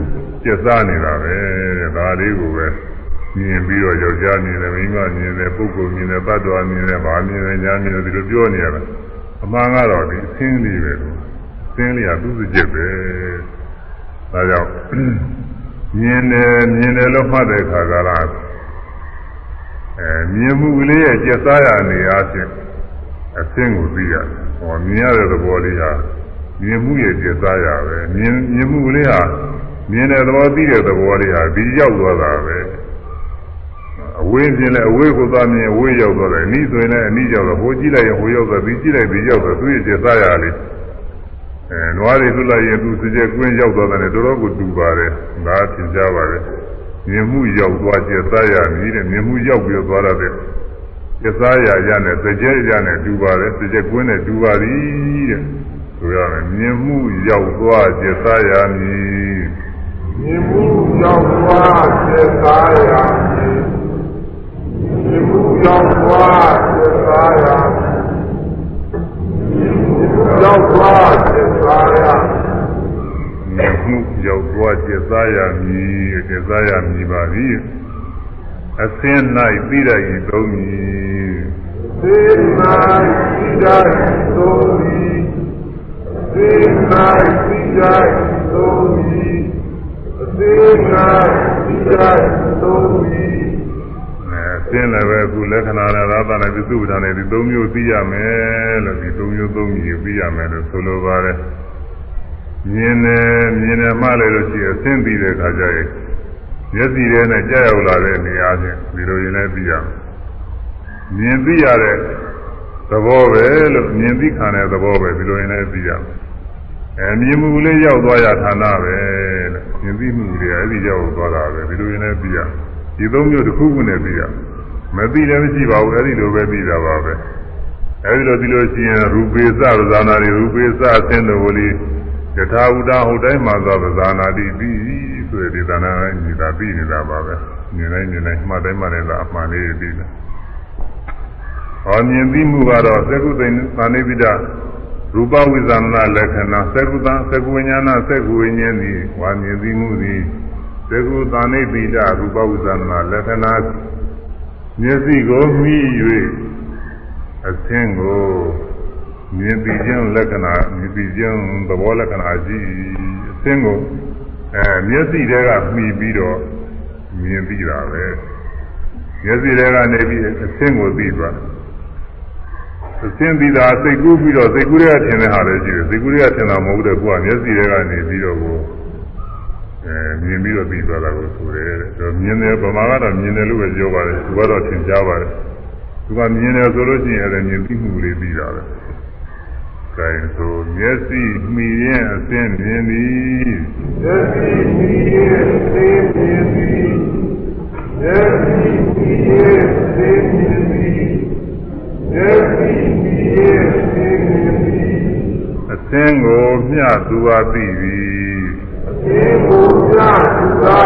ကျက်စားနေတာပဲတဲ့ဒါလေးကိုပဲမြင်ပြီးတော့ယောက်ျားမြင်တယ်မိန်းမမြင်တယ်ပုဂ္ဂိုလ်မြင်တယ်ပတ်တော်မြင်တယ်ဗာမြင်တယ်ညာမြင်တယ်ဒီလိုပြောနေရတာအမှန်ကတော့ဒီအသင်းလေးပဲသူအသင်းလေးကသူ့စကြက်ပဲဒါကြောင့်မြင်တယ်မြင်တယ်လို့မှတ်တဲ့အခါကလားအဲမြင်မှုကလေးရဲ့ကျက်စားရနေအားဖြင့် အသင်းကိုသိရတယ်ဟောမြင်ရတဲ့သဘောလေးဟာမြင်မှုရဲ့ကျက်စားရပဲမြင်မြင်မှုကလေးဟာမြင်တဲ့သဘောသိတဲ့သဘောလေးဟာဒီရောက်သွားတာပဲအဝေးပြင်လဲအဝေးကိုသွားမြင်အဝေးရောက်သွားတယ်အနည်းဆိုရင်လည်းအနည်းရောက်တော့ဟိုကြည့်လိုက်ရင်ဟိုရောက်သွားပြီးကြည့်လိုက်ပြီးရောက်သွားသူ့ရဲ့ကျက်စားရလေးအဲနွားတွေလွတ်လိုက်ရင်သူစကြက်ကွင်းရောက်သွားတယ်တော်တော်ကိုတူပါတယ်ဒါသင်ကြပါတယ်မြင်မှုရောက်သွားကျက်စားရမည်တဲ့မြင်မှုရောက်ပြီးသွားရတဲ့ကျ က်စားရရနဲ့စကြက်ရနဲ့တူပါတယ်စကြက်ကွင်းနဲ့တူပါသည်တဲ့ဆိုရမယ်မြင်မှုရောက်သွားကျက်စားရမည်မြင်မှုရောက်သွားကျက်စားရမည်မြင်မှုရောက်သွားကျက်စားရမည်ရောက်သွားကျက်စားရမြင်မှုရောက်သွားကျက်စားရမည်ကျက်စားရမည်ပါသည် အစင်း၌ပြီးရရင်သုံးမည်သေနာပြီးရရင်သုံးမည်သေနာပြီးရရင်သုံးမည်သေနာပြီးရရင်သုံးမည်သင်လည်းပဲအခုလက္ခဏာနဲ့သာသနာပြုစုထားတဲ့ဒီ၃မျိုးသိရမယ်လို့ဒီ၃မျိုး၃မျိုးသိရမယ်လို့ဆိုလိုပါတယ်မြင်တယ်မြင်တယ်မှလည်းလို့ရှိရင်အသင်ပြီးတဲ့အခါကျရင် မျက်စိထဲနဲ့ကြာရောက်လာတဲ့နေရာချင်းဒီလိုရင်လည်းသိရမယ်မြင်သိရတဲ့သဘောပဲလို့မြင်သိခံတဲ့သဘောပဲဒီလိုရင်လည်းသိရမယ်အဲမြင်မှုလေးရောက်သွားရဌာနပဲလို့မြင်သိမှုတွေအဲ့ဒီရောက်သွားတာပဲဒီလိုရင်လည်းသိရဒီသုံးမျိုးတစ်ခုခုနဲ့သိရမသိလည်းမရှိပါဘူးအဲ့ဒီလိုပဲသိတာပါပဲအဲ့ဒီလိုဒီလိုရှိရင်ရူပေသပဇာနာတွေရူပေသအသင်းတော်လေး ယထာဝုဒဟုတ်တိုင်းမှာသောပဇာနာတိပြီးဆိုတဲ့ဒီသနာညီတာပြီးနေတာပါပဲမြင်တိုင်းမြင်တိုင်းမှတ်တိုင်းမှတ်တိုင်းသာအမှန်လေးပြီးတယ်ဟောမြင်ပြီးမှုကတော့သက္ကုသိသန္တိပိဒရူပဝိဇာနာလက္ခဏာသက္ကုသသက္ကုဝိညာဏသက္ကုဝိညာဉ်သည်ဝါမြင်ပြီးမှုသည်သက္ကုသန္တိပိဒရူပဝိဇာနာလက္ခဏာမျက်စိကိုမှီ၍အသင်းကို မြင်ပြီးခြင်းလက္ခဏာမြင်ပြီးခြင်းသဘောလက္ခဏာရှိအသင်းကိုအဲမျက်စိတဲကမှီပြီးတော့မြင်ပြီးတာပဲမျက်စိတဲကနေပြီးအသင်းကိုသိသွားအသင်းပြီးတာစိတ်ကူးပြီးတော့စိတ်ကူးတွေကထင်တဲ့ဟာလည်းရှိတယ်စိတ်ကူးတွေကထင်တာမဟုတ်တဲ့ကိုကမျက်စိတဲကနေပြီးတော့ကိုအဲမြင်ပြီးတော့ပြီးသွားတာကိုဆိုတယ်တဲ့မြင်တယ်ဗမာကတော့မြင်တယ်လို့ပဲပြောပါတယ်သူကတော့သင်ကြားပါတယ်သူကမြင်တယ်ဆိုလို့ရှိရင်လည်းမြင်ပြီးမှုလေးပြီးတာပဲ အဲဆိုမျက်စိမှီရင်အသင်းမြင်သည်မျက်စိမှီရင်အသင်းမြင်သည်မျက်စိမှီရင်အသင်းမြင်သည်မျက်စိမှီရင်အသင်းမြင်သည်အသင်းကိုမျှသူဟာသိသည်ေကိုပြသူသာ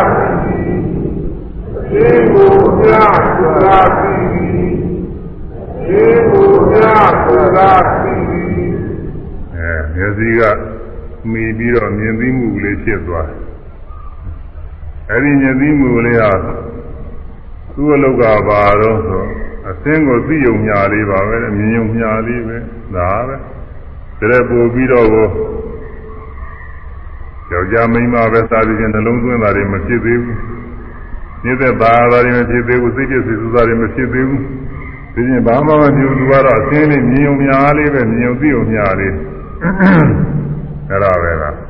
သေကိုပြသူသာသေကိုပြသူသာအဲ မျက်စိကမှီပြီးတော့မြင်သိမှုလေးဖြစ်သွားအဲဒီမြင်သိမှုလေးဟာသူ့အလောက်ကဘာတော့ဆိုအသင်းကိုသိယုံညာလေးပါပဲမြင်ယုံညာလေးပဲဒါပဲဒါလည်းပို့ပြီးတော့ယောက်ျားမိန်းမပဲစားပြီးချင်းနှလုံးသွင်းတာတွေမဖြစ်သေးဘူး။နေတဲ့ဘာသာတွေမဖြစ်သေးဘူးစိတ်ပြည့်စုံတာတွေမဖြစ်သေးဘူး။ဒီချင်းဘာမှမဖြစ်ဘူးသူကတော့အသင်းလေးမြင်ုံများလေးပဲမြင်ုံသိုံများလေး အဲ့ဒါပဲလား။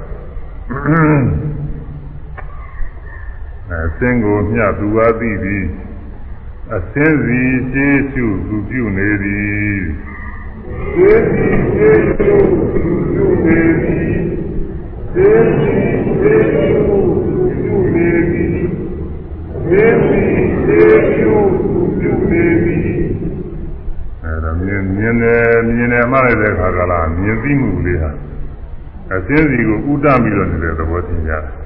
အဲသင်ကိုမျှသူပါသိသည်အသင်းစီရှေးရှုသူပြုနေသည်။ရှေးစီရှေးရှုသူပြုနေသည်သေတိသေယုပြုနေသည်သေတိသေယုပြုနေသည်အဲဒါ မြင်မြင်တယ်မြင်တယ်မှလိုက်တဲ့အခါကလာမြင်သိမှုလေးဟာအသင်းစီကိုဥဒပြီးတော့နေတဲ့သဘောသင်ရတယ်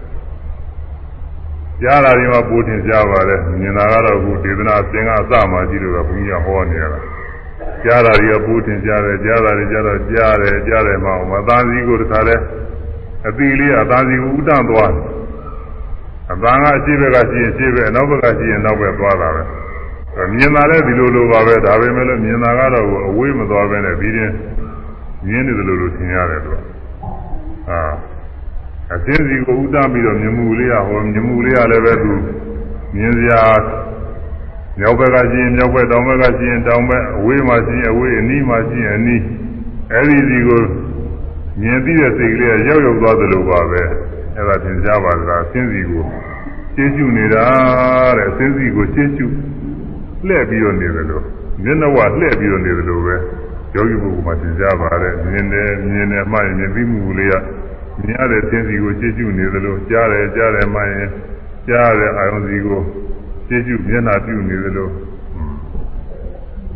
ကြားလာရင်မှပိုးထင်ရှားပါတယ်မြင်တာကတော့ခုဒေသနာသင်္ကအစမှရှိလို့ကဘုန်းကြီးကဟောနေရတာကြားတာတွေကပူတင်ကြားတယ်ကြားတာတွေကြတော့ကြားတယ်ကြားတယ်မှမသားစည်းကိုတခါလဲအပီလေးအသားစည်းကိုဥတန့်သွားအသားကအရှိဘက်ကရှိရင်ရှိဘက်အနောက်ဘက်ကရှိရင်နောက်ဘက်သွားတာပဲ မြင်တာလည်းဒီလိုလိုပါပဲဒါပေမဲ့လည်းမြင်တာကတော့အဝေးမသွားပဲနဲ့ပြီးရင်မြင်နေတယ်လို့လို့ထင်ရတယ်သူကအာအသိစီကိုဥတန့်ပြီးတော့မြင်မှုလေးကဟောမြင်မှုလေးကလည်းပဲသူမြင်စရာမြောက်ဘက်ကရှိရင်မြောက်ဘက်တောင်ဘက်ကရှိရင်တောင်ဘက်အဝေးမှာရှိရင်အဝေးအနီးမှာရှိရင်အနီးအဲဒီစီကိုမြင်ပြီးတဲ့စိတ်ကလေးကရောက်ရောက်သွားသလိုပါပဲအဲဒါသင်ကြားပါလားအင်းစီကိုရှင်းရှုနေတာတဲ့အင်းစီကိုရှင်းရှု လှည့်ပြီးတော့နေတယ်လို့မျက်နှာဝလှည့်ပြီးတော့နေတယ်လို့ပဲယောဂီပုဂ္ဂိုလ်မှာသင်ကြားပါတယ်မြင်တယ်မြင်တယ်မှရင်မြင်ပြီးမှုလေးကမြင်ရတဲ့အင်းစီကိုရှင်းရှုနေတယ်လို့ကြားတယ်ကြားတယ်မှရင်ကြားရတဲ့အာယုံစီကိုကျေကျုမျက်နှာပြုနေသလို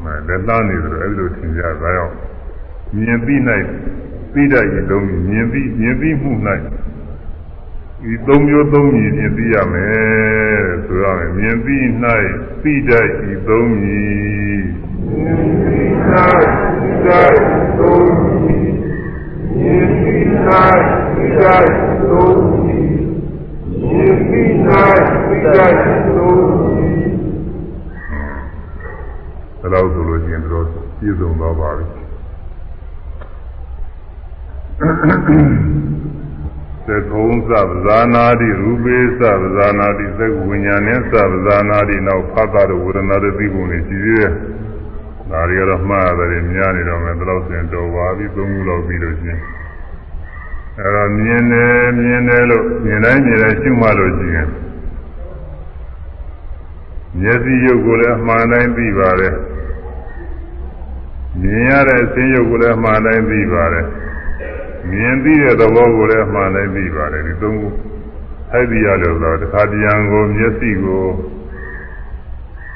မဲလက်သားနေသလိုအဲဒီလိုသင်ကြဒါကြောင့်မြင်ပြီး၌ပြီးတတ်ရင်လုံးမြင်ပြီးမြင်ပြီးမှု၌ ဒီသုံးမျိုးသုံးမြည်ဖြင့်သိရမယ်ဆိုရမယ်မြင်ပြီး၌ပြီးတတ်ဤသုံးမြည်မြင်ပြီး၌ပြီးတတ်သုံးမြည်မြင်ပြီး၌ပြီးတတ်သုံးမြည်မြင်ပြီး၌ပြီးတတ်သုံးဒါတော့ဆိုလို့ရှိရင်တို့ပြည့်စုံသွားပါပြီ သကုံသဗ္ဇာနာတိရူပေသဗ္ဇာနာတိသက္ကဝိညာဉ်နဲ့သဗ္ဇာနာတိနောက်ဖတ်တာတို့ဝေဒနာတွေသိပုံတွေရှိသေးတယ်။ဒါတွေကတော့မှားရတယ်များနေတော့မယ်ဒီလောက်စင်တော်ပါပြီသုံးခုလောက်ပြီးလို့ရှိရင်အဲတော့မြင်တယ်မြင်တယ်လို့မြင်တိုင်းမြင်တိုင်းရှုမှလို့ရှိရင်မျက်စိရုပ်ကိုလည်းအမှန်တိုင်းသိပါတယ်မြင်ရတဲ့အစင်းရုပ်ကိုလည်းအမှန်တိုင်းသိပါတယ် မြင်သိတဲ့သဘောကိုလည်းအမှန်တိုင်းသိပါတယ်ဒီသုံးခုအဲ့ဒီရလို့ဆိုတော့တခါတရံကိုမျက်စိကို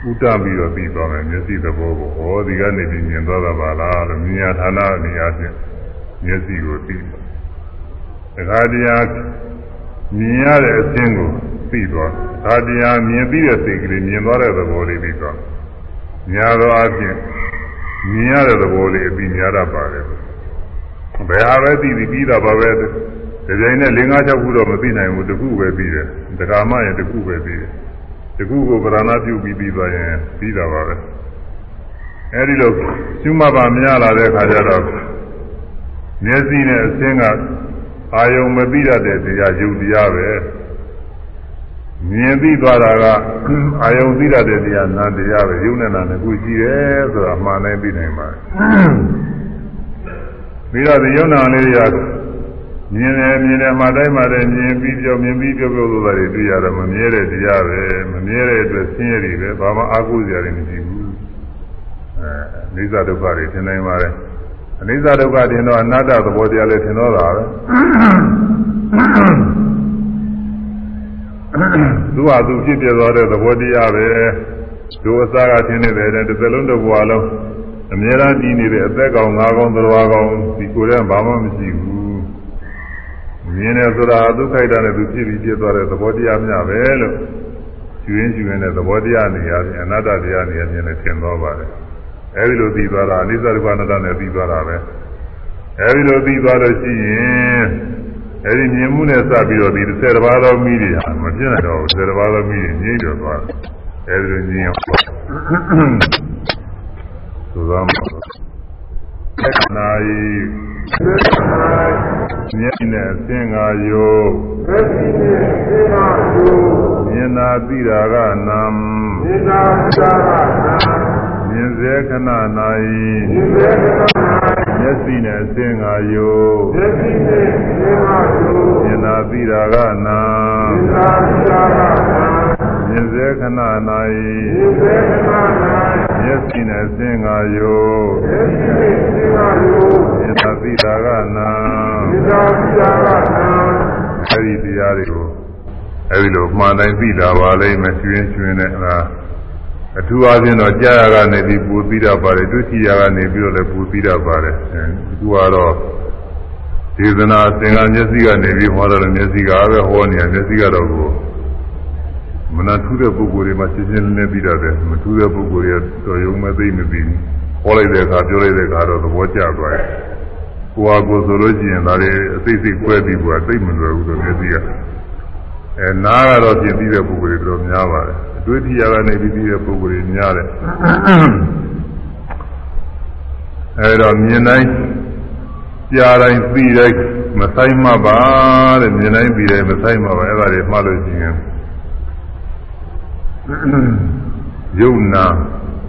ဥတ္တပြီးတော့ပြီးသွားမယ်မျက်စိသဘောကိုဟောဒီကနေပြီးမြင်သွားတာပါလားလို့မြင်ရဌာနအနေအချင်းမျက်စိကိုပြီးတခါတရံမြင်ရတဲ့အစင်းကိုပြီးသွားဒါတရားမြင်ပြီးတဲ့စိတ်ကလေးမြင်သွားတဲ့သဘောလေးပြီးသွားညာတော့အချင်းမြင်ရတဲ့သဘောလေးအပြီးညာတတ်ပါတယ် ဘယ်ဟာပဲသိပြီးပြီးတာပါပဲဒီကြိမ်နဲ့၄၅၆ခုတော့မသိနိုင်ဘူးတခုပဲပြီးတယ်ဒကာမရင်တခုပဲပြီးတယ်တခုကိုဗရဏပြုပြီးပြီးသွားရင်ပြီးတာပါပဲအဲဒီလိုကျွမပါမရလာတဲ့ခါကျတော့မျက်စိနဲ့အစင်းကအာယုံမသိရတဲ့တရားယုတ်တရားပဲမြင်သိသွားတာကအာယုံသိရတဲ့တရားနာတရားပဲယုံနဲ့နာနဲ့ကိုကြည့်တယ်ဆိုတာမှန်နိုင်ပြီးနိုင်ပါတယ် ပြီးတော့ဒီယုံနာလေးတွေကမြင်တယ်မြင်တယ်မှတိုင်းမှတိုင်းမြင်ပြီးပြောမြင်ပြီးပြောပြောလို့တွေတွေ့ရတော့မမြဲတဲ့တရားပဲမမြဲတဲ့အတွက်ဆင်းရဲတွေပဲဘာမှအာကိုးစရာတွေမရှိဘူးအဲအနိစ္စဒုက္ခတွေထင်နိုင်ပါတယ်အနိစ္စဒုက္ခတင်တော့အနတ္တသဘောတရားလည်းထင်တော့တာပဲသူ့ဟာသူဖြစ်ပြသွားတဲ့သဘောတရားပဲသူအစားကထင်းနေတယ်တဲ့တစ်စလုံးတစ်ဘဝလုံး အများအားကြီးနေတဲ့အသက်ကောင်ငါးကောင်သရဝါကောင်ဒီကိုယ်တည်းဘာမှမရှိဘူးမြင်တယ်ဆိုတာဒုက္ခိတနဲ့သူဖြစ်ပြီးပြသွားတဲ့သဘောတရားမျှပဲလို့ကျွင်းကျွင်းတဲ့သဘောတရားနေရာပြင်အနတ္တတရားနေရာပြင်လည်းထင်သွားပါတယ်အဲဒီလိုသိသွားတာအနိစ္စဒုက္ခအနတ္တနဲ့သိသွားတာပဲအဲဒီလိုသိသွားလို့ရှိရင်အဲဒီမြင်မှုနဲ့စပြီးတော့ဒီ30တပါးသောမိတွေဟာမပြည့်နိုင်တော့ဘူး30တပါးသောမိတွေငြိမ့်တော့သွားတယ်အဲဒီလိုငြိမ့်အောင် သုသောမှာသက္ကနာယီမြင်နဲ့သင်္ဃာယောမြင်နာသိတာကနံမြင်နာသိတာကနံမြင်စေခဏနာယီမြင်စေခဏနာယီမျက်စိနဲ့သင်္ဃာယောမျက်စိနဲ့သင်္ဃာယောမြင်နာသိတာကနာမြင်နာသိတာကနာ မြင်စေခဏနာယီမြင်စေခဏနာယီမျက်စိနဲ့သင်္ဃာယောမျက်စိနဲ့သင်္ဃာယောမြင်နာသိတာကနာမြင်နာသိတာကနာအဲဒီတရားတွေကိုအဲဒီလိုမှန်တိုင်းသိတာပါလိမ့်မယ်ကျွင်းကျွင်းနဲ့အဲဒါအထူးအားဖြင့်တော့ကြာရကနေပြီးပူသီးတတ်ပါတယ်ဒုတိယကနေပြီးတော့လည်းပူသီးတတ်ပါတယ်အခုကတော့ဒေသနာသင်္ကန်းမျက်စိကနေပြီးဟောတော့မျက်စိကပဲဟောနေရမျက်စိကတော့ကို မနာထူးတဲ့ပုဂ္ဂိုလ်တွေမှာရှင်းရှင်းလင်းလင်းပြီးတတ်တယ်မထူးတဲ့ပုဂ္ဂိုလ်တွေတော့ယုံမဲ့သိမ့်မပြီးဘူးဟောလိုက်တဲ့အခါပြောလိုက်တဲ့အခါတော့သဘောကျသွားတယ်ကိုဟာကိုဆိုလို့ရှိရင်ဒါတွေအသိစိတ်ကွဲပြီးကွာသိမလွယ်ဘူးဆိုမျက်စိကအဲနားကတော့ပြင်ပြီးတဲ့ပုဂ္ဂိုလ်တွေတော်များပါတယ်အတွေ့အထိရကနေပြီးပြီးတဲ့ပုဂ္ဂိုလ်တွေများတယ်အဲတော့မြင်တိုင်းကြားတိုင်းသိတိုင်းမဆိုင်မှပါတဲ့မြင်တိုင်းသိတိုင်းမဆိုင်မှပါအဲ့ဒါတွေမှတ်လို့ရှိရင် ယုံနာ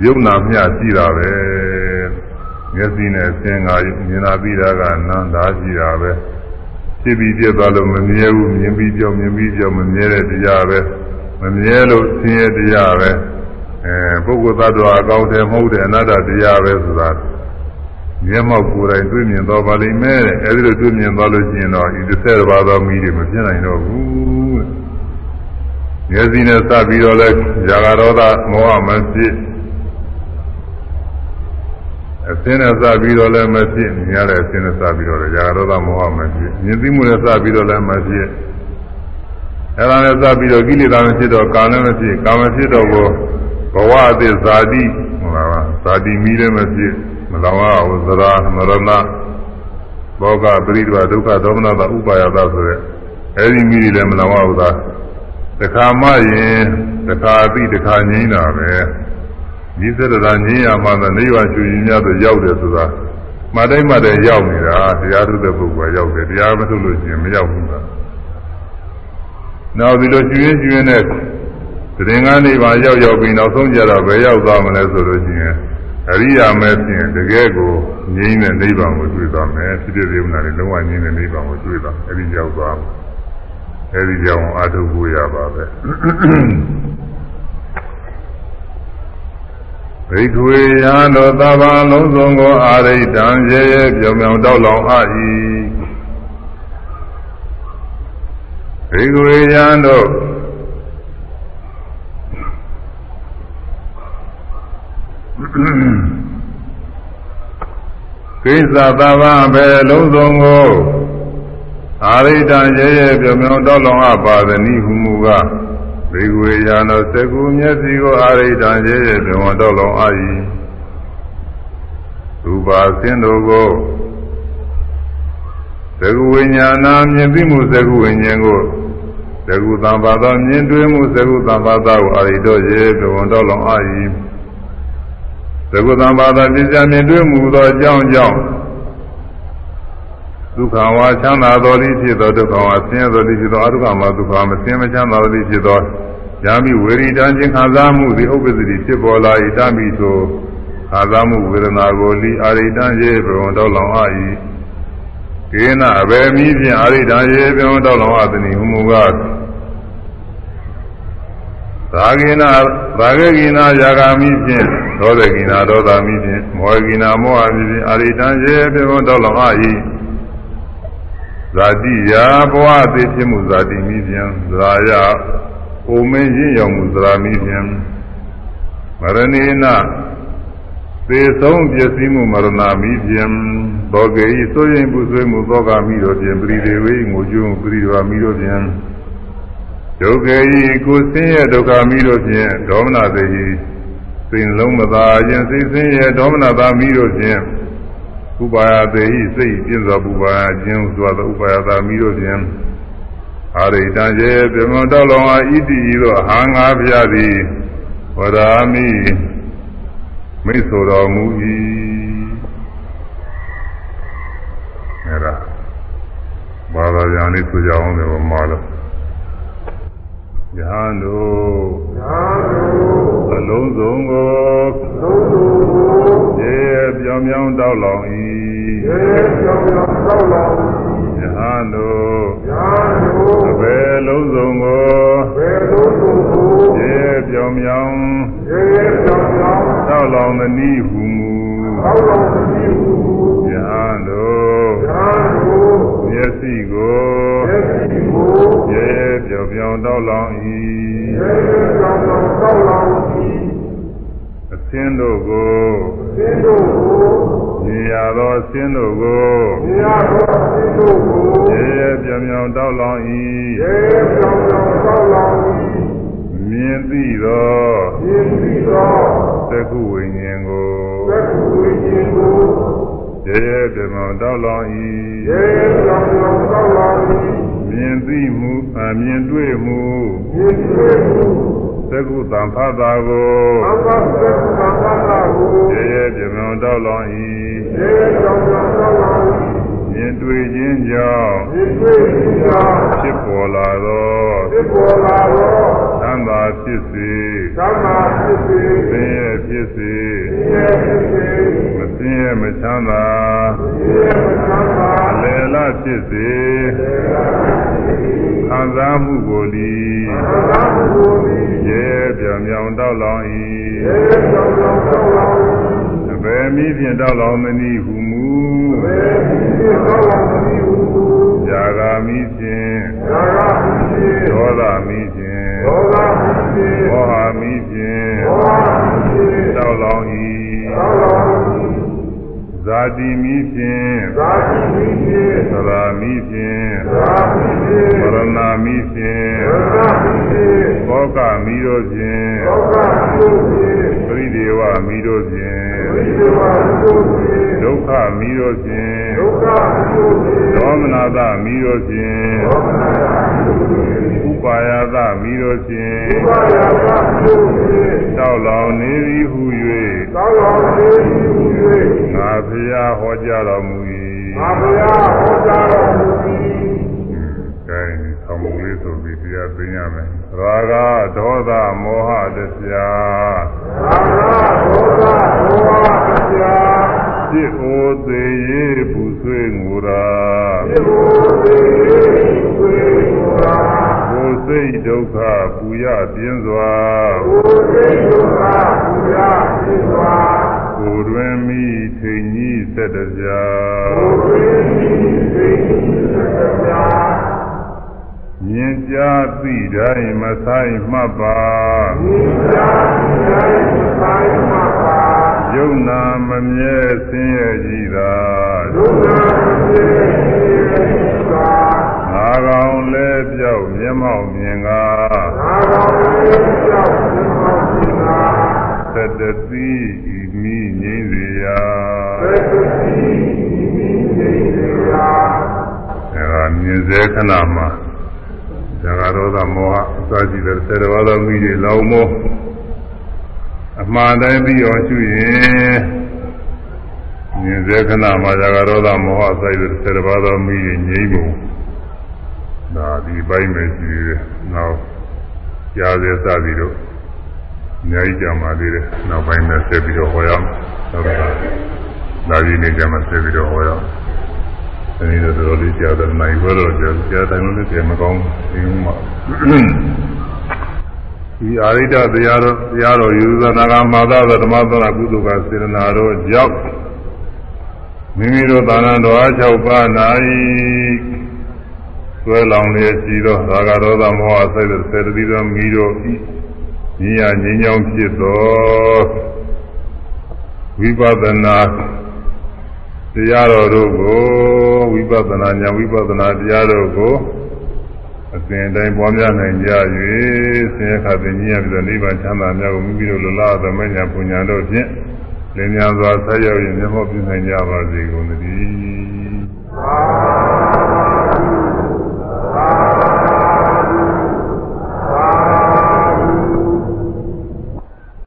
ယုံနာမျှရှိတာပဲမျက်စိနဲ့အစင်ကမြင်တာပြီးတာကနန္တာရှိတာပဲဖြစ်ပြီးပြတ်သွားလို့မမြဲဘူးမြင်ပြီးကြောက်မြင်ပြီးကြောက်မမြဲတဲ့တရားပဲမမြဲလို့ဆင်းရဲတရားပဲအဲပုဂ္ဂိုလ်သတ္တဝါအကောင်းတယ်မဟုတ်တဲ့အနတ္တတရားပဲဆိုတာမျက်မှောက်ကိုယ်တိုင်တွေ့မြင်တော့ပါလိမ့်မယ်တဲ့အဲဒီလိုတွေ့မြင်သွားလို့ရှိရင်တော့ဒီတစ်ဆယ်ပါးသောမိတွေမဖြစ်နိုင်တော့ဘူးတဲ့ မျက်စိနဲ့စပြီးတော့လဲဇာကရောဒမောဟမဖြစ်အစင်းနဲ့စပြီးတော့လည်းမဖြစ်မြင်ရတဲ့အစင်းနဲ့စပြီးတော့လည်းဇာကရောဒမောဟမဖြစ်မြင်သိမှုနဲ့စပြီးတော့လည်းမဖြစ်အဲဒါနဲ့စပြီးတော့ကိလေသာမဖြစ်တော့ကာလည်းမဖြစ်ကာမဖြစ်တော့ကိုဘဝအသစ်ဇာတိဟုတ်လားဇာတိမီးလည်းမဖြစ်မလောင်ရဝဇရာမရဏဘောဂပရိဒဝဒုက္ခဒေါမနတာဥပါယတာဆိုတဲ့အဲဒီမီးတွေလည်းမလောင်ရဘူးသာ တခါမှရင်တခါပြီးတခါငြိမ်းတာပဲဒီစရတာငြိမ်းရမှသာနိဗ္ဗာန်ရှင်ရင်များဆိုရောက်တယ်ဆိုတာမတိုင်းမတိုင်းရောက်နေတာတရားထုတဲ့ပုဂ္ဂိုလ်ကရောက်တယ်တရားမထုလို့ရှိရင်မရောက်ဘူးကနောက်ဒီလိုကျွင်းကျွင်းနဲ့တရင်ကနေပါရောက်ရောက်ပြီးနောက်ဆုံးကြတော့ဘယ်ရောက်သွားမလဲဆိုလို့ရှိရင်အရိယာမဲဖြင့်တကယ်ကိုငြိမ်းတဲ့နိဗ္ဗာန်ကိုတွေ့သွားမယ်ဖြစ်ဖြစ်သေးမလားလုံးဝငြိမ်းတဲ့နိဗ္ဗာန်ကိုတွေ့သွားအဲဒီရောက်သွားမယ် အဲဒီကြောင့်အာထုဖို့ရပါပဲဘိက္ခွေယံတို့သဗ္ဗလုံးစုံကိုအာရိတံရေရေပြောင်ပြောင်တောက်လောင်အာ၏ဘိက္ခွေယံတို့ကိစ္စသဗ္ဗဘေလုံးစုံကို အာရိတံရေရေပြောင်ပြောင်တောက်လောင်အပ်ပါသည်ဟုမူကားဘေကွေယာနောသကုမျက်စိကိုအာရိတံရေရေပြောင်ပြောင်တောက်လောင်အာ၏ရူပါဆင်းတို့ကိုသကုဝိညာဏမြင်သိမှုသကုဝိညာဉ်ကိုသကုသံပါသောမြင်တွေ့မှုသကုသံပါသောကိုအာရိတောရေပြောင်ပြောင်တောက်လောင်အာ၏သကုသံပါသောပြစ္ဆာမြင်တွေ့မှုသောအကြောင်းကြောင့် ဒုက္ခဝါချမ်းသာတော်သည်ဖြစ်သောဒုက္ခဝါဆင်းရဲတော်သည်ဖြစ်သောအဒုက္ခမှာဒုက္ခမဆင်းမချမ်းသာတော်သည်ဖြစ်သောယာမိဝေရိတံခြင်းခံစားမှုသည်ဥပ္ပဒတိဖြစ်ပေါ်လာ၏တမိဆိုခံစားမှုဝေဒနာကိုလိအာရိတံရေဘဝံတော်လောင်အာ၏ကေနအဘယ်မီးဖြင့်အာရိတံရေဘဝံတော်လောင်အသနိဟုမူကားသာဂိနာသာဂကိနာယာဂာမိဖြင့်ဒေါသကိနာဒေါသမိဖြင့်မောဟကိနာမောဟမိဖြင့်အာရိတံရေဘဝံတော်လောင်အာ၏ ဇာတိယာဘဝအသေးဖြစ်မှုဇာတိမိဖြင့်ဇရာယပုံမင်းရင့်ရောက်မှုဇရာမိဖြင့်မရဏိနသေဆုံးပျက်စီးမှုမရဏမိဖြင့်ဘောဂေဤဆိုရင်ပူဆွေးမှုသောကမိတို့ဖြင့်ပရိဒေဝေငိုကြုံပရိဒေဝမိတို့ဖြင့်ဒုက္ခေဤကိုဆင်းရဲဒုက္ခမိတို့ဖြင့်ဒေါမနသေဤစိတ်လုံးမသာခြင်းစိတ်ဆင်းရဲဒေါမနသာမိတို့ဖြင့် ဥပါယသေဟိစိတ်ပြင်းစွာပူပါယခြင်းစွာသောဥပါယသာမိတို့ဖြင့်အာရိတံရေပြမတော်လောင်အာဣတိဤသို့ဟာငါဖျားသည်ဝရာမိမိတ်ဆိုတော်မူ၏အဲ့ဒါဘာသာပြန်လေးဆိုကြအောင်လေမာလို့ ယဟန်တို့ယဟန်တို့အလုံးစုံကိုလုံးစုံကိုရေပြောင်းပြောင်းတောက်လောင်၏ရေပြောင်းပြောင်းတောက်လောင်၏ယဟန်တို့ယဟန်တို့အဘယ်လုံးစုံကိုဘယ်လုံးစုံကိုရေပြောင်းပြောင်းရေပြောင်းပြောင်းတောက်လောင်သည်နည်းဟုမူတောက်လောင်သည်နည်းဟုမူယဟန်တို့ယဟန်တို့မျက်စိကိုမျက်စိကို ရေပြောင်ပြောင်တောက်လောင်၏ရေပြောင်ပြောင်တောက်လောင်၏အသင်းတို့ကိုအသင်းတို့ကိုမြင်ရသောအသင်းတို့ကိုမြင်ရသောအသင်းတို့ကိုရေပြောင်ပြောင်တောက်လောင်၏ရေပြောင်ပြောင်တောက်လောင်၏မြင်သိသောမြင်သိသောသသက်ခုဝိညာဉ်ကိုသက်ဝိညာဉ်ကိုရေရေပြမတောက်လောင်၏ရေရောင်ရောင်သောက်လာသည် မြင်သိမှုအမြင်တွေ့မှုမြင်တွေ့မှုသက်ခုတံဖတ်တာကိုအဘသက်သာသာကိုရေရေပြမတောက်လောင်၏ရေရောင်ရောင်သောက်လာသည်မြင်တွေ့ခြင်းကြောင့်မြင်တွေ့ခြင်းကြောင့်ဖြစ်ပေါ်လာသောဖြစ်ပေါ်လာသောသံသာဖြစ်စေသမ္မာဖြစ်စေသင်ရဲ့ဖြစ်စေဉာဏ်ဖြစ်စေမစ င်းရဲ့မချမ်းသာဉာဏ်မသမ္မာအလယ်လဖြစ်စေခံစားမှုကိုဒီသာမှုကိုသည်ရေပြောင်ပြောင်တောက်လောင်ရေ၏ရောင်ရောင်သောက်လာသည်အဘယ်မိဖြင့်တောက်လောင်မနည်းဟုမူဘေဒီသောက်လာသည်ဟုဇာဂာမိဖြင့်သာရဖြစ်စေဒေါသမိဖြင့်ဒေါသဖြစ်စေမောဟမိဖြင့်မောဟဖြစ်စေတောက်လောင် သောက်လာသည်၏ဇာတိမိဖြင့်သာတိဖြစ်စေသရာမိဖြင့်သာဖြစ်စေမရဏမိဖြင့်သာဖြစ်စေဘောကမိတို့ဖြင့်သောကဖြစ်စေပရိဒေဝမိတို့ဖြင့်ဝိသေဝသုစေဒုက္ခမိတို့ဖြင့်ဒုက္ခဖြစ်စေဒေါမနတမိတို့ဖြင့်သောမနာဖြစ်စေဥပါယသမိတို့ဖြင့်ဘာယာကဖြစ်စေတောက်လောင်နေသည်ဟုသောတော်စေရှိဟု၍ ငါဖျားဟောကြားတော်မူ၍ငါ၏ဘုရားဟောကြားတော်မူသည်ကဲဆောင်းမလေးဆိုပြီးတရားသိရမယ်ရာဂဒေါသမောဟတရားသာသာဒေါသဒေါဝတရားဖြစ်အိုသေးရေပူဆွေးငိုရာဒီလိုသေဝေရာကိုယ်စိတ်ဒုက္ခပူရပြင်းစွာဘုရားဒုက္ခဘုရားဖြစ်စွာ ကိုယ်တွင်မိထိန်ကြီးဆက်တပြာဘုရားသိသိသရာမြင်ကြားသိတိုင်းမဆိုင်မှတ်ပါမိစ္ဆာတိုင်းဆိုင်မှာပါယုံနာမမြဲဆင်းရဲကြည်သာဒုက္ခဖြစ်စွာငါကောင်လဲပြောက်မျက်မှောက်မြင်ကားအာရောင်ကြောင့်ဒီမှာဒီနာသတ္တတိဤမိငိမ့်စေ ရာသေတိမိနေရာအဲဒါမြင်စေခဏမှာဇဂရောဓမောဟအစရှိတဲ့စေတဝါသောမိတွေလောင်မောအမှားတိုင်းပြီးအောင်ရှုရင်မြင်စေခဏမှာဇဂရောဓမောဟအစရှိတဲ့စေတဝါသောမိတွေငြိမ့်ပုံဒါဒီပိုင်းပဲရှိသေးတယ်နောက်ကြားစေစသည်တို့ အများကြီးကြာမှသေးတယ်နောက်ပိုင်းမှာဆက်ပြီးတော့ဟောရအောင်ဟုတ်ကဲ့ဒါကြီးနေကြမှာဆက်ပြီးတော့ဟောရအောင်အဲဒီတော့တော်တော်လေးကြာတယ်နိုင်ဘဲတော့ကြာကြာတိုင်းလည်းကြာမကောင်းဘူးမှာဒီအာရိတတရားတော်တရားတော်ယူဇနာကမာသသဓမ္မသနာကုသကစေရနာတော်ကြောင့်မိမိတို့သာနာတော်၆ပါး၌ဆွဲလောင်လျက်ရှိသောသာဂရောသမောဟစိတ်စေတသိသောမိတို့ ဤညီရငြိမ်းချောင်းဖြစ်သောဝိပဿနာတရားတော်တို့ကိုဝိပဿနာဉာဏ်ဝိပဿနာတရားတို့ကိုအစဉ်တိုင်းပွားများနိုင်ကြ၍ဆင်းရဲခါသိဉာဏ်ပြီးတော့နိဗ္ဗာန်ချမ်းသာများကိုမိမိတို့လိုလားသမဉာဏ်ပူညာတို့ဖြင့်လင်းများစွာဆက်ရောက်ရင်မျက်မှောက်ပြုနိုင်ကြပါစေကုန်သတည်းအာ